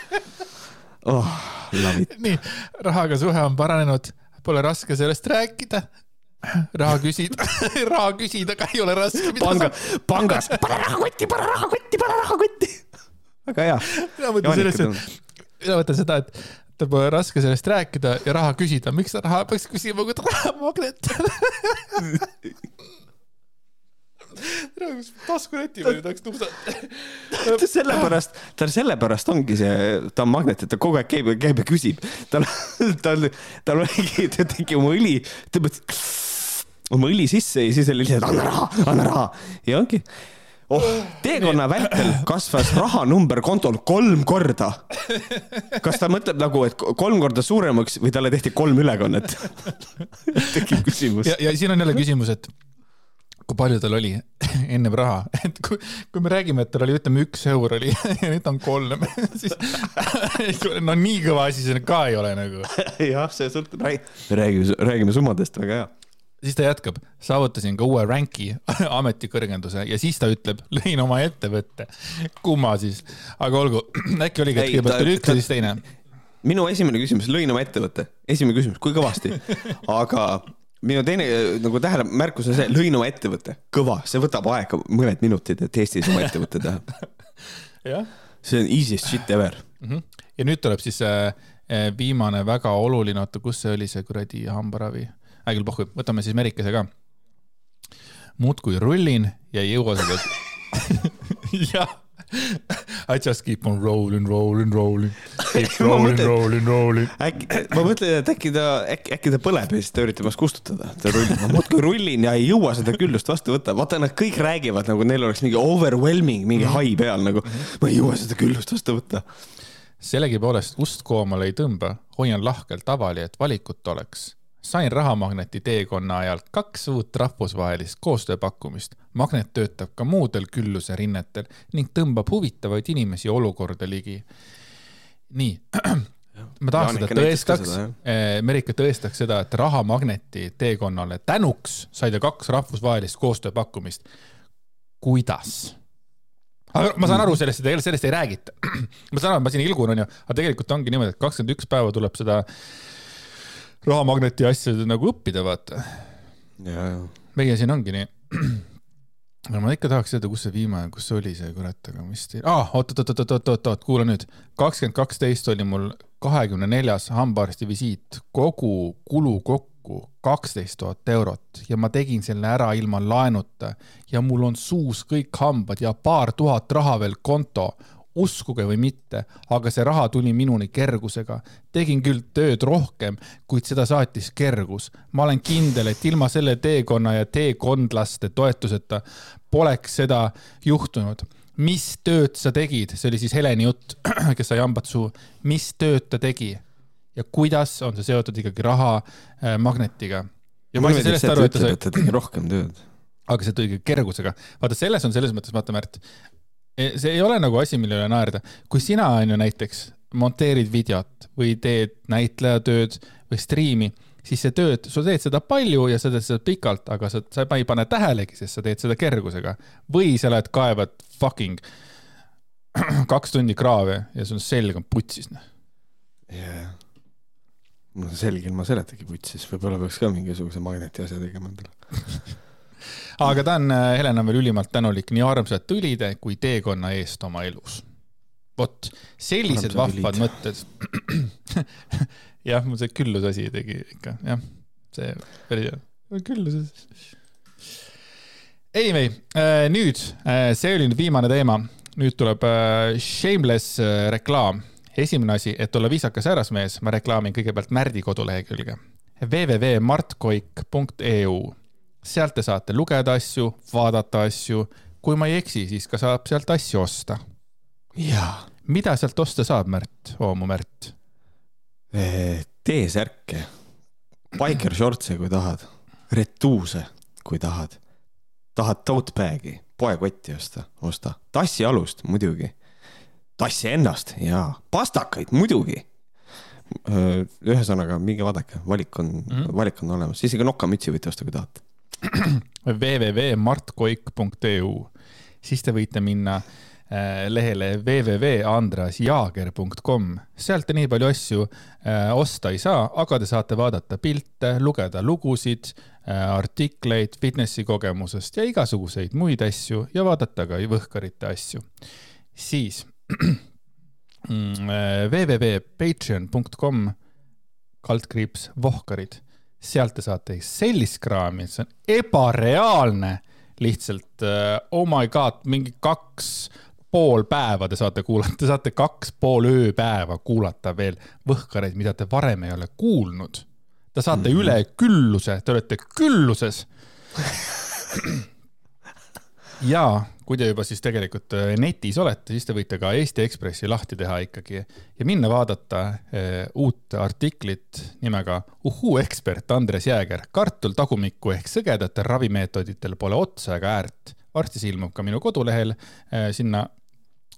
oh,.
nii, rahaga suhe on paranenud, pole raske sellest rääkida raha küsida raha küsida ka ei ole raske.
panga, pangas, pane rahakotti, pane rahakotti, pane rahakotti. väga hea.
mina mõtlen sellesse, mina mõtlen seda, et tal pole raske sellest rääkida ja raha küsida, miks sa raha peaks küsima, kui ta rahamagnet taskureti peal tahaks tupsata.
sellepärast, tal sellepärast ongi see, ta on magnet, et ta kogu aeg käib ja käib ja küsib. tal, tal, tal oligi, ta tegi oma õli, tõmbas oma õli sisse ja siis oli lihtsalt anna raha, anna raha ja ongi oh, teekonna vältel kasvas rahanumber kontol kolm korda. kas ta mõtleb nagu, et kolm korda suuremaks või talle tehti kolm ülekannet tekib küsimus.
ja, ja siin on jälle küsimus, et kui palju tal oli ennem raha, et kui, kui me räägime, et tal oli, ütleme, üks eur oli ja nüüd on kolm, siis no nii kõva asi see ka ei ole nagu.
jah, see sõltub, räägime, räägime summadest, väga hea
siis ta jätkab, saavutasin ka uue ranki ametikõrgenduse ja siis ta ütleb, lõin oma ettevõtte. kumma siis, aga olgu, äkki oligi, et kõigepealt oli üks ja siis teine.
minu esimene küsimus, lõin oma ettevõtte, esimene küsimus, kui kõvasti, aga minu teine nagu tähelepärkus on see, lõin oma ettevõtte, kõva, see võtab aega mõned minutid, et Eestis oma ettevõtte teha see on easiest shit ever
mm. -hmm. ja nüüd tuleb siis äh, äh, viimane väga oluline, oota, kus see oli, see kuradi hambaravi? hea küll, pohhu, võtame siis Merikese ka. muudkui rullin ja ei jõua seda jah I just keep on rolling, rolling, rolling. Keep rolling, rolling, rolling.
äkki, ma mõtlen, et äkki ta, äkki, äkki ta põleb ja siis ta üritab ennast kustutada. ta rullib, ma muudkui rullin ja ei jõua seda küllust vastu võtta. vaata, nad kõik räägivad nagu neil oleks mingi overwhelming, mingi hai peal nagu. ma ei jõua seda küllust vastu võtta.
sellegipoolest ust koomale ei tõmba, hoian lahkelt avali, et valikut oleks sain Rahamagneti teekonna ajal kaks uut rahvusvahelist koostööpakkumist. magnet töötab ka muudel külluse rinnetel ning tõmbab huvitavaid inimesi olukorda ligi. nii, ma tahaks seda tõestaks, eh, Merike tõestaks seda, et Rahamagneti teekonnale tänuks sai ta kaks rahvusvahelist koostööpakkumist. kuidas? aga ma saan aru sellest, et sellest ei räägita. ma saan aru, ma siin ilgun, onju, aga tegelikult ongi niimoodi, et kakskümmend üks päeva tuleb seda rahamagneti asja nagu õppida, vaata. meie siin ongi nii. No ma ikka tahaks teada, kus see viimane, kus see oli see kurat, aga mis teil ah,, oot, oot, oot, oot, oot, oot, oot, kuula nüüd. kakskümmend kaksteist oli mul kahekümne neljas hambaarsti visiit, kogu kulu kokku kaksteist tuhat eurot ja ma tegin selle ära ilma laenuta. Ja mul on suus kõik hambad ja paar tuhat raha veel konto uskuge või mitte, aga see raha tuli minuni kergusega. tegin küll tööd rohkem, kuid seda saatis kergus. ma olen kindel, et ilma selle teekonna ja teekondlaste toetuseta poleks seda juhtunud. mis tööd sa tegid, see oli siis Heleni jutt, kes sai hambad suhu, mis tööd ta tegi ja kuidas on see seotud ikkagi raha äh, magnetiga?
ja ma ei saa sellest aru, et ta sai. rohkem tööd
aga see tuli kergusega. vaata, selles on selles mõttes, vaata Märt, see ei ole nagu asi, mille üle naerda. kui sina on ju näiteks monteerid videot või teed näitlejatööd või striimi, siis see tööd, sa teed seda palju ja sa teed seda pikalt, aga sa, sa ei pane tähelegi, sest sa teed seda kergusega. või sa lähed kaevad fucking kaks tundi kraavi ja sul selg on putsis, noh.
jah. no selg ilma seletagi putsis, võib-olla peaks ka mingisuguse magneti asja tegema endale
aga ta on, äh, Helen on veel ülimalt tänulik nii armsate õlide kui teekonna eest oma elus. vot, sellised Armsad vahvad mõtted. Jah, mul see külluse asi tegi ikka, jah, see päris hea, külluses. Anyway, äh, nüüd, äh, see oli nüüd viimane teema, nüüd tuleb shameless reklaam. esimene asi, et olla viisakas härrasmees, ma reklaamin kõigepealt Märdi kodulehekülge. www.martkoik.eu sealt te saate lugeda asju, vaadata asju. kui ma ei eksi, siis ka saab sealt asju osta.
jaa.
mida sealt osta saab, Märt, oo mu Märt?
T-särke, biker shorts'e, kui tahad, retuuse, kui tahad, tahad tote bag'i, poekotti osta, osta, tassialust muidugi, tassi ennast ja pastakaid muidugi. Ühesõnaga, minge vaadake, valik on mm, -hmm. valik on olemas, isegi nokamütsi võite osta, kui tahate
www.martkoik.eu, siis te võite minna äh, lehele www.andrasjaager.com, sealt te nii palju asju äh, osta ei saa, aga te saate vaadata pilte, lugeda lugusid, äh, artikleid fitnessi kogemusest ja igasuguseid muid asju ja vaadata ka võhkarite asju. siis www.patreon.com kaldkriips vohkarid sealt te saate sellist kraami, see on ebareaalne, lihtsalt uh, oh my god, mingi kaks pool päeva te saate kuulata, te saate kaks pool ööpäeva kuulata veel võhkareid, mida te varem ei ole kuulnud. Te saate mm -hmm. üle külluse, te olete külluses ja kui te juba siis tegelikult äh, netis olete, siis te võite ka Eesti Ekspressi lahti teha ikkagi ja minna vaadata äh, uut artiklit nimega Uhuu ekspert Andres Jääger, kartul tagumikku ehk sõgedatel ravimeetoditel pole otsa ega äärt. varsti see ilmub ka minu kodulehel äh, sinna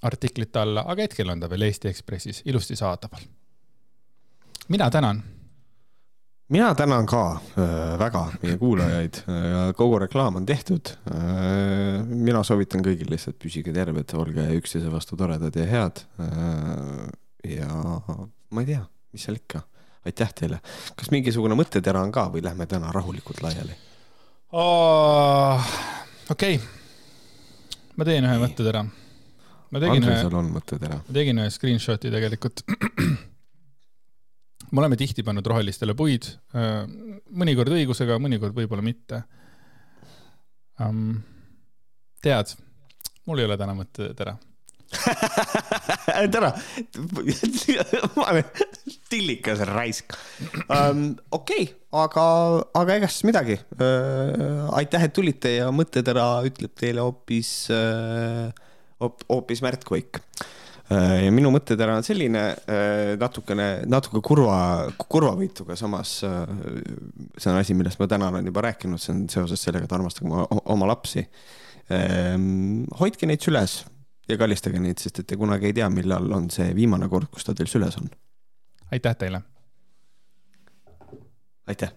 artiklite alla, aga hetkel on ta veel Eesti Ekspressis ilusti saadaval. mina tänan
mina tänan ka äh, väga meie kuulajaid äh,, kogu reklaam on tehtud äh,. mina soovitan kõigil lihtsalt püsige terved, olge üksteise vastu toredad ja head ja ma ei tea, mis seal ikka, aitäh teile. kas mingisugune mõttetera on ka või lähme täna rahulikult laiali
oh,? okei ma teen ühe mõttetera.
Andresel on mõttetera?
ma tegin ühe screenshot'i tegelikult me oleme tihti pannud rohelistele puid, äh, mõnikord õigusega, mõnikord võib-olla mitte um,. tead, mul ei ole täna mõttetera
täna, tillikas raisk um,. okei okay,, aga, aga ega siis midagi uh,. aitäh, et tulite ja mõttetera ütleb teile hoopis uh,, hoopis Märt Koik Äh, ja minu mõttetera on selline äh, natukene, natuke kurva, kurvavõituga, samas äh, see on asi, millest ma täna olen juba rääkinud, see on seoses sellega, et armastage oma lapsi. Ähm, hoidke neid süles ja kallistage neid, sest et te kunagi ei tea, millal on see viimane kord, kus ta teil süles on.
aitäh teile.
aitäh